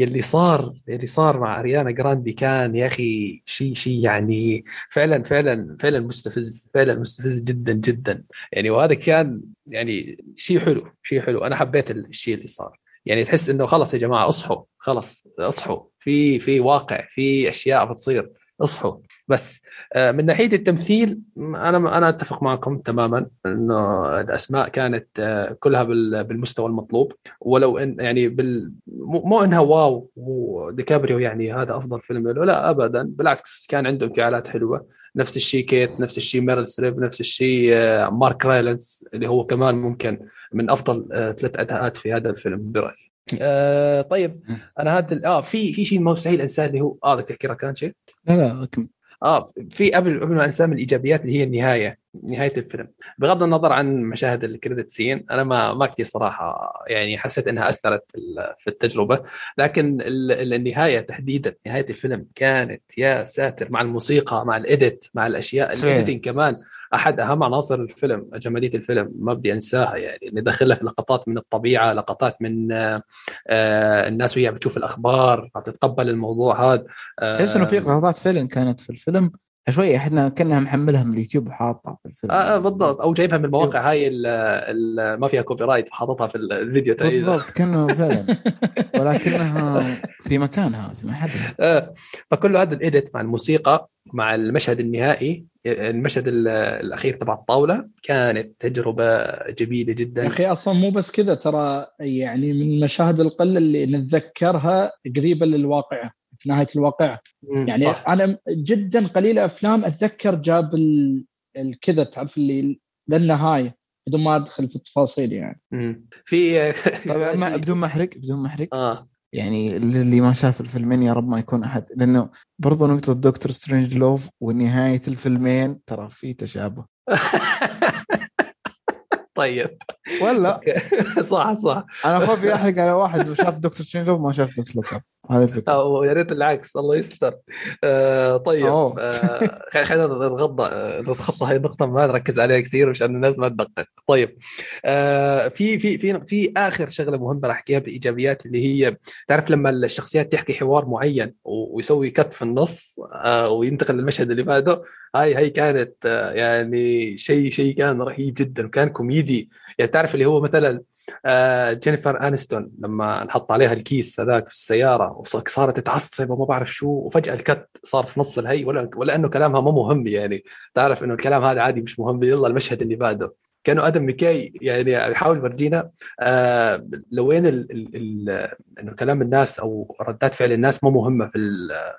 اللي صار اللي صار مع أريانا جراندي كان يا أخي شيء شيء يعني فعلا فعلا فعلا مستفز فعلا مستفز جدا جدا. يعني وهذا كان يعني شيء حلو شيء حلو. أنا حبيت الشيء اللي صار. يعني تحس إنه خلص يا جماعة اصحوا خلص اصحوا. في في واقع في أشياء بتصير اصحوا. بس آه، من ناحية التمثيل أنا أنا أتفق معكم تماما إنه الأسماء كانت آه، كلها بالمستوى المطلوب ولو ان يعني بال مو إنها wow وديكابريو يعني هذا أفضل فيلم له لا ابدا بالعكس كان عنده انفعالات حلوة نفس الشيء كيت نفس الشيء ميريل ستريب نفس الشيء آه، مارك رايلنز اللي هو كمان ممكن من أفضل ثلاث أداءات في هذا الفيلم برأيي. آه طيب أنا هذا آه في في شيء مستحيل أنساه اللي هو آه بدك تحكي ركان شيء؟ لا لا آه في قبل قبل ما انسى من الإيجابيات اللي هي النهاية نهاية الفيلم. بغض النظر عن مشاهد ال credit scene أنا ما ما كثير صراحة يعني حسيت إنها أثرت في في التجربة. لكن النهاية تحديدا نهاية الفيلم كانت يا ساتر مع الموسيقى مع ال edit مع الأشياء ال editing كمان. أحد أهم عناصر الفيلم جماليه الفيلم ما بدي أنساها يعني يدخل لك لقطات من الطبيعة لقطات من آه الناس وهي بتشوف الأخبار تتقبل الموضوع هذا آه تحس إنه في لقطات فيلم كانت في الفيلم شوي إحنا كنا محملها من اليوتيوب وحاطها في الفيلم. آه, آه بالضبط أو جايبها من المواقع هاي ال ما فيها copyright وحاططها في الفيديو تقريبا بالضبط كأنه فعلا ولكنها في مكانها في محلها. آه فكل هذا الايديت مع الموسيقى مع المشهد النهائي المشهد الأخير تبع الطاولة كانت تجربة جميلة جدا. يا أخي أصلا مو بس كذا ترى يعني من المشاهد القلة اللي نتذكرها قريبه للواقعه في نهاية الواقعه يعني صح. أنا جدا قليل أفلام أتذكر جاب الكذا تعرف اللي للنهاية بدون ما أدخل في التفاصيل يعني. في طبعا بدون ما احرق بدون ما احرق آه. يعني اللي ما شاف الفيلمين يا رب ما يكون أحد. لأنه برضو نقطة دكتور سترينج لوف ونهاية الفيلمين ترى في تشابه. طيب. ولا؟ صح صح. أنا خوفي احرق على واحد وشاف دكتور سترينج لوف ما شاف دكتور لوف هذه الفكرة. يا ريت العكس الله يستر. آه طيب آه خلينا نتغاضى نتخطى هاي النقطة ما نركز عليها كثير مشان الناس ما تدقق. طيب آه في في في في آخر شغلة مهمة راح أحكيها بالايجابيات اللي هي تعرف لما الشخصيات تحكي حوار معين ويسوي cut في النص آه وينتقل للمشهد اللي بعده هاي هاي كانت آه يعني شيء شيء كان رهيب جدا وكان كوميدي. يعني تعرف اللي هو مثلا آه جينيفر آنستون لما نحط عليها الكيس هذاك في السيارة وصارت تتعصب وما بعرف شو وفجأة ال cut صار في نص الهي ولا ولا انه كلامها مو مهم يعني. تعرف إنه الكلام هذا عادي مش مهم يلا المشهد اللي بعده. كانوا آدم ميكاي يعني يحاول يفرجينا آه لوين إنه كلام الناس أو ردات فعل الناس مو مهمة في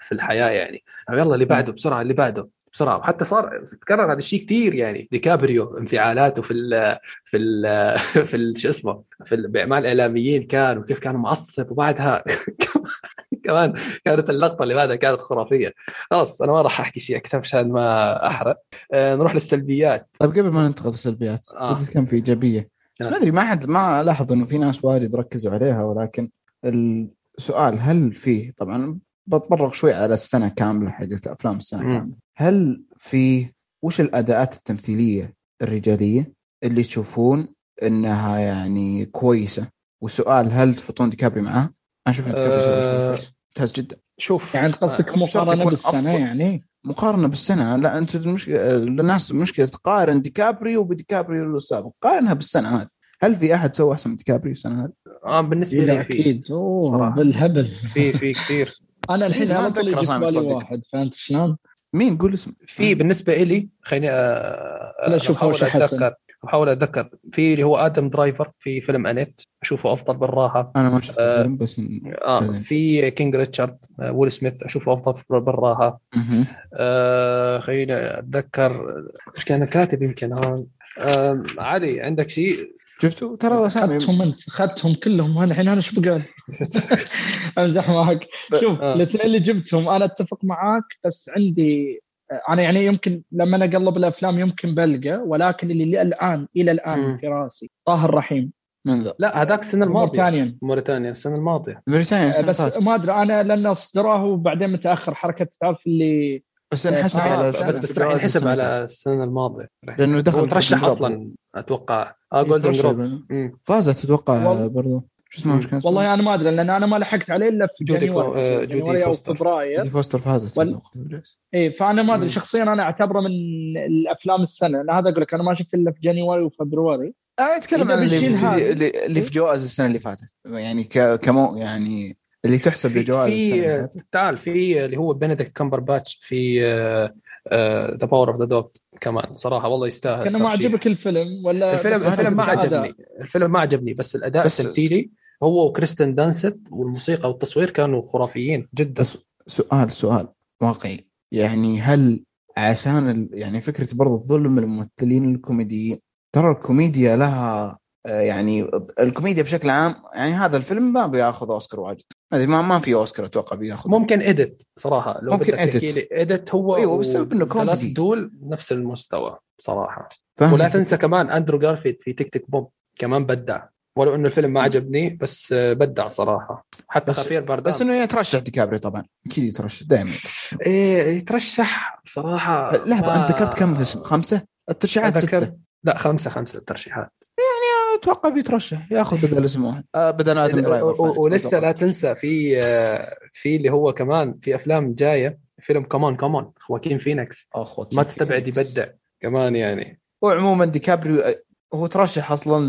في الحياة يعني. يلا اللي بعده بسرعة اللي بعده. بسرعة حتى صار تكرر هذا الشيء كثير يعني. ديكابريو انفعالاته في ال في ال في ال شو اسمه في مع الاعلاميين كان وكيف كان معصب وبعدها كمان كانت اللقطة اللي بعدها كانت خرافية. خلاص أنا ما راح أحكي شيء أكثر عشان ما أحرق. آه نروح للسلبيات. طيب قبل ما ننتقل للسلبيات آه. كم في إيجابية. بس ما أدري ما حد ما لاحظ إنه في ناس وايد ركزوا عليها ولكن السؤال هل في طبعا بتطرق شوي على السنة كاملة حقت أفلام السنة م. كاملة. هل في وش الأداءات التمثيلية الرجالية اللي تشوفون إنها يعني كويسة؟ والسؤال هل تحطون ديكابريو معاه؟ أنا أشوف ديكابريو أه ممتاز. جدا. شوف يعني قصدك آه، مقارنة بالسنة يعني؟ مقارنة بالسنة. لا أنت المشكلة الناس مشكلة تقارن ديكابريو بديكابريو السابق. قارنها بالسنة هذه. هل في أحد سوى أحسن من ديكابريو السنة هذه؟ آه بالنسبة لي أكيد. أوه بالهبل. في في كثير. أنا الحين طول يجي بالي واحد. فهمت شلون؟ مين؟ قول اسم. في بالنسبة لي خليني لا شوف اول شيء أتذكر. أحاول أتذكر. في اللي هو آدم درايفر في فيلم Annette. أشوفه أفضل بالراحة. أنا ما شفت آه الفيلم بس آه في King Richard آه ويل سميث أشوفه أفضل بالراحة. آه خليني أتذكر. إيش كان كاتب يمكن؟ هون آه علي عندك شيء؟ شفتوا؟ ترى الاسامي اخذتهم انت اخذتهم كلهم. أنا الحين أنا إيش بقول أمزح معك شوف آه. الاثنين اللي جبتهم أنا أتفق معاك بس عندي أنا يعني يمكن لما أنا أقلب الأفلام يمكن بلقى ولكن اللي الآن إلى الآن م. في رأسي طاهر رحيم. من ذا؟ لا هذاك السنة الماضية. موريتانيا موريتانيا السنة الماضية. موريتانيا بس ما أدري أنا لأن صدروه وبعدين متأخر حركة تعرف اللي بس انحسب آه على بس بس راح ينحسب على السنة الماضية. لأنه دخل ترشح أصلا أتوقع. آه Golden Globe فازت أتوقع برضو. شو اسمه مش كان والله أنا ما أدري لأن أنا ما لحقت عليه إلا في جودي January. جودي فوستر. فبراير. جودي فوستر فازت وال... اي فأنا ما أدري شخصيا أنا أعتبره من الأفلام السنة. أنا هذا أقول لك أنا ما شفت إلا في January وفبراير. أنا أتكلم عن اللي, اللي, اللي في جوائز السنة اللي فاتت. يعني كمو يعني اللي تحسب لجوائز في تعال في اللي هو بنديكت كامبرباتش في The Power of the Dog كمان. صراحة والله يستاهل كان ما عجبك الفيلم ولا الفيلم الفيلم ما عجبني. الفيلم ما عجبني بس الأداء التمثيلي هو وكريستن دانست والموسيقى والتصوير كانوا خرافيين جدا. بس سؤال سؤال واقعي. يعني هل عشان يعني فكرة برضو الظلم الممثلين الكوميديين ترى الكوميديا لها آه، يعني الكوميديا بشكل عام يعني هذا الفيلم ما بياخذ أوسكار واجد. ما ما في أوسكار أتوقع بياخذ ممكن edit صراحة لو ممكن edit edit هو أيوه بسبب إنه كوميدي. دول نفس المستوى صراحة. ولا تنسى كمان أندرو جارفيلد في Tick Tick Boom كمان بدع. ولو إنه الفيلم ما عجبني بس بدع صراحة. حتى خافيير بارديم بس إنه يترشح ديكابريو طبعا. أكيد يترشح دائما. إيه يترشح بصراحه لحظة ما... انت ذكرت كم اسم خمسة؟ الترشيحات ستة. لا خمسة خمسة الترشيحات يعني أتوقع بيترشح ياخذ بدل اسم واحد آه بدل آدم درايفر ولسه لا تنسى في آه في اللي هو كمان في أفلام جاية فيلم كمان كمان خواكين فينيكس. ما تستبعد يبدع كمان يعني. وعموما ديكابريو هو ترشح أصلا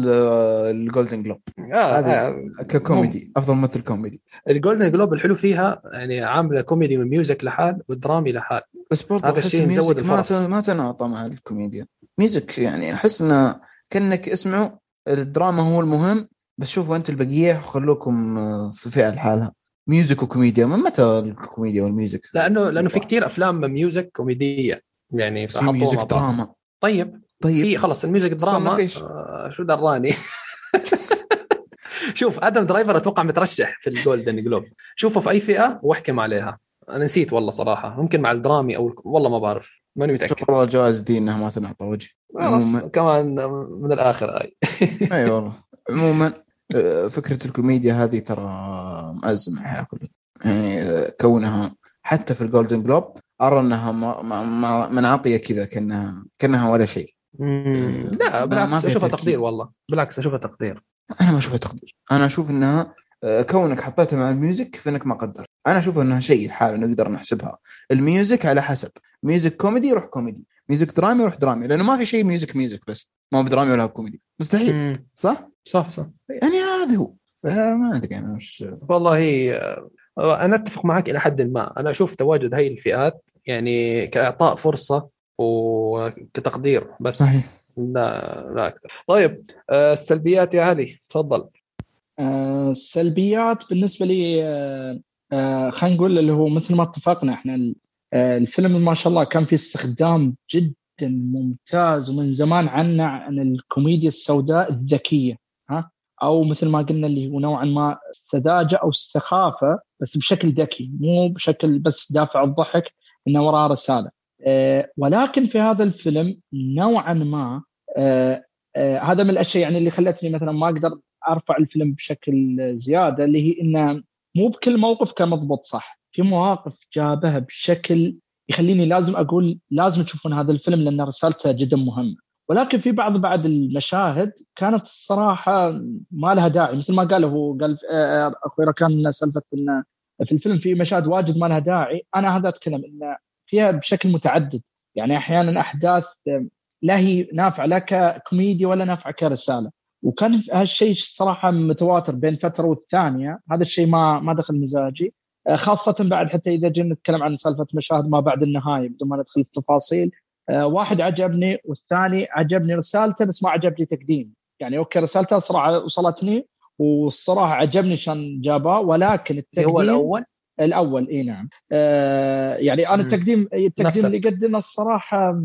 لل Golden Globe آه, آه ككوميدي. أفضل ممثل كوميدي. ال Golden Globe الحلو فيها يعني عاملة كوميدي من music لحال ودرامي لحال. بس برضه هذا الشيء ما ما تناطى مع الكوميديا. music يعني أحس إنه كأنك اسمعوا الدراما هو المهم بس شوفوا أنت البقية خلوكم في فئة لحالها. music وكوميديا من متى الكوميديا وال music؟ لأنه لأنه في كثير أفلام music كوميدية. يعني في music دراما. طيب. طيب. في خلص ال music دراما آه شو دراني؟ شوف آدم درايفر أتوقع مترشح في ال Golden Globe شوفه في أي فئة وأحكم عليها. أنا نسيت والله صراحة. ممكن مع الدرامي أو والله ما بعرف. ماني متأكد. والله الجوائز دي إنها ما تنعطى وجه. كمان من الآخر هاي. أي والله. عموما آه، فكرة الكوميديا هذه ترى مأزمه الحياة كلها. يعني آه، كونها حتى في ال Golden Globe أرى إنها منعطيه كذا كانها كأنها ولا شيء. لا بالعكس أشوفها تقدير والله. بالعكس أشوفها تقدير. أنا ما أشوفها تقدير. أنا أشوف إنها آه، كونك حطيتها مع ال music فإنك ما قدرت. أنا أشوف انها شيء لحاله نقدر نحسبها. ال music على حسب. music كوميدي يروح كوميدي. music درامي يروح درامي لأنه ما في شيء music music بس. ما هو بدرامي ولا كوميدي. مستحيل. صح؟ صح صح. يعني هذا هو. ما أدري أنا وش والله آه، أنا أتفق معك إلى حد ما. أنا أشوف تواجد هاي الفئات يعني كإعطاء فرصة وكتقدير بس. صحيح. لا لا أكثر. طيب آه، السلبيات يا علي. تفضل. آه، السلبيات بالنسبة لي خلينا نقول اللي هو مثل ما اتفقنا إحنا الفيلم ما شاء الله كان في استخدام جدا ممتاز ومن زمان عنا عن الكوميديا السوداء الذكية ها؟ أو مثل ما قلنا اللي هو نوعا ما السذاجه أو السخافه بس بشكل ذكي مو بشكل بس دافع الضحك إنه وراه رسالة. أه ولكن في هذا الفيلم نوعا ما هذا من الأشياء يعني اللي خلتني مثلا ما أقدر أرفع الفيلم بشكل زيادة اللي هي إنه مو بكل موقف كان مضبوط صح. في مواقف جابها بشكل يخليني لازم أقول لازم تشوفون هذا الفيلم لأن رسالته جدا مهمة. ولكن في بعض بعد المشاهد كانت الصراحة ما لها داعي. مثل ما قال هو قال آه، أخوي كان سالفة إنه في الفيلم في مشاهد واجد ما لها داعي. أنا هذا أتكلم انه فيها بشكل متعدد. يعني أحيانا أحداث لا هي نافعة لا ككوميديا ولا نافعة كرسالة. وكان هالشيء صراحة متواتر بين فترة والثانية. هذا الشيء ما ما دخل مزاجي. آه، خاصة بعد حتى إذا جينا نتكلم عن سالفة مشاهد ما بعد النهاية بدون ما ندخل في التفاصيل. آه، واحد عجبني والثاني عجبني رسالته بس ما عجبني تقديم يعني okay رسالته صراحة وصلتني والصراحة عجبني شان جاباه ولكن التقديم هو الأول؟ الأول إي نعم. آه يعني أنا التقديم التقديم اللي قدمه الصراحة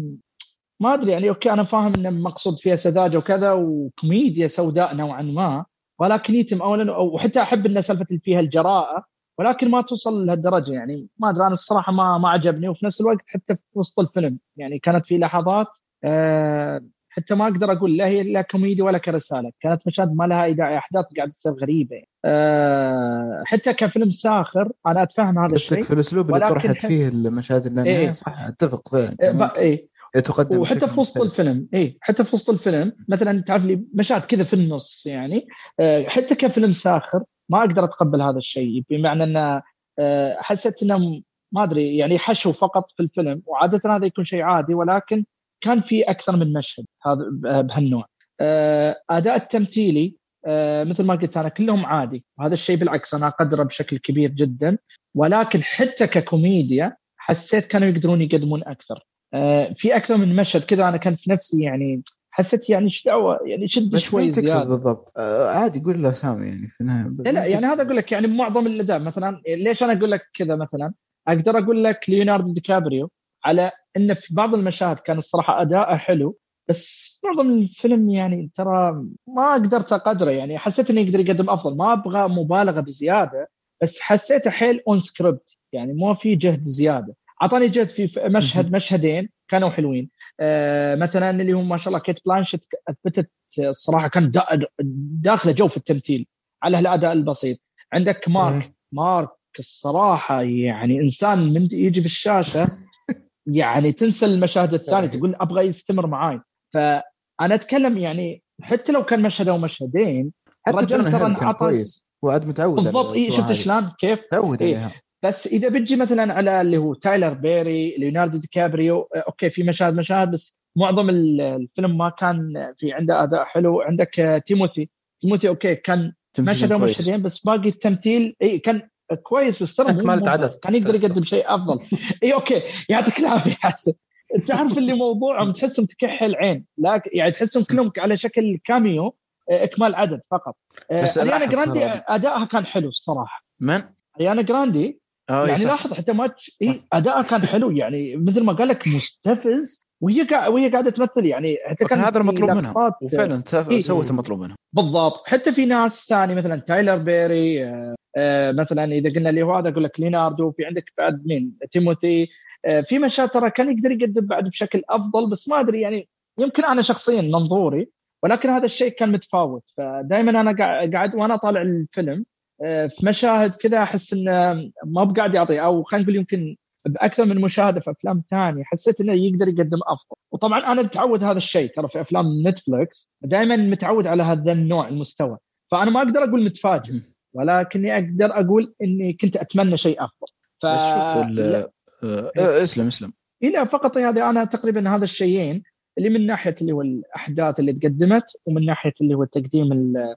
ما أدري يعني okay أنا فاهم انه مقصود فيها سذاجة وكذا وكوميديا سوداء نوعا ما ولكن يتم اولا وحتى أحب إن سالفة اللي فيها الجراءة ولكن ما توصل لهالدرجة يعني ما أدري أنا الصراحة ما ما عجبني وفي نفس الوقت حتى في وسط الفيلم يعني كانت في لحظات آه حتى ما أقدر أقول لا هي لا كوميدي ولا كرسالة كانت مشاهد ما لها أي داعي أحداث قاعدة تصير غريبة يعني. أه حتى كفيلم ساخر أنا أتفهم هذا الشيء في الأسلوب اللي طرحت فيه المشاهد النهائيه إيه صح أتفق فعلا إيه, إيه تقدم وحتى في وسط الفيلم اي حتى في وسط الفيلم مثلا تعرف لي مشاهد كذا في النص يعني أه حتى كفيلم ساخر ما أقدر أتقبل هذا الشيء بمعنى ان أه حسيت إنه ما أدري يعني حشو فقط في الفيلم وعادة هذا يكون شيء عادي ولكن كان في أكثر من مشهد هذا بهالنوع. أه أداء التمثيلي مثل ما قلت أنا كلهم عادي وهذا الشيء بالعكس أنا أقدره بشكل كبير جدا ولكن حتى ككوميديا حسيت كانوا يقدرون يقدمون أكثر. في أكثر من مشهد كذا أنا كنت في نفسي يعني حسيت يعني إيش دعوة؟ يعني شد شوي زيادة. بالضبط. آه عادي قول له سامي يعني في النهاية. لا, لا يعني هذا أقول لك يعني معظم الاداء مثلا ليش أنا أقول لك كذا مثلا؟ أقدر أقول لك ليوناردو دي كابريو على انه في بعض المشاهد كان الصراحة أداءه حلو بس معظم الفيلم يعني ترى ما قدرت أقدره. يعني حسيت إنه يقدر يقدم أفضل. ما أبغى مبالغة بزيادة بس حسيته حيل on script يعني ما في جهد زيادة. أعطاني جهد في مشهد مشهدين كانوا حلوين. آه مثلا اللي هم ما شاء الله كيت بلانشت أثبتت الصراحه كان داخله جو في التمثيل على الاداء البسيط. عندك مارك مارك الصراحة يعني إنسان من يجي في الشاشة يعني تنسى المشاهد الثانية تقول أبغى يستمر معاي. فأنا أتكلم يعني حتى لو كان مشهد أو مشهدين حتى ترى كان كويس وعاد متعود بالضبط. إي شفت شلون؟ كيف؟ تعود إيه. بس إذا بتجي مثلا على اللي هو تايلر بيري ليوناردو دي كابريو okay في مشاهد مشاهد بس معظم الفيلم ما كان في عنده أداء حلو. عندك تيموثي. تيموثي okay كان مشهد مشهدين بس باقي التمثيل إي كان كويس بس ترى أكملت عدد. كان يقدر يقدم شيء أفضل. إي okay يعطيك العافية حسن. تعرف اللي موضوعهم تحسهم تكحل عين لا يعني تحسهم كلهم على شكل cameo إكمال عدد فقط. بس أريانا جراندي ادائها كان حلو الصراحة. من؟ أريانا جراندي يعني لاحظ حتى ماتش إيه ادائها كان حلو. يعني مثل ما قال لك مستفز وهي وهي قاعدة تمثل يعني حتى كان هذا المطلوب منها. وفعلا إيه. سوت المطلوب منها. بالضبط. حتى في ناس ثاني مثلا تايلر بيري آه آه مثلا إذا قلنا اللي هو هذا أقول لك ليوناردو في عندك بعد مين؟ تيموثي آه في مشاهد ترى كان يقدر يقدم بعد بشكل أفضل بس ما أدري يعني يمكن أنا شخصيا منظوري ولكن هذا الشيء كان متفاوت. فدائما أنا قاعد وأنا طالع الفيلم في مشاهد كذا أحس إنه ما بقاعد يعطي أو خلينا نقول يمكن بأكثر من مشاهدة في أفلام ثانية حسيت إنه يقدر يقدم أفضل. وطبعا أنا متعود هذا الشيء ترى في أفلام نتفلكس دائما متعود على هذا النوع المستوى فأنا ما أقدر أقول متفاجئ ولكني أقدر أقول إني كنت أتمنى شيء أفضل. ف شوف آه اسلم اسلم. إلى فقط هذا أنا تقريبا هذا الشيئين اللي من ناحية اللي هو الأحداث اللي تقدمت ومن ناحية اللي هو تقديم آه،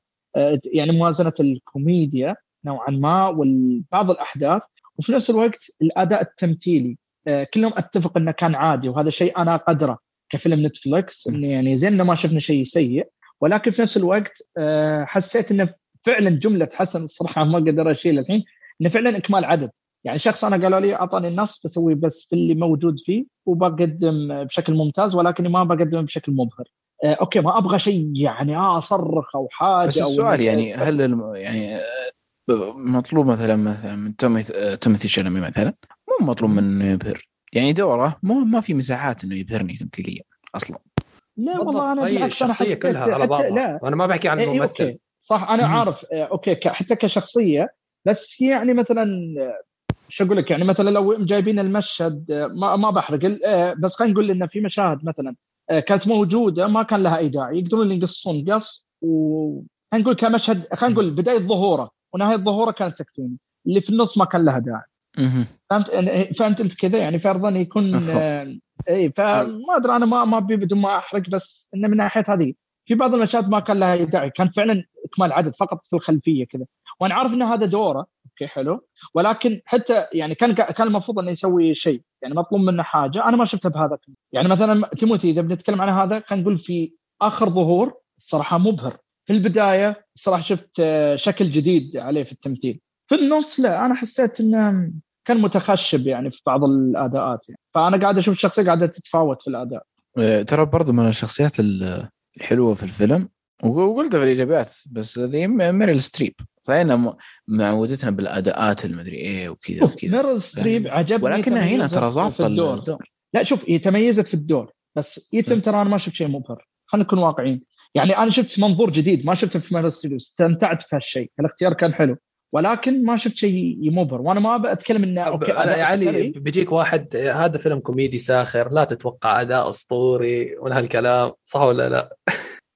يعني موازنة الكوميديا نوعا ما وبعض الأحداث وفي نفس الوقت الأداء التمثيلي. آه، كلهم أتفق إنه كان عادي وهذا شيء أنا اقدره كفيلم نتفلكس إنه يعني زين ما شفنا شيء سيء. ولكن في نفس الوقت آه، حسيت إنه فعلا جملة حسن الصراحه ما أقدر أشيل الحين إنه فعلا إكمال عدد. يعني شخص أنا قالوا لي أعطاني النص بسوي بس باللي موجود فيه وبقدم بشكل ممتاز ولكني ما بقدم بشكل مبهر. آه okay ما أبغى شيء يعني آه أصرخ أو حاجة بس السؤال يعني هل الم... يعني مطلوب مثلا مثلا من تيموثي شالامي مثلا؟ مو مطلوب منه يبهر. يعني دوره مو ما في مساحات إنه يبهرني تمثيليا أصلا. لا والله أنا بالعكس أنا حسيت كلها على بعضها. لا. وأنا ما بحكي عن إيه الممثل. okay. صح أنا عارف okay حتى كشخصية بس يعني مثلا شو أقول لك؟ يعني مثلا لو جايبين المشهد ما ما بحرق. بس خلينا نقول إنه في مشاهد مثلا كانت موجودة ما كان لها أي داعي يقدرون يقصون قص و نقول كمشهد خلينا نقول بداية ظهوره ونهاية ظهوره كانت تكفيني اللي في النص ما كان لها داعي. فهمت؟ فهمت أنت كذا؟ يعني فرضا يكون إي فما أدري أنا ما ما أبي بدون ما أحرق بس إنه من ناحية هذه. في بعض المشاهد ما كان لها داعي كان فعلا إكمال عدد فقط في الخلفية كذا. وأنا عارف إن هذا دوره okay حلو. ولكن حتى يعني كان كان المفروض إنه يسوي شيء يعني مطلوب منه حاجة. أنا ما شفتها بهذا يعني مثلا تيموثي إذا بنتكلم عن هذا خلينا نقول في آخر ظهور الصراحة مبهر في البداية الصراحة شفت شكل جديد عليه في التمثيل. في النص لا أنا حسيت إنه كان متخشب يعني في بعض الأداءات يعني. فأنا قاعد أشوف الشخصيه قاعدة تتفاوت في الأداء. إيه، ترى برضه من الشخصيات الحلوة في الفيلم وقلتها في الاجابات بس اللي ميريل ستريب. صحيح معودتنا بالأداءات المدري إيه وكذا وكذا. ميريل ستريب عجبني ولكنها هنا ترى ضابطه الدور. الدور. لا شوف هي تميزت في الدور بس يتم ترى أنا ما شفت شيء مبهر. خلينا نكون واقعيين. يعني أنا شفت منظور جديد ما شفته في ميريل ستريب استمتعت في هالشيء الاختيار كان حلو ولكن ما شفت شيء مبهر وأنا ما أتكلم إنه okay أنا يا علي بيجيك واحد هذا فيلم كوميدي ساخر لا تتوقع أداء أسطوري ولا هالكلام صح ولا لا؟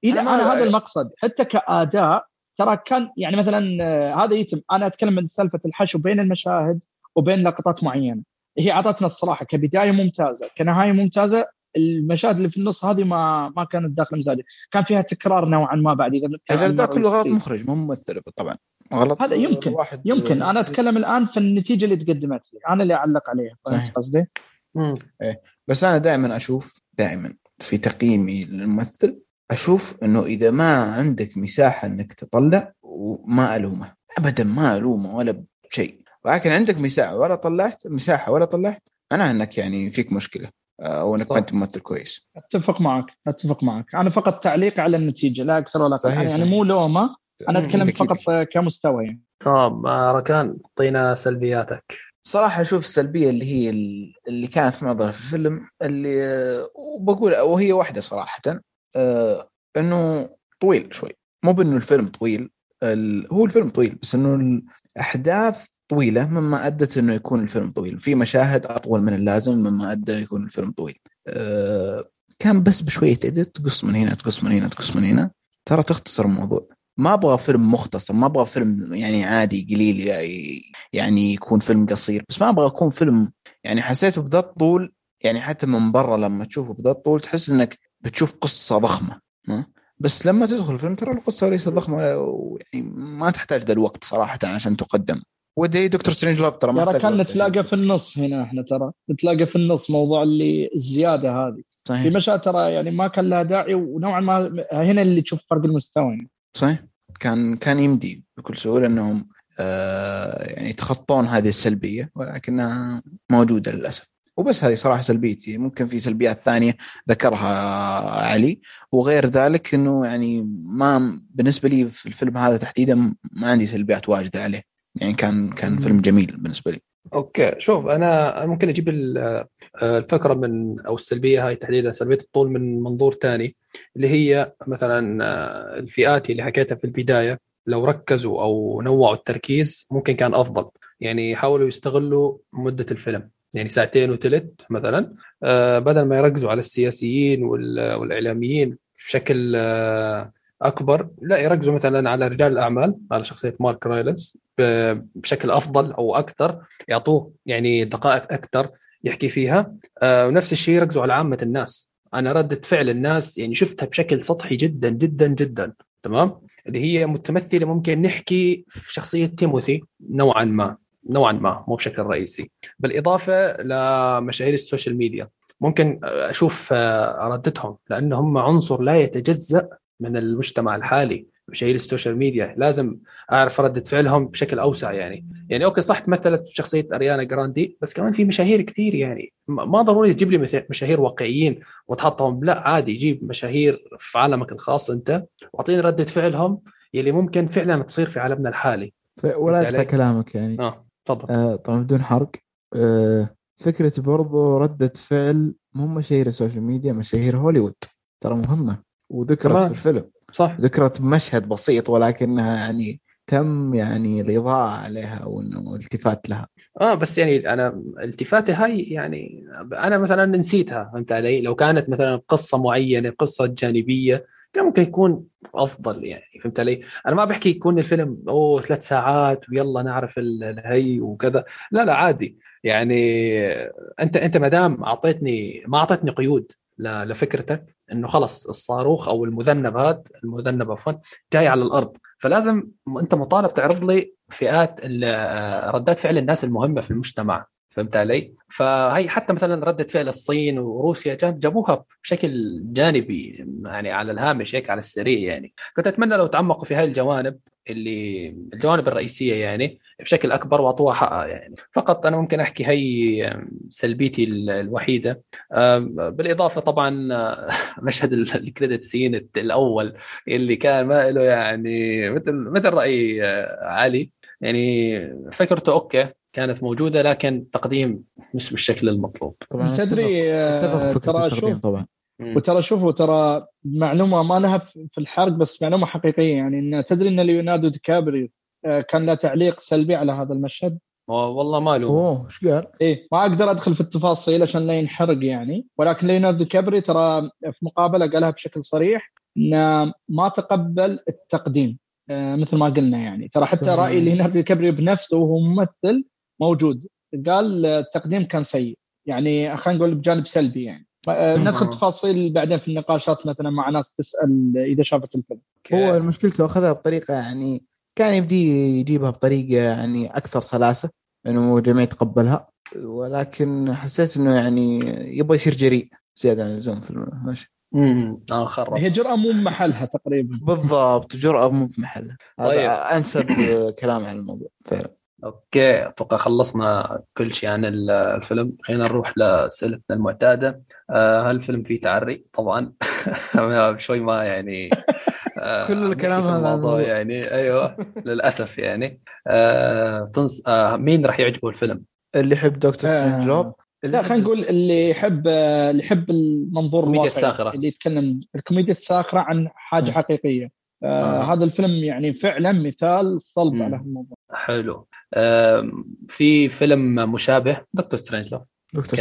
اذا أنا, أنا هذا المقصد. حتى كأداء ترى كان يعني مثلا آه، هذا يتم أنا أتكلم من سالفة الحشو بين المشاهد وبين لقطات معينة. هي أعطتنا الصراحة كبداية ممتازة. كنهاية ممتازة المشاهد اللي في النص هذه ما ما كانت داخل مزاجي. كان فيها تكرار نوعا ما بعد إذا ذا كله غلط مخرج مو ممثل طبعا. غلط هذا يمكن واحد يمكن. أنا أتكلم الآن في النتيجة اللي تقدمت لي. أنا اللي أعلق عليها. فهمت قصدي؟ إيه. بس أنا دائما أشوف دائما في تقييمي للممثل أشوف إنه إذا ما عندك مساحة إنك تطلع وما ألومه. ابدا ما ألومه ولا شيء ولكن عندك مساحة ولا طلعت مساحة ولا طلعت أنا إنك يعني فيك مشكلة أو انك ما أنت ممثل كويس. أتفق معك أتفق معك. أنا فقط تعليق على النتيجة لا أكثر ولا أقل. يعني مو لومة أنا أتكلم فقط كمستوى يعني. طب ركان أعطينا سلبياتك. صراحة أشوف السلبية اللي هي اللي كانت معضلة في الفيلم اللي وبقول وهي واحدة صراحة. آه إنه طويل شوي. مو بإنه الفيلم طويل هو الفيلم طويل بس إنه الأحداث طويلة مما أدت إنه يكون الفيلم طويل. في مشاهد أطول من اللازم مما أدى يكون الفيلم طويل. أه كان بس بشوية edit تقص من هنا تقص من هنا تقص من هنا. ترى تختصر الموضوع. ما أبغى فيلم مختصر ما أبغى فيلم يعني عادي قليل يعني يكون فيلم قصير. بس ما أبغى يكون فيلم يعني حسيته بذا الطول يعني حتى من برا لما تشوفه بذا الطول تحس إنك بتشوف قصة ضخمة بس لما تدخل الفيلم ترى القصة ليست ضخمة يعني ما تحتاج ذا الوقت صراحة عشان تقدم. ودي دكتور سترينج لاف ترى ترى كان نتلاقى في النص هنا إحنا ترى. نتلاقى في النص موضوع اللي الزيادة هذه. صحيح. في مشاهد ترى يعني ما كان لها داعي ونوعا ما هنا اللي تشوف فرق المستوى يعني. صحيح. كان كان يمدي بكل سهولة إنهم آه يعني يتخطون هذه السلبية ولكنها موجودة للأسف. وبس هذه صراحة سلبيتي. ممكن في سلبيات ثانية ذكرها علي. وغير ذلك إنه يعني ما بالنسبة لي في الفيلم هذا تحديدا ما عندي سلبيات واجدة عليه. يعني كان كان فيلم جميل بالنسبة لي. okay. شوف أنا ممكن أجيب الفكرة من أو السلبية هاي تحديدا سلبية الطول من منظور ثاني اللي هي مثلا الفئات اللي حكيتها في البداية. لو ركزوا أو نوعوا التركيز ممكن كان أفضل. يعني حاولوا يستغلوا مدة الفيلم. يعني ساعتين وثلث مثلا آه، بدل ما يركزوا على السياسيين والإعلاميين بشكل آه، أكبر لا يركزوا مثلا على رجال الأعمال على شخصية مارك رايلنس بشكل أفضل أو أكثر يعطوه يعني دقائق أكثر يحكي فيها آه، ونفس الشيء يركزوا على عامة الناس. أنا ردة فعل الناس يعني شفتها بشكل سطحي جدا جدا جدا تمام؟ اللي هي متمثلة ممكن نحكي في شخصية تيموثي نوعا ما. نوعا ما مو بشكل رئيسي. بالإضافة لمشاهير السوشيال ميديا ممكن أشوف ردتهم لأن هم عنصر لا يتجزأ من المجتمع الحالي. مشاهير السوشيال ميديا لازم أعرف ردة فعلهم بشكل أوسع يعني. يعني okay صح تمثلت بشخصيه أريانا جراندي بس كمان في مشاهير كثير يعني. ما ضروري تجيب لي مشاهير واقعيين وتحطهم لا عادي جيب مشاهير في عالمك الخاص أنت واعطيني ردة فعلهم يلي ممكن فعلا تصير في عالمنا الحالي. ولا كلامك يعني. آه. تفضل. آه طبعا بدون حرق. آه فكرة برضو ردة فعل مو مشاهير السوشيال ميديا مشاهير هوليوود. ترى مهمة. وذكرت في الفيلم. صح. ذكرت بمشهد بسيط ولكنها يعني تم يعني الاضاءه عليها وانه التفات لها. آه بس يعني أنا التفاتي هاي يعني أنا مثلا نسيتها فهمت علي؟ لو كانت مثلا قصة معينة قصة جانبية كان ممكن يكون أفضل يعني فهمت علي؟ أنا ما بحكي يكون الفيلم أوه ثلاث ساعات ويلا نعرف الهي وكذا، لا لا عادي. يعني أنت أنت ما دام أعطيتني ما أعطيتني قيود لفكرتك إنه خلص الصاروخ أو المذنب هذا المذنب عفوا جاي على الأرض. فلازم أنت مطالب تعرض لي فئات ردات فعل الناس المهمة في المجتمع. فهمت علي؟ فهي حتى مثلا ردة فعل الصين وروسيا جابوها بشكل جانبي يعني على الهامش هيك على السريع يعني. كنت أتمنى لو تعمقوا في هاي الجوانب اللي الجوانب الرئيسية يعني بشكل أكبر واعطوها حقها يعني. فقط أنا ممكن أحكي هي سلبيتي الوحيدة. بالإضافة طبعا مشهد ال credit scene الأول اللي كان ما له يعني مثل مثل رأي علي. يعني فكرته okay كانت موجودة لكن تقديم مش بالشكل المطلوب. طبعا تدري آه، ترى التقديم طبعا. وترى شوفوا ترى معلومة ما لها في الحرق بس معلومة حقيقية يعني إن تدري إن ليوناردو ديكابريو آه، كان له تعليق سلبي على هذا المشهد؟ والله ما له أوه إيش قال؟ إيه ما أقدر أدخل في التفاصيل عشان لا ينحرق يعني. ولكن ليوناردو ديكابريو ترى في مقابلة قالها بشكل صريح انه ما تقبل التقديم آه، مثل ما قلنا يعني. ترى حتى صحيح. رأي ليوناردو ديكابريو بنفسه وهو ممثل موجود. قال التقديم كان سيء. يعني خلينا نقول بجانب سلبي يعني. آه، ندخل تفاصيل بعدين في النقاشات مثلا مع ناس تسأل إذا شافت الفيلم. هو مشكلته أخذها بطريقة يعني كان يبدي يجيبها بطريقة يعني أكثر سلاسة إنه الجميع يتقبلها. ولكن حسيت إنه يعني يبغى يصير جريء زيادة عن اللزوم في ماشي. امم آه خرب هي جرأة مو بمحلها تقريبا. بالضبط جرأة مو بمحلها. طيب. أنسب كلام عن الموضوع. فعلا. أوكي أتوقع خلصنا كل شيء عن الفيلم. خلينا نروح لأسئلتنا المعتادة. آه، هل الفيلم فيه تعري؟ طبعا. شوي ما يعني آه، كل الكلام هذا الموضوع يعني. أيوه للأسف يعني. آه تنص... مين راح يعجبه الفيلم؟ اللي يحب Dr. Strangelove لا خلينا نقول اللي يحب اللي يحب المنظور الواقعي الساخرة. اللي يتكلم الكوميديا الساخرة عن حاجة حقيقية. آه آه. هذا الفيلم يعني فعلا مثال صلب على الموضوع. حلو. آه في فيلم مشابه Dr. Strangelove دكتور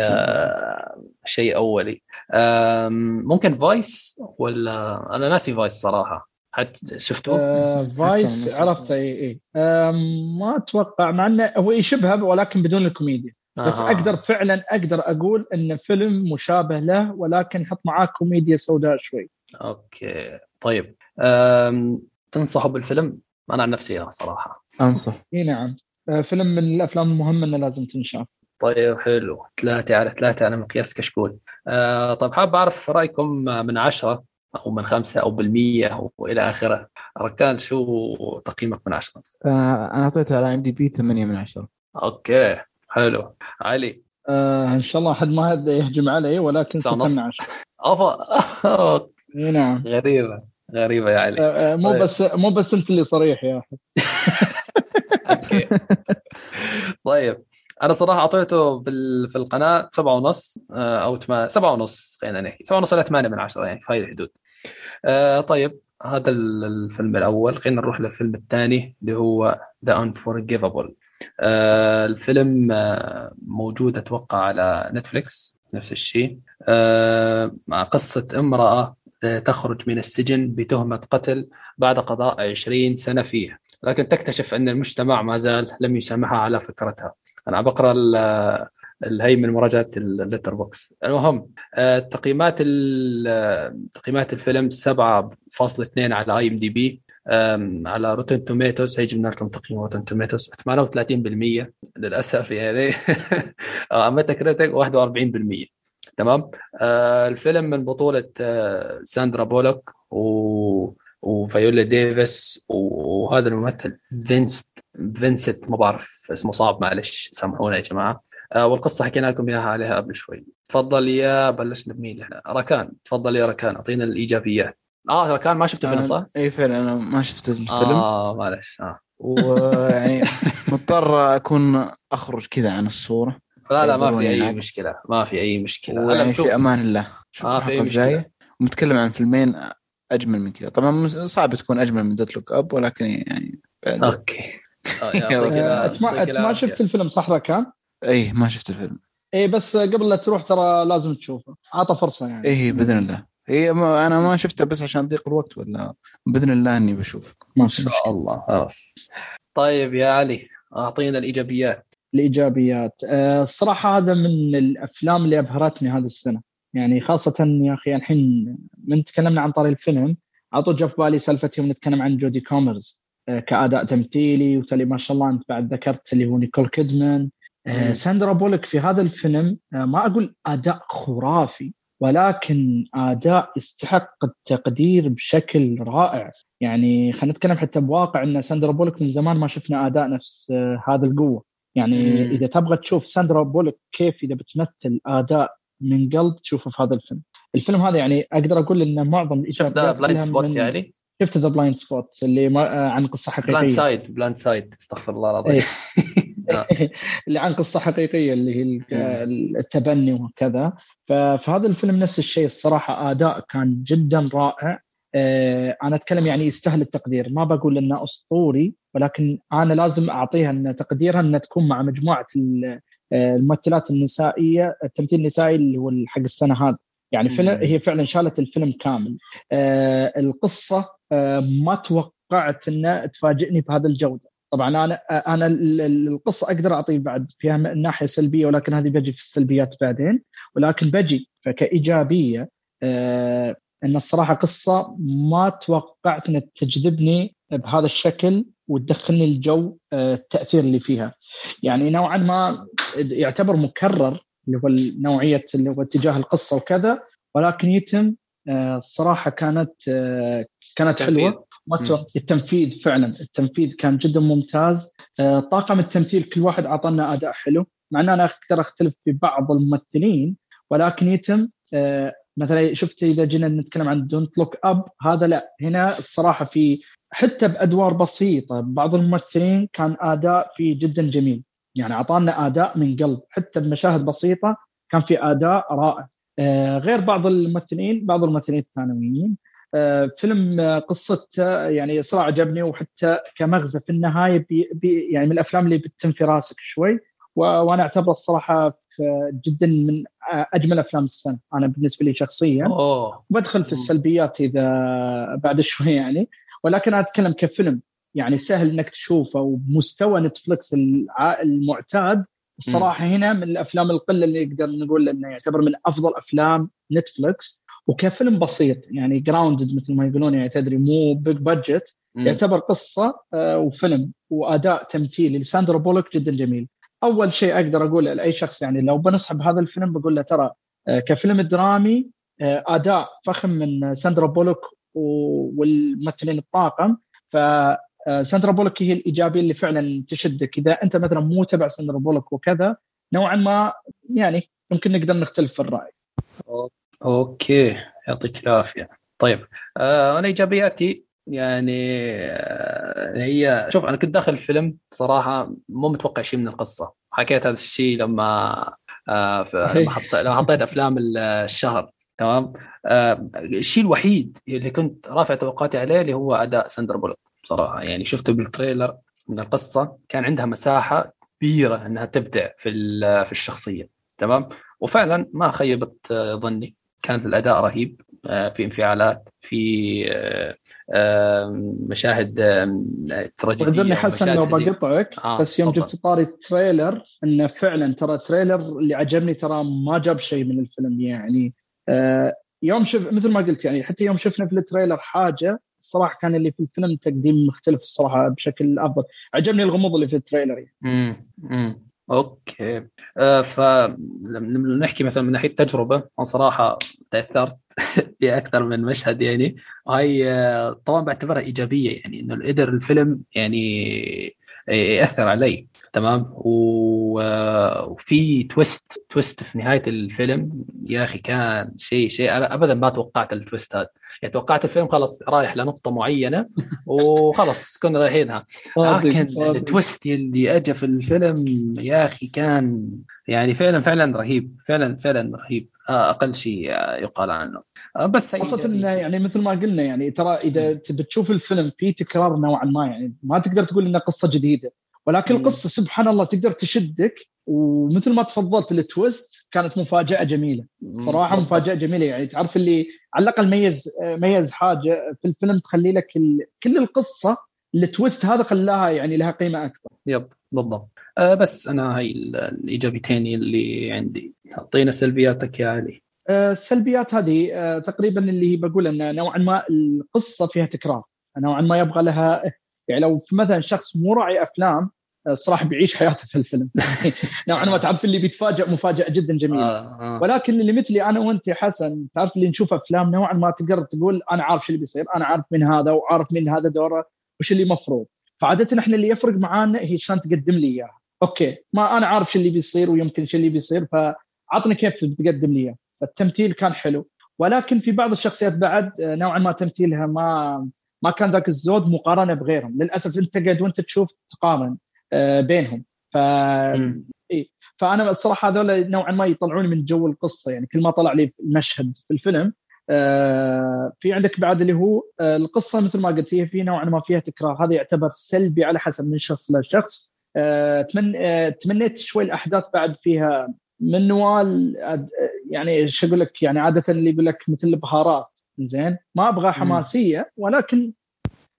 شيء أولي. آه ممكن Vice ولا؟ أنا ناسي Vice صراحة. حتى شفتوه؟ آه Vice عرفته إي إي. آه ما أتوقع مع إنه هو يشبه ولكن بدون الكوميديا. بس آه. أقدر فعلا أقدر أقول انه فيلم مشابه له ولكن حط معاه كوميديا سوداء شوي. okay. طيب. تنصحوا بالفيلم؟ أنا عن نفسي صراحة. أنصح. إي نعم. آه، فيلم من الأفلام المهمة إنه لازم تنشاف طيب حلو. ثلاثة على ثلاثة على مقياس كشكول. آه طيب حاب أعرف رأيكم من عشرة أو من خمسة أو بالمية وإلى آخره. ركان شو تقييمك من عشرة؟ آه أنا أعطيته على IMDb ثمانية من عشرة. okay حلو. علي؟ آه إن شاء الله حد ما يهجم علي ولكن ستة من عشرة. أوفا نعم. غريبة. غريبة يا علي. آه، آه، مو طيب. بس مو بس انت اللي صريح يا أحمد. طيب أنا صراحة أعطيته بال... في القناة سبعة ونص آه، أو سبعة ونص خلينا نحكي. سبعة ونص إلى ثمانية من عشرة يعني في هاي الحدود. طيب هذا الفيلم الأول. خلينا نروح للفيلم الثاني اللي هو The Unforgivable الفيلم موجود أتوقع على نتفليكس نفس الشيء. مع قصة امرأة تخرج من السجن بتهمة قتل بعد قضاء 20 سنة فيه لكن تكتشف أن المجتمع ما زال لم يسامحها على فكرتها. أنا بقرأ الهي من مراجعة ال Letterboxd المهم آه، تقييمات تقييمات الفيلم 7.2 على IMDb على Rotten Tomatoes هي جبنا لكم تقييم Rotten Tomatoes 38% للأسف يعني. Metacritic 41% تمام؟ آه الفيلم من بطولة آه ساندرا بولوك و وفيولا ديفيس وهذا الممثل فينس فينسنت ما بعرف اسمه صعب معلش سامحونا يا جماعة. آه والقصة حكينا لكم إياها عليها قبل شوي. تفضل يا بلشنا بمين إحنا؟ ركان. تفضل يا ركان أعطينا الإيجابيات. آه ركان ما شفت الفيلم صح؟ أي فعلا أنا ما شفت الفيلم. آه معلش آه. ويعني مضطر أكون أخرج كذا عن الصورة. لا لا ما في أي مشكلة ما في أي مشكلة. ويعني في أمان الله. ما في أي مشكلة. ونتكلم عن فيلمين أجمل من كذا. طبعا صعب تكون أجمل من Don't Look Up ولكن يعني okay. أنت ما شفت الفيلم صح ركان؟ اي ما شفت الفيلم. اي بس قبل لا تروح ترى لازم تشوفه. عطى فرصة يعني. اي بإذن الله. هي ما أنا ما شفته بس عشان ضيق الوقت ولا بإذن الله إني بشوف ما شاء الله. خلاص. طيب يا علي أعطينا الإيجابيات. الإيجابيات. آه، الصراحة هذا من الأفلام اللي أبهرتني هذه السنة. يعني خاصة يا أخي الحين من تكلمنا عن طريق الفيلم على طول جاء في بالي سالفة يوم نتكلم عن جودي كومر آه، كأداء تمثيلي وتالي ما شاء الله أنت بعد ذكرت اللي هو نيكول كيدمان. آه، ساندرا بولك في هذا الفيلم ما أقول أداء خرافي ولكن أداء يستحق التقدير بشكل رائع. يعني خلينا نتكلم حتى بواقع إن ساندرا بولك من زمان ما شفنا أداء نفس هذا القوة. يعني مم. إذا تبغى تشوف ساندرا بولك كيف إذا بتمثل أداء من قلب تشوفه في هذا الفيلم. الفيلم هذا يعني أقدر أقول انه معظم شفت The Blind Spot يعني؟ شفت The Blind Spot اللي ما عن قصة حقيقية. Blind Side Blind Side استغفر الله العظيم. إيه. اللي عن قصة حقيقية اللي هي التبني وكذا. ففي هذا الفيلم نفس الشيء الصراحة أداء كان جدا رائع. آه، أنا أتكلم يعني يستاهل التقدير. ما بقول إنه أسطوري ولكن أنا لازم أعطيها إن تقديرها إنها تكون مع مجموعة آه، الممثلات النسائية التمثيل النسائي اللي هو حق السنة هذه. يعني فيلم هي فعلا شالت الفيلم كامل. آه، القصة ما توقعت انها تفاجئني بهذا الجودة. طبعا أنا أنا القصة أقدر أعطي بعد فيها ناحية سلبية ولكن هذه بجي في السلبيات بعدين. ولكن بجي فكإيجابية إن الصراحة قصة ما توقعت انها تجذبني بهذا الشكل وتدخلني الجو آه، التأثير اللي فيها. يعني نوعا ما يعتبر مكرر اللي هو نوعية اللي هو اتجاه القصة وكذا ولكن يتم آه، الصراحة كانت آه، كانت حلوة. التنفيذ فعلا التنفيذ كان جدا ممتاز. طاقم التمثيل كل واحد أعطانا أداء حلو. مع إن أنا أقدر أختلف في بعض الممثلين ولكن يتم مثلا شفت إذا جينا نتكلم عن Don't Look Up هذا لا. هنا الصراحة في حتى بأدوار بسيطة بعض الممثلين كان أداء فيه جدا جميل. يعني أعطانا أداء من قلب. حتى بمشاهد بسيطة كان في أداء رائع. آه غير بعض الممثلين بعض الممثلين الثانويين. آه فيلم قصته يعني صراحة عجبني وحتى كمغزى في النهاية بي بي يعني من الأفلام اللي بتتم في راسك شوي. وأنا أعتبره الصراحة جدا من أجمل أفلام السنة. أنا بالنسبة لي شخصيا أوه. بدخل في السلبيات إذا بعد شوي يعني. ولكن أنا أتكلم كفيلم. يعني سهل إنك تشوفه وبمستوى نتفلكس المعتاد الصراحه م. هنا من الأفلام القلة اللي نقدر نقول إنه يعتبر من أفضل أفلام نتفلكس وكفيلم بسيط. يعني grounded مثل ما يقولون. يعني تدري مو big budget يعتبر قصة آه، وفيلم. وأداء تمثيلي. لساندرا بولوك جدا جميل. أول شيء أقدر اقوله لأي شخص يعني لو بنصحه بهذا الفيلم بقول له ترى آه، كفيلم درامي آه، أداء فخم من ساندرا بولوك والممثلين الطاقم ف آه، ساندرا بولوك هي الإيجابية اللي فعلا تشدك اذا أنت مثلا مو تبع ساندرا بولوك وكذا نوعا ما يعني يمكن نقدر نختلف في الرأي. okay يعطيك العافية. طيب أنا إيجابياتي يعني آه، هي شوف أنا كنت داخل الفيلم صراحة مو متوقع شيء من القصة. حكيت هذا الشيء لما آه لما حط... لما حطيت أفلام الشهر تمام؟ آه الشيء الوحيد اللي كنت رافع توقعاتي عليه اللي هو أداء ساندر بولوك بصراحه يعني شفته بال trailer من القصة كان عندها مساحة كبيرة إنها تبدع في في الشخصية تمام؟ وفعلا ما خيبت ظني. كانت الأداء رهيب آه، في انفعالات في آه، مشاهد تراجيدية اعذرني حسن لو بقطعك آه بس يوم جبت طاري ال trailer إنه فعلا ترى ال trailer اللي عجبني ترى ما جاب شيء من الفيلم يعني. يوم شوف مثل ما قلت يعني حتى يوم شفنا في ال trailer حاجة الصراحة كان اللي في الفيلم تقديم مختلف الصراحة بشكل أفضل. عجبني الغموض اللي في ال trailer يعني. امم okay. آه فلما نحكي مثلا من ناحية تجربة. أنا صراحة تأثرت في أكثر من مشهد يعني. وهي آه، طبعا بعتبرها إيجابية يعني إنه قدر الفيلم يعني يأثر علي تمام؟ وفي twist twist في نهاية الفيلم. يا أخي كان شيء شيء أنا ابدا ما توقعت ال twist هذا. يعني توقعت الفيلم خلص رايح لنقطة معينة وخلص كنا رايحينها. لكن ال twist اللي اجى في الفيلم يا أخي كان يعني فعلا فعلا رهيب فعلا فعلا رهيب. أقل شيء يقال عنه. بس خاصة إنه يعني مثل ما قلنا يعني ترى إذا تبي تشوف الفيلم فيه تكرار نوعا ما يعني ما تقدر تقول إنه قصة جديدة. ولكن القصة سبحان الله تقدر تشدك ومثل ما تفضلت ال twist كانت مفاجأة جميلة. صراحة مفاجأة جميلة. يعني تعرف اللي على الأقل ميز ميز حاجة في الفيلم تخلي لك ال... كل القصة ال twist هذا خلاها يعني لها قيمة أكبر. يب بالضبط. أه بس أنا هاي الايجابيتين اللي عندي. أعطينا سلبياتك يا علي. السلبيات هذه أه تقريبا اللي بقول ان نوعا ما القصة فيها تكرار. نوعا ما يبغى لها يعني لو مثلا شخص مو راعي أفلام الصراحه بيعيش حياته في الفيلم. نوعا ما تعرف اللي بيتفاجئ مفاجاه جدا جميله آه آه. ولكن اللي مثلي أنا وأنت حسن تعرف اللي نشوف أفلام نوعا ما تقدر تقول أنا عارف شو اللي بيصير أنا عارف من هذا وعارف من هذا دوره وش اللي مفروض. فعادة إحنا اللي يفرق معانا هي شلون تقدم لي إياها. okay ما أنا عارف شو اللي بيصير ويمكن شو اللي بيصير فعطني كيف بتقدم لي اياه التمثيل كان حلو. ولكن في بعض الشخصيات بعد نوعا ما تمثيلها ما ما كان ذاك الزود مقارنة بغيرهم. للأسف أنت قاعد وأنت تشوف تقارن آه، بينهم. ف إيه. فأنا الصراحة هذول نوعا ما يطلعوني من جو القصة. يعني كل ما طلع لي مشهد في الفيلم آه، في عندك بعد اللي هو آه، القصة مثل ما قلت هي في نوعا ما فيها تكرار. هذا يعتبر سلبي على حسب من شخص لشخص. تمن تمنيت شوي الأحداث بعد فيها من نوال يعني شو أقول لك يعني عادة اللي يقول لك مثل البهارات زين ما أبغى حماسية ولكن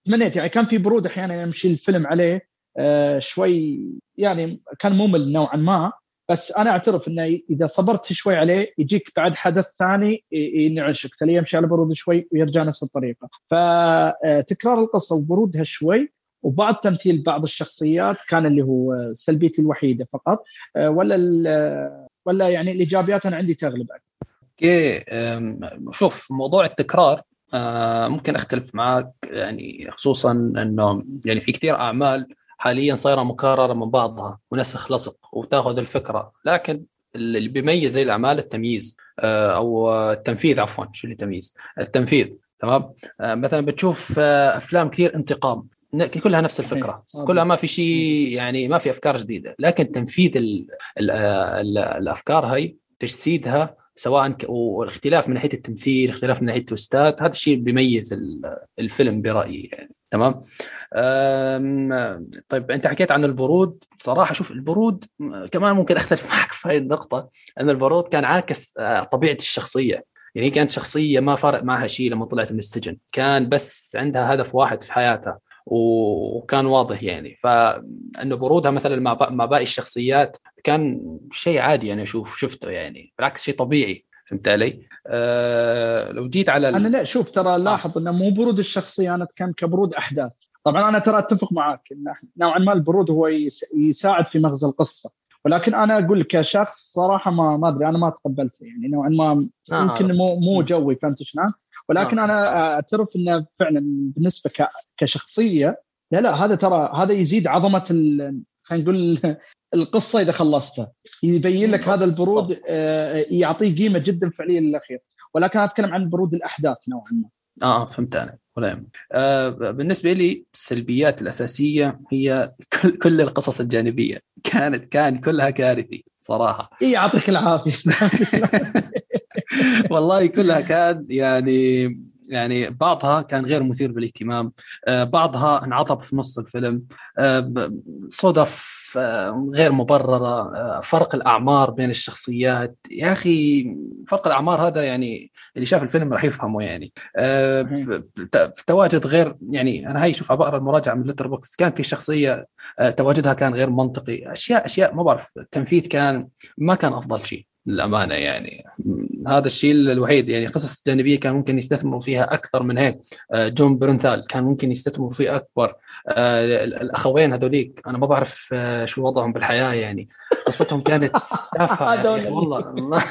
تمنيت يعني كان في برود أحيانا يمشي الفيلم عليه آه، شوي يعني كان ممل نوعا ما بس أنا أعترف إنه إذا صبرت شوي عليه يجيك بعد حدث ثاني ينعشك تلاقيه يمشي على برود شوي ويرجع نفس الطريقة. فتكرار القصة وبرودها شوي وبعض تمثيل بعض الشخصيات كان اللي هو سلبيتي الوحيدة فقط آه، ولا ولا يعني الإيجابيات أنا عندي تغلب أوكي شوف موضوع التكرار آه، ممكن أختلف معك يعني خصوصا إنه يعني في كثير أعمال حاليا صايرة مكررة من بعضها ونسخ لصق وتاخذ الفكرة لكن اللي بيميز زي الأعمال التمييز آه، أو التنفيذ عفوا شو اللي تمييز؟ التنفيذ تمام؟ آه، مثلا بتشوف أفلام كثير انتقام كلها نفس الفكرة. كلها ما في شيء يعني ما في أفكار جديدة. لكن تنفيذ ال ال ال الأفكار هاي تجسيدها سواء والاختلاف من ناحية التمثيل اختلاف من ناحية ال twist ات هذا الشيء بيميز الفيلم برأيي يعني. تمام؟ طيب أنت حكيت عن البرود. صراحة شوف البرود كمان ممكن أختلف معك في هذه النقطة إن البرود كان عاكس آه، طبيعة الشخصية. يعني كانت شخصية ما فرق معها شيء لما طلعت من السجن. كان بس عندها هدف واحد في حياتها. وكان واضح يعني. فإنه برودها مثلا مع باقي الشخصيات كان شيء عادي أنا أشوف شفته يعني. بالعكس شيء طبيعي فهمت علي؟ أه لو جيت على أنا لا شوف ترى لاحظ إنه مو برود الشخصيه أنا كان كبرود أحداث. طبعا أنا ترى أتفق معك إن نوعا ما البرود هو يساعد في مغزى القصة. ولكن أنا أقول كشخص صراحة ما ما أدري أنا ما تقبلته يعني. نوعا ما آه. يمكن مو مو جوي فهمت شلون؟ ولكن آه. أنا أعترف إنه فعلا بالنسبة كشخصية لا لا هذا ترى هذا يزيد عظمة خلينا نقول القصة إذا خلصتها. يبين لك هذا البرود آه، يعطيه قيمة جدا فعليا للأخير. ولكن أتكلم عن برود الأحداث نوعا ما. آه فهمت أنا ولا آه بالنسبة لي السلبيات الأساسية هي كل, كل القصص الجانبية. كانت كان كلها كارثي صراحة. إي يعطيك العافية. والله كلها كان يعني يعني بعضها كان غير مثير بالاهتمام. آه، بعضها انعطب في نص الفيلم. آه، صدف آه، غير مبررة. فرق الأعمار بين الشخصيات. يا أخي فرق الأعمار هذا يعني اللي شاف الفيلم راح يفهمه يعني. تواجد غير يعني أنا هاي شوف بقرا المراجعة من Letterboxd كان في شخصية تواجدها كان غير منطقي. أشياء أشياء ما بعرف التنفيذ كان ما كان أفضل شيء للأمانة يعني. هذا الشيء الوحيد. يعني قصص جانبية كان ممكن يستثمروا فيها أكثر من هيك. آه، جون بيرنثال كان ممكن يستثمروا فيه أكبر. آه، الأخوين هذوليك أنا ما بعرف آه، شو وضعهم بالحياة يعني. قصتهم كانت تافهه والله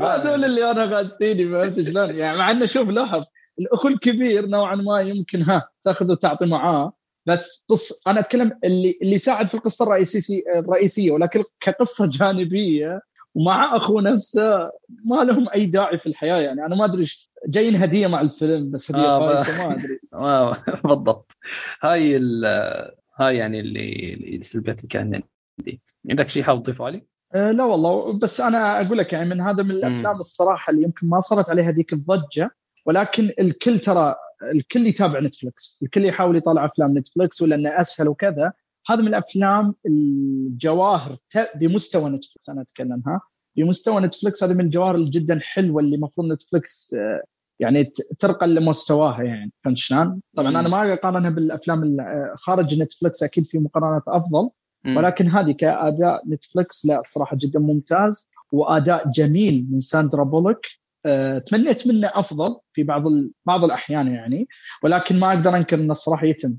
هذول اللي أنا غادتيني فهمت شلون. يعني مع إنه شوف لاحظ الاخو الكبير نوعا ما يمكن ها تاخذ وتعطي معاه. بس قص أنا أتكلم اللي اللي ساعد في القصة الرئيسية الرئيسية ولكن كقصة جانبية ومع اخوه نفسه ما لهم أي داعي في الحياة. يعني أنا ما أدري جايين هدية مع الفيلم بس هدية آه فايسه ما أدري. بالضبط. هاي هاي يعني اللي السلبيات اللي كان عندي. عندك شيء حاب تضيفه علي؟ أه لا والله. بس أنا أقول لك يعني من هذا من الأفلام الصراحة اللي يمكن ما صارت عليها ذيك الضجة ولكن الكل ترى الكل يتابع نتفلكس الكل يحاول يطلع أفلام نتفلكس ولأنه أسهل وكذا. هذا من الأفلام الجواهر بمستوى نتفلكس أنا أتكلم ها؟ بمستوى نتفلكس هذه من الجواهر جدا حلوة اللي المفروض نتفلكس آه، يعني ترقى لمستواها يعني. فهمت شلون؟ طبعا أنا ما أقارنها بالأفلام آه، خارج نتفلكس أكيد في مقارنات أفضل. ولكن هذه كأداء نتفلكس لا الصراحه جدا ممتاز. وأداء جميل من ساندرا بولوك أه تمنيت منه أفضل في بعض بعض الأحيان يعني. ولكن ما أقدر أنكر إنه الصراحه يتم.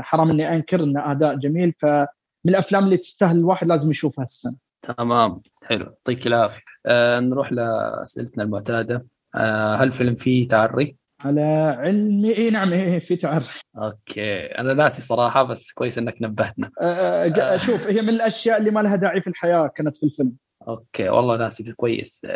حرام إني أنكر إنه أداء جميل فمن الأفلام اللي تستاهل الواحد لازم يشوفها السنة. تمام حلو يعطيك العافية. أه نروح لأسئلتنا المعتادة. أه هل الفيلم فيه تعري؟ على علمي إي نعم إيه في تعري okay أنا ناسي صراحة بس كويس إنك نبهتنا أه, آه،, آه. شوف هي من الأشياء اللي ما لها داعي في الحياة كانت في الفيلم okay والله ناسي كويس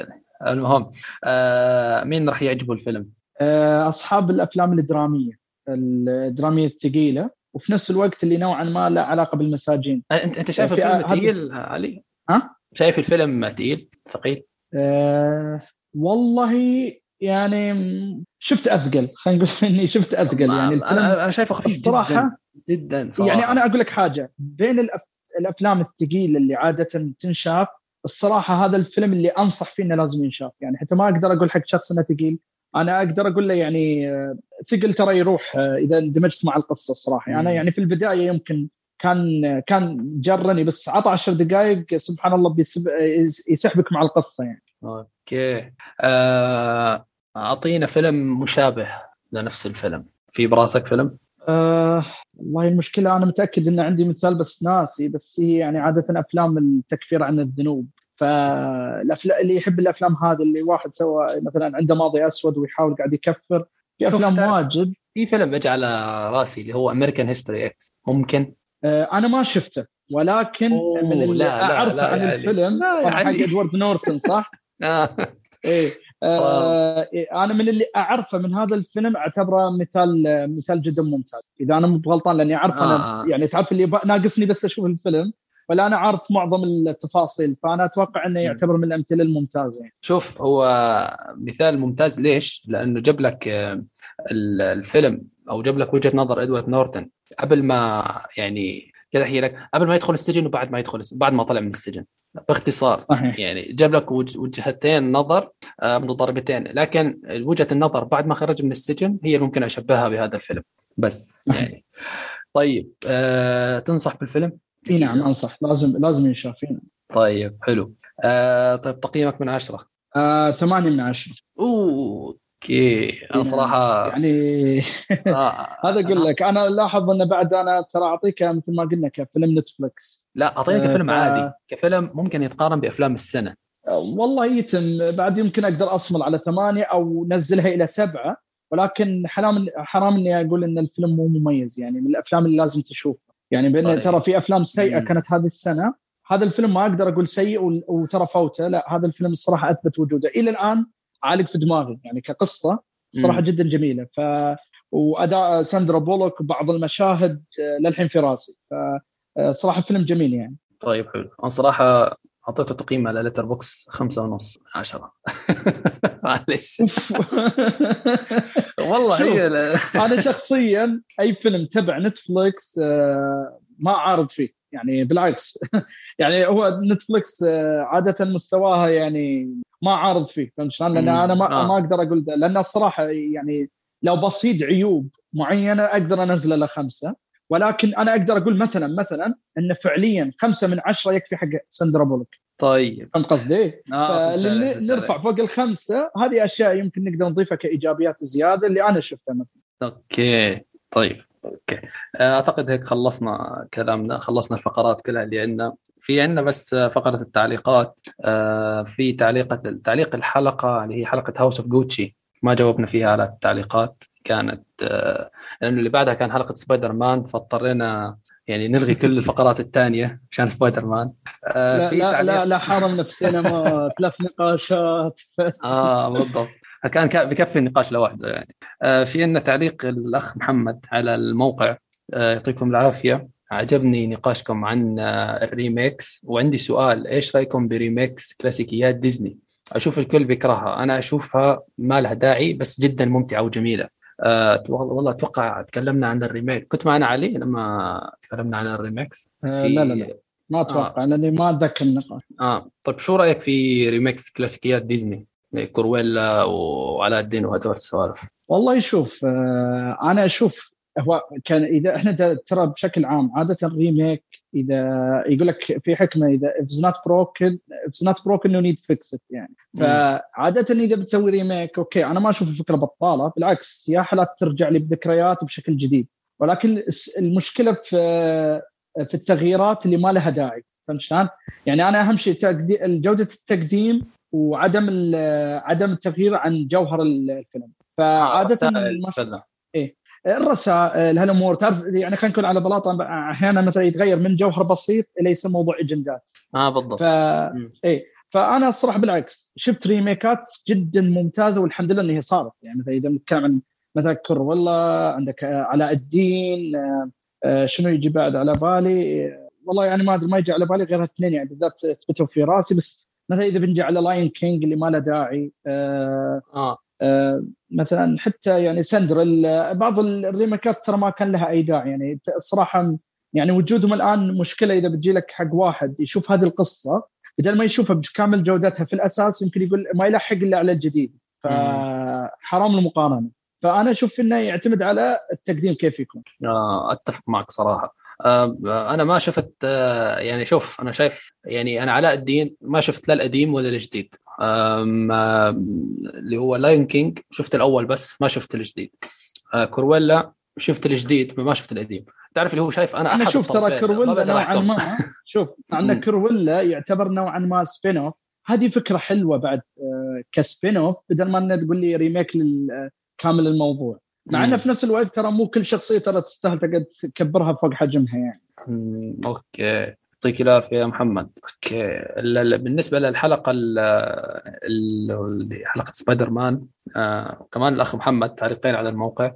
المهم آه مين راح يعجبه الفيلم؟ آه أصحاب الأفلام الدرامية الدرامية الثقيلة وفي نفس الوقت اللي نوعا ما له علاقة بالمساجين انت أنت شايف الفيلم ثقيل علي؟ ها؟ شايف الفيلم ثقيل ثقيل؟ آه والله يعني شفت أثقل خلينا نقول إني شفت أثقل يعني الفيلم أنا أنا شايفه خفيف الصراحة جدا, جدا صراحة. يعني أنا أقول لك حاجة بين الأف... الأفلام الثقيلة اللي عادة تنشاف الصراحة هذا الفيلم اللي أنصح فيه إنه لازم ينشاف يعني حتى ما أقدر أقول حق شخص إنه ثقيل أنا أقدر أقول له يعني آه، ثقل ترى يروح آه، إذا اندمجت مع القصة الصراحة. يعني يعني في البداية يمكن كان كان جرني بس عطى 10 دقائق سبحان الله يسحبك مع القصة يعني. أوكي. آه، أعطينا فيلم مشابه لنفس الفيلم. في براسك فيلم؟ آه والله المشكلة أنا متأكد إن عندي مثال بس ناسي بس هي يعني عادة أفلام التكفير عن الذنوب. فالافلام اللي يحب الأفلام هذه اللي واحد سوى مثلا عنده ماضي أسود ويحاول قاعد يكفر في أفلام واجد. في فيلم اجى على راسي اللي هو American History X ممكن؟ آه أنا ما شفته ولكن من اللي لا أعرفه لا لا عن يعني. الفيلم حق إدوارد نورتون صح؟ آه. إيه. آه إيه، أنا من اللي أعرفه من هذا الفيلم أعتبره مثال مثال جدا ممتاز. إذا أنا مو غلطان لأني أعرف آه. أنا يعني تعرف اللي ناقصني بس أشوف الفيلم. ولا أنا عارف معظم التفاصيل فأنا أتوقع إنه يعتبر من الأمثلة الممتازة يعني. شوف هو مثال ممتاز ليش؟ لأنه جاب لك آه، الفيلم أو جاب لك وجهة نظر إدوارد نورتن قبل ما يعني كذا أحكي لك قبل ما يدخل السجن وبعد ما يدخل بعد ما طلع من السجن باختصار صحيح. يعني جاب لك وجهتين نظر آه، متضاربتين لكن وجهة النظر بعد ما خرج من السجن هي اللي ممكن أشبهها بهذا الفيلم بس يعني طيب آه، تنصح بالفيلم؟ إي نعم أنصح. لازم لازم ينشاف طيب حلو. آه، طيب تقييمك من عشرة؟ آه، ثمانية من عشرة. oh okay. أنا صراحة يعني آه هذا أقول لك أنا لاحظ انه بعد أنا ترى أعطيك مثل ما قلنا كفيلم نتفلكس لا أعطيني كفيلم آه عادي. كفيلم ممكن يتقارن بأفلام السنة. آه، والله يتم. بعد يمكن أقدر أصمل على ثمانية أو نزلها إلى سبعة ولكن حرام حرام إني أقول إن الفيلم مو مميز. يعني من الأفلام اللي لازم تشوفها. يعني طيب. ترى في أفلام سيئة كانت هذه السنة. هذا الفيلم ما أقدر أقول سيء وترى فوته. لا هذا الفيلم الصراحة أثبت وجوده. إلى الآن عالق في دماغي. يعني كقصة الصراحة جدا جميلة. ف وأداء ساندرا بولوك بعض المشاهد آه، للحين في راسي. فصراحه آه، فيلم جميل يعني. طيب حلو. أنا صراحة اعطيته تقييم على Letterboxd خمسة ونص عشرة. معلش والله هي أنا شخصيا أي فيلم تبع نتفلكس آه، ما أعارض فيه. يعني بالعكس. يعني هو نتفلكس عادة مستواها يعني ما عارض فيه. فهمت شلون؟ لأن أنا ما, آه. ما أقدر أقول ده. لأن الصراحة يعني لو بصيد عيوب معينة أقدر أنزله لخمسة. ولكن أنا أقدر أقول مثلا مثلا انه فعليا خمسة من عشرة يكفي حق ساندرا بولوك. طيب. فهمت قصدي؟ آه نرفع فوق الخمسة هذه أشياء يمكن نقدر نضيفها كإيجابيات زيادة اللي أنا شفتها مثلا. okay طيب okay. أعتقد هيك خلصنا كلامنا خلصنا الفقرات كلها اللي عندنا. في عندنا بس فقرة التعليقات. آه، في تعليق تعليق الحلقة اللي هي حلقة House of Gucci ما جاوبنا فيها على التعليقات. كانت آه، لأنه اللي بعدها كان حلقة سبايدر مان فاضطرينا يعني نلغي كل الفقرات الثانية عشان سبايدر مان آه لا لا, لا لا حرم نفسنا ما ثلاث نقاشات. آه بالضبط. كان بكفي النقاش لوحده يعني. آه في عندنا تعليق الأخ محمد على الموقع آه يعطيكم العافية. عجبني نقاشكم عن آه ال remakes. وعندي سؤال إيش رأيكم ب remakes كلاسيكيات ديزني؟ أشوف الكل بيكرهها. أنا أشوفها ما لها داعي بس جدا ممتعة وجميلة. أه والله أتوقع تكلمنا عن ال remake. كنت معنا علي لما تكلمنا عن ال remakes أه لا لا لا. ما أتوقع آه. لأني ما أتذكر النقاش. آه. طيب شو رأيك في remakes كلاسيكيات ديزني؟ Cruella وعلاء الدين وهدول السوالف. والله شوف آه أنا أشوف هو كان إذا إحنا ترى بشكل عام عادة ال remake إذا يقول لك في حكمة إذا if not broken if not broken no need fix it يعني. فعادة إذا بتسوي remake okay أنا ما أشوف الفكرة بطالة بالعكس يا حالات ترجع لي بذكريات بشكل جديد. ولكن المشكلة في في التغييرات اللي ما لها داعي فهمت شلون؟ يعني أنا أهم شيء جودة التقديم وعدم عدم التغيير عن جوهر الفيلم. فعادة آه الرسائل هالامور تعرف يعني خلينا نكون على بلاطة أحيانا مثلا يتغير من جوهر بسيط إلى يصير موضوع اجندات آه بالضبط. ف... اي فأنا الصراحة بالعكس شفت ريميكات جدا ممتازة والحمد لله إنها صارت. يعني مثلا إذا نتكلم عن مثلا كرولا عندك علاء الدين آه، شنو يجي بعد على بالي؟ والله يعني ما أدري ما يجي على بالي غير اثنين يعني بالذات ثبتوا في راسي. بس مثلا إذا بنجي على Lion King اللي ما له داعي آه, آه. آه مثلا حتى يعني سندر بعض ال remakeات ترى ما كان لها أي داعي. يعني الصراحه يعني وجودهم الآن مشكلة إذا بتجي لك حق واحد يشوف هذه القصة بدل ما يشوفها بكامل جودتها في الأساس يمكن يقول ما يلحق إلا على الجديد. فحرام المقارنة. فأنا أشوف إنه يعتمد على التقديم كيف يكون. آه أتفق معك صراحة. أنا ما شفت آه يعني شوف أنا شايف يعني أنا علاء الدين ما شفت لا القديم ولا الجديد. اللي هو Lion King شفت الأول بس ما شفت الجديد. آه Cruella شفت الجديد ما شفت القديم. تعرف اللي هو شايف أنا أنا شوف ترى Cruella نوعا ما شوف عندنا Cruella يعتبر نوعا ما spin-off هذه فكرة حلوة بعد آه، ك spin-off بدل ما تقول لي remake كامل الموضوع. مع إنه في نفس الوقت ترى مو كل شخصية ترى تستاهل تقعد تكبرها فوق حجمها يعني. okay. يعطيك العافية يا محمد. okay. بالنسبة للحلقة حلقة سبايدر مان آه كمان الأخ محمد تعليقين على الموقع.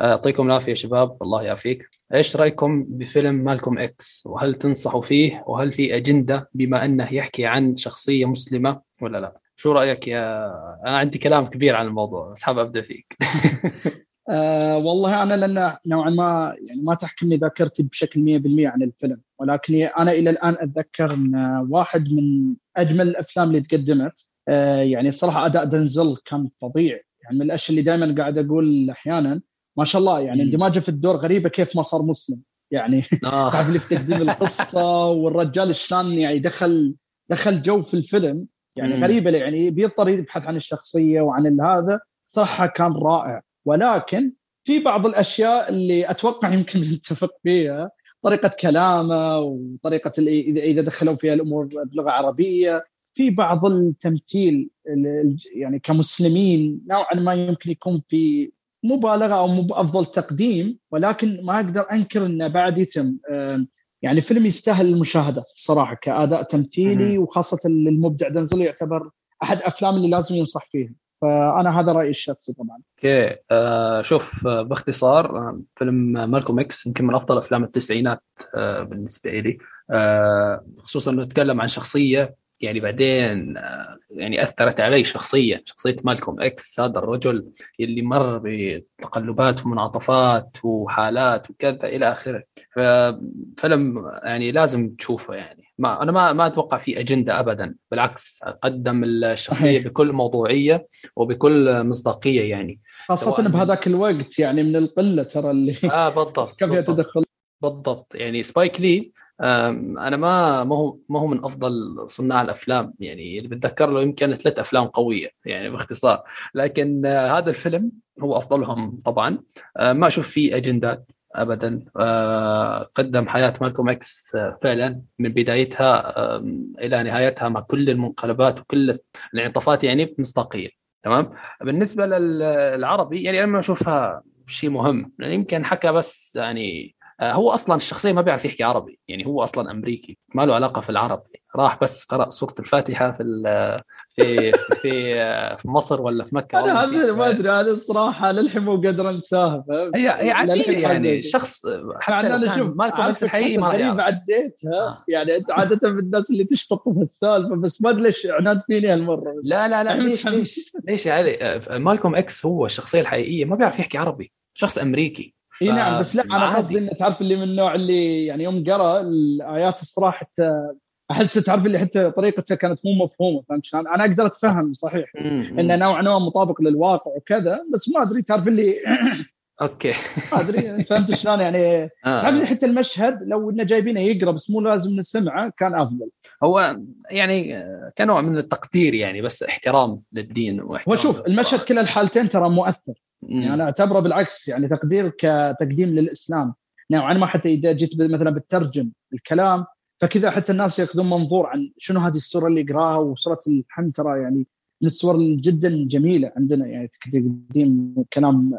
آه، يعطيكم العافية يا شباب. الله يعافيك. إيش رأيكم بفيلم مالكوم إكس؟ وهل تنصحوا فيه؟ وهل في أجندة بما أنه يحكي عن شخصية مسلمة ولا لا؟ شو رأيك يا أنا عندي كلام كبير عن الموضوع بس حاب أبدأ فيك. أه والله أنا لأن نوعا ما يعني ما تحكمني ذاكرتي بشكل 100% عن الفيلم ولكن أنا إلى الآن أتذكر إن واحد من أجمل الأفلام اللي تقدمت أه يعني الصراحه أداء دنزل كان فظيع. يعني من الأشياء اللي دائما قاعد أقول أحيانا ما شاء الله يعني اندماجه في الدور غريبة كيف ما صار مسلم. يعني آه. تعرف اللي في تقديم القصة والرجال شلون يعني دخل دخل جو في الفيلم؟ يعني. غريبة يعني بيضطر يبحث عن الشخصية وعن هذا صراحة كان رائع. ولكن في بعض الأشياء اللي أتوقع يمكن نتفق فيها طريقة كلامه وطريقة اذا دخلوا فيها الأمور بلغة عربية في بعض التمثيل يعني كمسلمين نوعا ما يمكن يكون في مبالغة أو مو بافضل تقديم ولكن ما أقدر أنكر إنه بعد يتم. يعني فيلم يستاهل المشاهدة الصراحه كأداء تمثيلي وخاصة المبدع دنزل يعتبر أحد أفلام اللي لازم ينصح فيها. فأنا هذا رأيي الشخصي طبعا. okay آه شوف آه باختصار آه فيلم مالكوم إكس يمكن من أفضل أفلام التسعينات آه بالنسبة لي آه خصوصا انه يتكلم عن شخصية يعني بعدين يعني أثرت علي شخصيا شخصية مالكوم إكس هذا الرجل اللي مر بتقلبات ومنعطفات وحالات وكذا إلى آخره. ففيلم يعني لازم تشوفه يعني. ما أنا ما ما أتوقع في أجندة ابدا بالعكس قدم الشخصية بكل موضوعية وبكل مصداقية يعني. خاصة بهذاك الوقت يعني من القلة ترى اللي آه بالضبط كيف تدخل بالضبط. يعني سبايك لي أنا ما ما هو ما هو من أفضل صناع الأفلام. يعني اللي بتذكر له يمكن ثلاث أفلام قوية يعني باختصار. لكن آه، هذا الفيلم هو أفضلهم طبعا. آه، ما أشوف فيه أجندات ابدا. قدم حياة مالكوم إكس فعلا من بدايتها إلى نهايتها مع كل المنقلبات وكل الانعطافات يعني بمصداقيه تمام؟ بالنسبة للعربي يعني أنا ما أشوفها شيء مهم. يعني يمكن حكى بس يعني آه، هو أصلا الشخصية ما بيعرف يحكي عربي يعني هو أصلا أمريكي ما له علاقة في العرب. راح بس قرأ سورة الفاتحة في في في في مصر ولا في مكة أنا هذا ما أدري هذا الصراحة للحين مو قادر انساها هي هي عاديه يعني شخص حتى أنا شوف مالكم نفس الحقيقي ما راح عديتها. آه. يعني انت عادة من الناس اللي تشطط في السالفة بس ما أدري ليش عناد فيني هالمرة. لا لا لا ليش ليش؟ ليش يا علي؟ آه، مالكم إكس هو الشخصية الحقيقية ما بيعرف يحكي عربي. شخص أمريكي. إي نعم بس لا أنا قصدي إنه تعرف اللي من النوع اللي يعني يوم قرأ الآيات الصراحة حتى أحس تعرف اللي حتى طريقته كانت مو مفهومة فهمت شلون؟ أنا أقدر أتفهم صحيح إنه نوعا ما مطابق للواقع وكذا بس ما أدري تعرف اللي أوكي. ما أدري فهمت شلون يعني؟ آه. تعرف حتى المشهد لو إنه جايبينه يقرأ بس مو لازم نسمعه كان أفضل. هو يعني كنوع من التقدير يعني بس احترام للدين واحترام هو شوف المشهد كلا الحالتين ترى مؤثر. يعني أنا أعتبره بالعكس يعني تقدير كتقديم للإسلام. نوعا ما حتى إذا جيت مثلا بترجم الكلام فكذا حتى الناس يأخذون منظور عن شنو هذه السورة اللي يقراها وسوره الحمد ترى يعني من السور جدا جميلة عندنا يعني تقديم كلام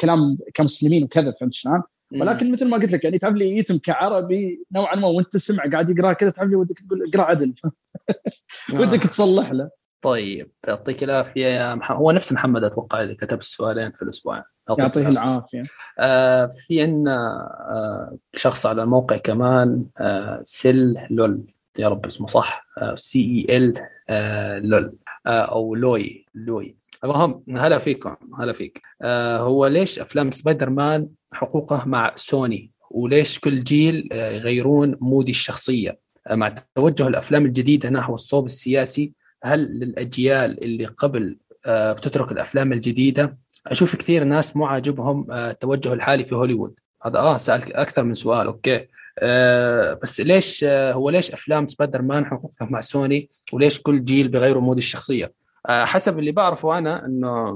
كلام كمسلمين وكذا فهمت شلون؟ ولكن مثل ما قلت لك يعني تعرف لي يتم كعربي نوعا ما وانت تسمع قاعد يقرأ كذا تعرف لي ودك تقول اقرأ عدل. ودك تصلح له. طيب يعطيك العافية يا محمد هو نفس محمد أتوقع اللي كتب السؤالين في الاسبوعين يعطيه العافية. آه في عندنا آه شخص على الموقع كمان آه سيل لول يا رب اسمه صح C E L لول آه أو لوي لوي. المهم هلا فيكم هلا فيك. آه هو ليش أفلام سبايدر مان حقوقه مع سوني؟ وليش كل جيل آه يغيرون mood الشخصية؟ آه مع توجه الأفلام الجديدة نحو الصوب السياسي هل للأجيال اللي قبل آه بتترك الأفلام الجديدة؟ أشوف كثير ناس مو عاجبهم آه التوجه الحالي في هوليوود. هذا آه سالت أكثر من سؤال okay. آه بس ليش آه هو ليش أفلام سبايدر مان حقوقها مع سوني؟ وليش كل جيل بيغيروا mood الشخصية؟ آه حسب اللي بعرفه أنا إنه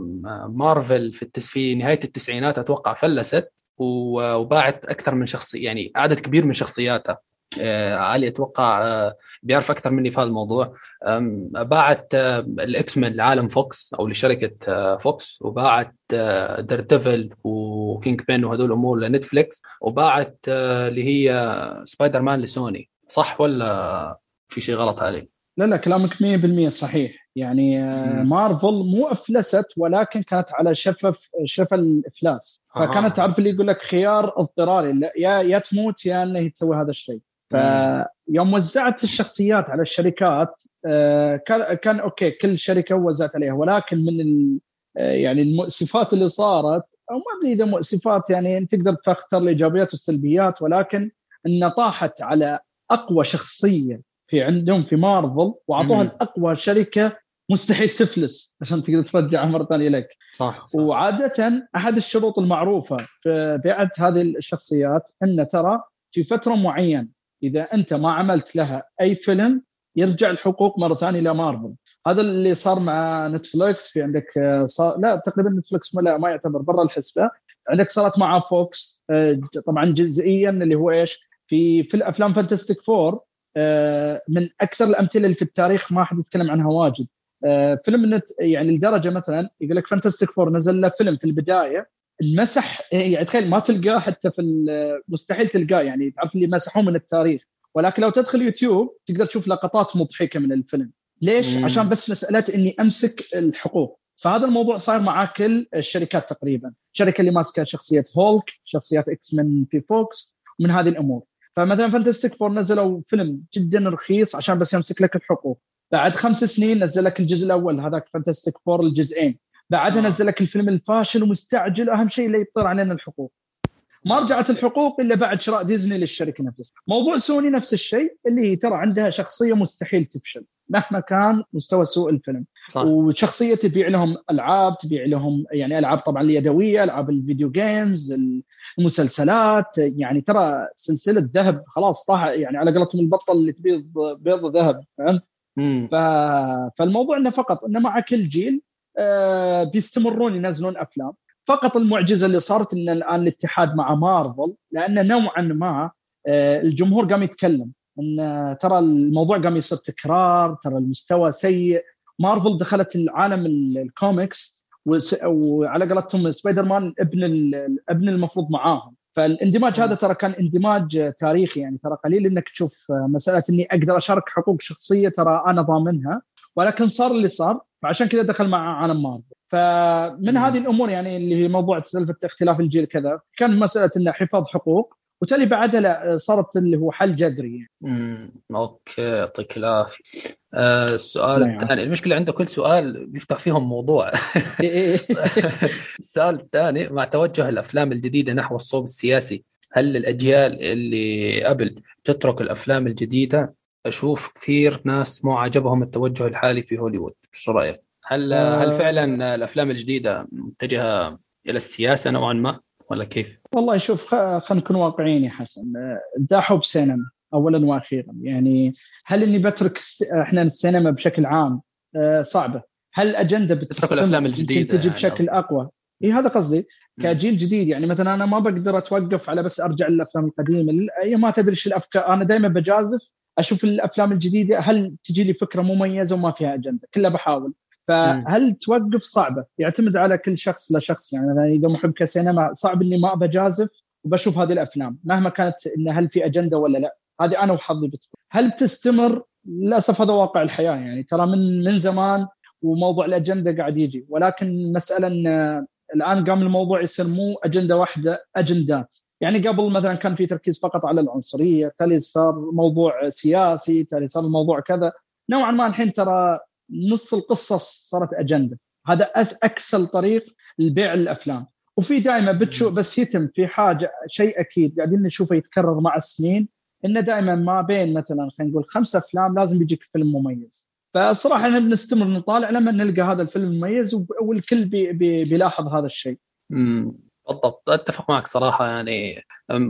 مارفل في التس في نهاية التسعينات أتوقع فلست وباعت أكثر من شخصيه يعني عدد كبير من شخصياتها. علي أتوقع آه بيعرف أكثر مني في هذا الموضوع. باعت ال X-Men لعالم Fox أو لشركة آه، Fox وباعت Daredevil و Kingpin وهدول الأمور ل Netflix وباعت آه، اللي هي سبايدر مان لسوني. صح ولا في شيء غلط علي؟ لا لا كلامك 100% صحيح. يعني آه، مارفل مو أفلست ولكن كانت على شفف شفا الإفلاس. فكانت تعرف اللي يقول لك خيار اضطراري يا يا تموت يا إنه تسوي هذا الشيء. فيوم وزعت الشخصيات على الشركات آه، كان كان أوكي كل شركة وزعت عليها ولكن من آه، يعني المؤسفات اللي صارت أو ما أدري إذا مؤسفات يعني تقدر تختار الإيجابيات والسلبيات ولكن إنها طاحت على أقوى شخصية في عندهم في مارفل وأعطوها لأقوى شركة مستحيل تفلس عشان تقدر ترجعها مرة ثانية لك. صح, صح. وعادة أحد الشروط المعروفة في بيعه هذه الشخصيات إن ترى في فترة معينة إذا أنت ما عملت لها أي فيلم يرجع الحقوق مرة ثانية إلى مارفل. هذا اللي صار مع Netflix في عندك آه، صار لا تقريبا Netflix لا ما يعتبر برا الحسبة. عندك صارت مع Fox آه، طبعا جزئيا اللي هو إيش؟ في في الأفلام Fantastic Four آه، من أكثر الأمثلة اللي في التاريخ ما حد يتكلم عنها واجد. فيلم يعني لدرجة مثلا يقول لك Fantastic Four نزل له فيلم في البداية انمسح يعني تخيل ما تلقاه حتى في مستحيل تلقاه يعني تعرف اللي مسحوه من التاريخ. ولكن لو تدخل يوتيوب تقدر تشوف لقطات مضحكة من الفيلم. ليش؟ مم. عشان بس مسألة إني أمسك الحقوق. فهذا الموضوع صار مع كل الشركات تقريبا. الشركة اللي ماسكة شخصية هولك شخصيات X-Men في Fox من هذه الأمور. فمثلا Fantastic Four نزلوا فيلم جدا رخيص عشان بس يمسك لك الحقوق. بعد خمس سنين نزل لك الجزء الأول هذاك Fantastic Four الجزئين. بعدها آه. نزل لك الفيلم الفاشل ومستعجل أهم شيء اللي يطير علينا الحقوق ما رجعت الحقوق إلا بعد شراء ديزني للشركة نفسها موضوع سوني نفس الشيء اللي هي ترى عندها شخصية مستحيل تفشل مهما كان مستوى سوء الفيلم صح. وشخصية تبيع لهم ألعاب تبيع لهم يعني ألعاب طبعا اليدويه ألعاب ال video games المسلسلات يعني ترى سلسلة ذهب خلاص طاح يعني على قولتهم البطة اللي تبيض بيض ذهب فهمت؟ ف... فالموضوع إنه فقط إنه مع كل جيل بيستمرون ينزلون أفلام. فقط المعجزة اللي صارت إن الآن الاتحاد مع مارفل لأنه نوعا ما آه الجمهور قام يتكلم إن ترى الموضوع قام يصير تكرار ترى المستوى سيء. مارفل دخلت العالم الكوميكس وعلى قولتهم سبايدر مان ابن ابن المفروض معاهم. فالاندماج هذا ترى كان اندماج تاريخي يعني ترى قليل إنك تشوف مسألة إني أقدر أشارك حقوق شخصية ترى أنا ضامنها. ولكن صار اللي صار فعشان كذا دخل مع عالم مارفل فمن هذه الأمور يعني اللي هي موضوع سالفة اختلاف الجيل كذا كان مسألة إنه حفاظ حقوق وتالي بعدها لا صارت اللي هو حل جذري يعني. امم أوكي يعطيك العافية آه السؤال نعم. الثاني المشكلة عنده كل سؤال بيفتح فيهم موضوع إيه. السؤال الثاني مع توجه الأفلام الجديدة نحو الصوب السياسي هل الأجيال اللي قبل تترك الأفلام الجديدة أشوف كثير ناس مو عاجبهم التوجه الحالي في هوليوود. إيش رأيك؟ هل آه. هل فعلا الأفلام الجديدة متجهة إلى السياسة نوعا ما ولا كيف؟ والله شوف خلينا نكون واقعيين يا حسن. ذا حب سينما اولا وأخيرا. يعني هل إني بترك إحنا السينما بشكل عام؟ آه، صعبة. هل الاجنده بتترك الأفلام الجديدة تجي يعني بشكل يعني أقوى. إي هذا قصدي. كجيل جديد يعني مثلا أنا ما بقدر أتوقف على بس أرجع للأفلام القديمة. إي ما تدري إيش الأفكار. أنا دائما بجازف أشوف الأفلام الجديدة هل تجي لي فكرة مميزة وما فيها أجندة؟ كلها بحاول. فهل توقف؟ صعبة. يعتمد على كل شخص لشخص. يعني مثلا إذا محب كسينما صعب إني ما بجازف وبشوف هذه الأفلام مهما كانت إن هل في أجندة ولا لا. هذه أنا وحظي بتكون. هل تستمر للأسف هذا واقع الحياة. يعني ترى من من زمان وموضوع الأجندة قاعد يجي. ولكن المساله إن الآن قام الموضوع يصير مو أجندة واحدة أجندات. يعني قبل مثلا كان في تركيز فقط على العنصرية تالي صار موضوع سياسي تالي صار الموضوع كذا. نوعا ما الحين ترى نص القصص صارت أجندة. هذا أكسل طريق لبيع الأفلام. وفي دائما بتشوف بس يتم في حاجة شيء أكيد قاعدين نشوفه يتكرر مع السنين إنه دائما ما بين مثلا خلينا نقول خمسة أفلام لازم بيجيك فيلم مميز. فالصراحه إحنا بنستمر نطالع لما نلقى هذا الفيلم المميز والكل بي بي بيلاحظ هذا الشيء. امم بالضبط أتفق معك صراحة يعني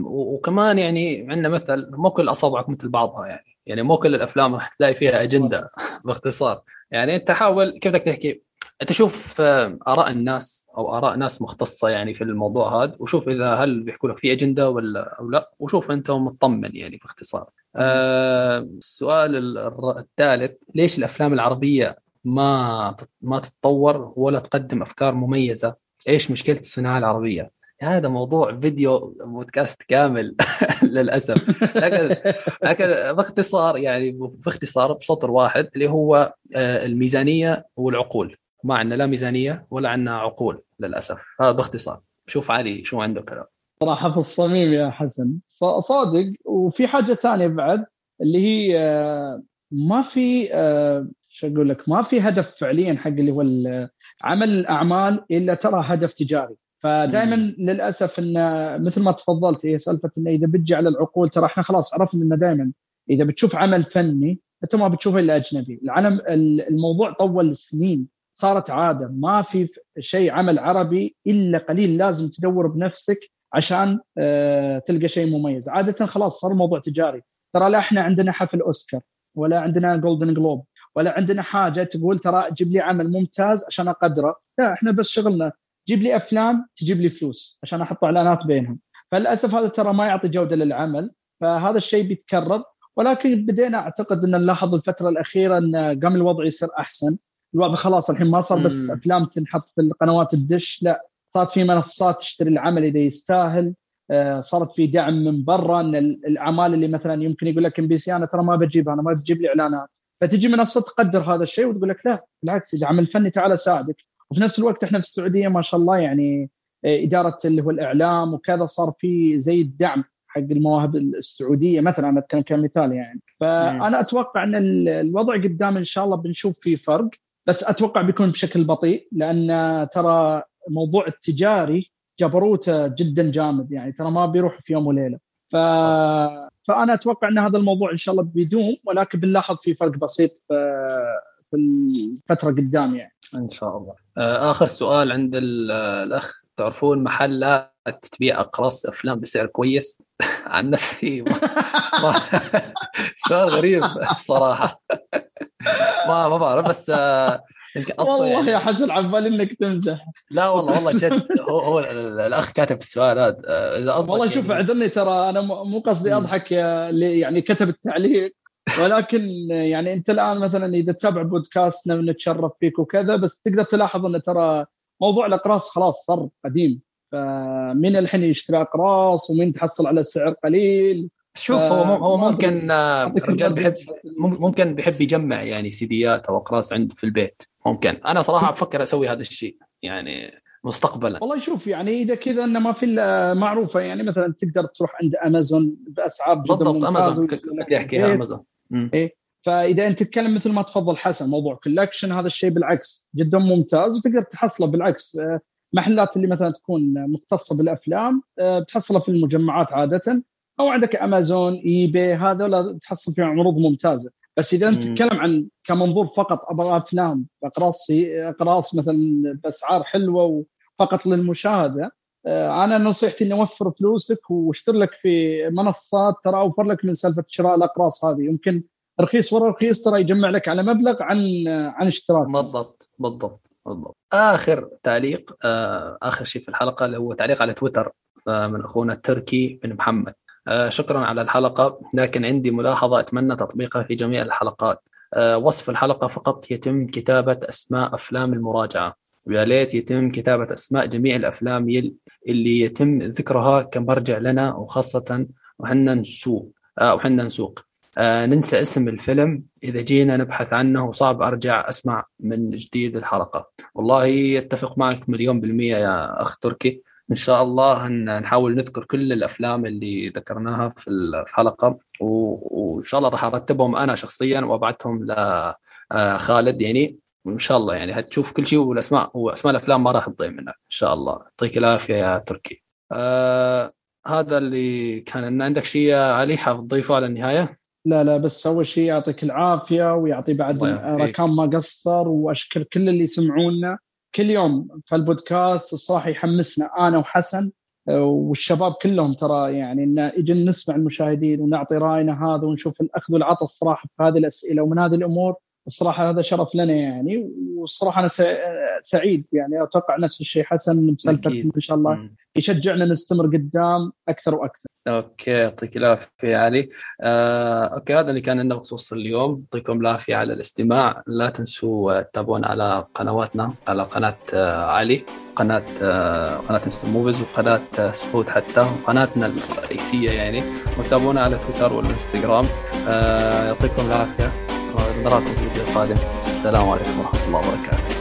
وكمان يعني عندنا مثل مو كل أصابعك مثل بعضها يعني يعني مو كل الأفلام راح تلاقي فيها أجندة باختصار يعني أنت حاول كيف بدك تحكي أنت شوف آراء الناس أو آراء ناس مختصة يعني في الموضوع هذا وشوف إذا هل بيحكوا لك في أجندة ولا أو لا وشوف أنت مطمن يعني باختصار. آه السؤال الثالث ليش الأفلام العربية ما ما تتطور ولا تقدم أفكار مميزة؟ إيش مشكلة الصناعة العربية؟ هذا موضوع فيديو بودكاست كامل للأسف. لكن لكن باختصار يعني باختصار بسطر واحد اللي هو آه، الميزانية والعقول. ما عندنا لا ميزانية ولا عندنا عقول للأسف. هذا باختصار. شوف علي شو عنده كلام. صراحة في الصميم يا حسن. صادق. وفي حاجة ثانية بعد اللي هي آه، ما في آه، شو أقول لك؟ ما في هدف فعليا حق اللي هو عمل الأعمال إلا ترى هدف تجاري. فدائما للأسف إن مثل ما تفضلت هي سالفة انه إذا بتجي على العقول ترى إحنا خلاص عرفنا إنه دائما إذا بتشوف عمل فني أنت ما بتشوفه إلا أجنبي، العالم الموضوع طول سنين صارت عادة. ما في شيء عمل عربي إلا قليل لازم تدور بنفسك عشان آه، تلقى شيء مميز، عادة خلاص صار موضوع تجاري، ترى لا إحنا عندنا حفل أوسكار ولا عندنا جولدن جلوب ولا عندنا حاجة تقول ترى جيب لي عمل ممتاز عشان أقدره، لا إحنا بس شغلنا جيب لي أفلام تجيب لي فلوس عشان أحط إعلانات بينهم. فللأسف هذا ترى ما يعطي جودة للعمل فهذا الشيء بيتكرر. ولكن بدينا أعتقد إن نلاحظ الفترة الأخيرة إن قام الوضع يصير أحسن. الوضع خلاص الحين ما صار بس أفلام تنحط في القنوات الدش لا صارت في منصات تشتري العمل إذا يستاهل. آه، صارت في دعم من برا إن الأعمال اللي مثلا يمكن يقول لك MBC أنا ترى ما بجيبها أنا ما تجيب لي إعلانات. فتجي منصة تقدر هذا الشيء وتقول لك لا بالعكس إذا عمل فني تعال أساعدك. وفي نفس الوقت إحنا في السعودية ما شاء الله يعني آه، إدارة اللي هو الإعلام وكذا صار في زي الدعم حق المواهب السعودية مثلا أنا أتكلم كمثال يعني. فأنا أتوقع إن الوضع قدام إن شاء الله بنشوف فيه فرق بس أتوقع بيكون بشكل بطيء لأن ترى الموضوع التجاري جبروته جدا جامد يعني ترى ما بيروح في يوم وليلة. ف فأنا أتوقع أن هذا الموضوع إن شاء الله بيدوم ولكن بنلاحظ في فرق بسيط في الفترة قدام يعني. إن شاء الله. آه، آخر سؤال عند الأخ. تعرفون محلات تبيع أقراص أفلام بسعر كويس؟ عن نفسي ما... ما... سؤال غريب صراحة. ما ما بعرف بس آه، يمكن أصلا والله يعني... يا حسن عبالي إنك تمزح. لا والله والله جد. هو هو الأخ كاتب السؤال هذا والله شوف يعني... اعذرني ترى أنا مو قصدي أضحك اللي يعني كتب التعليق ولكن يعني أنت الآن مثلا إذا تتابع بودكاستنا ونتشرف فيك وكذا بس تقدر تلاحظ إن ترى موضوع الأقراص خلاص صار قديم. فمين الحين يشتري أقراص ومين تحصل على سعر قليل. شوف هو هو ممكن آه، رجال بيحب ممكن بيحب يجمع يعني سيديات أو أقراص عنده في البيت. ممكن. أنا صراحة بفكر أسوي هذا الشيء يعني مستقبلا. والله شوف يعني إذا كذا إنه ما في معروفة يعني مثلا تقدر تروح عند أمازون بأسعار جدا بالضبط أمازون. كنت أحكيها أمازون. إيه. فإذا أنت تتكلم مثل ما تفضل حسن موضوع كولكشن هذا الشيء بالعكس جدا ممتاز وتقدر تحصله بالعكس. آه، محلات اللي مثلا تكون مختصة بالأفلام آه، بتحصلها في المجمعات عادة. أو عندك امازون اي بي هذول تحصل فيهم عروض ممتازة. بس إذا أنت تتكلم عن كمنظور فقط أبغى افلام أقراص أقراص مثلا بأسعار حلوة وفقط للمشاهدة آه، أنا نصيحتي إني أوفر فلوسك واشتر لك في منصات ترى أوفر لك من سالفة شراء الأقراص هذه. يمكن رخيص ورا رخيص ترى يجمع لك على مبلغ عن عن اشتراك. بالضبط بالضبط بالضبط. آخر تعليق آه، آخر شيء في الحلقة اللي هو تعليق على تويتر آه، من أخونا التركي بن محمد. شكرا على الحلقة. لكن عندي ملاحظة أتمنى تطبيقها في جميع الحلقات. آه، وصف الحلقة فقط يتم كتابة أسماء أفلام المراجعة. ويا ليت يتم كتابة أسماء جميع الأفلام اللي يتم ذكرها كمرجع لنا وخاصة وحنا نسوق. آه وحنا نسوق. آه ننسى اسم الفيلم. إذا جينا نبحث عنه وصعب أرجع أسمع من جديد الحلقة. والله أتفق معك مليون بالمية يا أخ تركي. إن شاء الله نحاول نذكر كل الأفلام اللي ذكرناها في الحلقة. وإن شاء الله راح أرتبهم أنا شخصيا وأبعثهم لخالد آه، يعني. وإن شاء الله يعني هتشوف كل شيء والاسماء وأسماء الأفلام ما راح تضيع منك إن شاء الله. يعطيك العافية يا تركي. آه هذا اللي كان عندك شيء يا علي؟ حاب تضيفه على النهاية؟ لا لا بس أول شيء يعطيك العافية ويعطي بعد ركام ما قصر وأشكر كل اللي يسمعونا. كل يوم في البودكاست الصراحه يحمسنا أنا وحسن والشباب كلهم ترى يعني إن يجي نسمع المشاهدين ونعطي رأينا هذا ونشوف الأخذ والعطاء الصراحة في هذه الأسئلة ومن هذه الأمور الصراحة هذا شرف لنا يعني والصراحة أنا سعيد يعني أتوقع نفس الشيء حسن بسالفه إن شاء الله يشجعنا نستمر قدام أكثر وأكثر. okay يعطيك العافية علي. آه، okay هذا اللي كان عندنا بخصوص اليوم. يعطيكم العافية على الاستماع. لا تنسوا تتابعونا على قنواتنا على قناة آه علي قناة آه قناة انستر Movies وقناة آه سعود حتى وقناتنا الرئيسية يعني. وتابعونا على تويتر والإنستغرام. آه، يعطيكم العافية. نراكم في الفيديو القادم. السلام عليكم ورحمة الله وبركاته.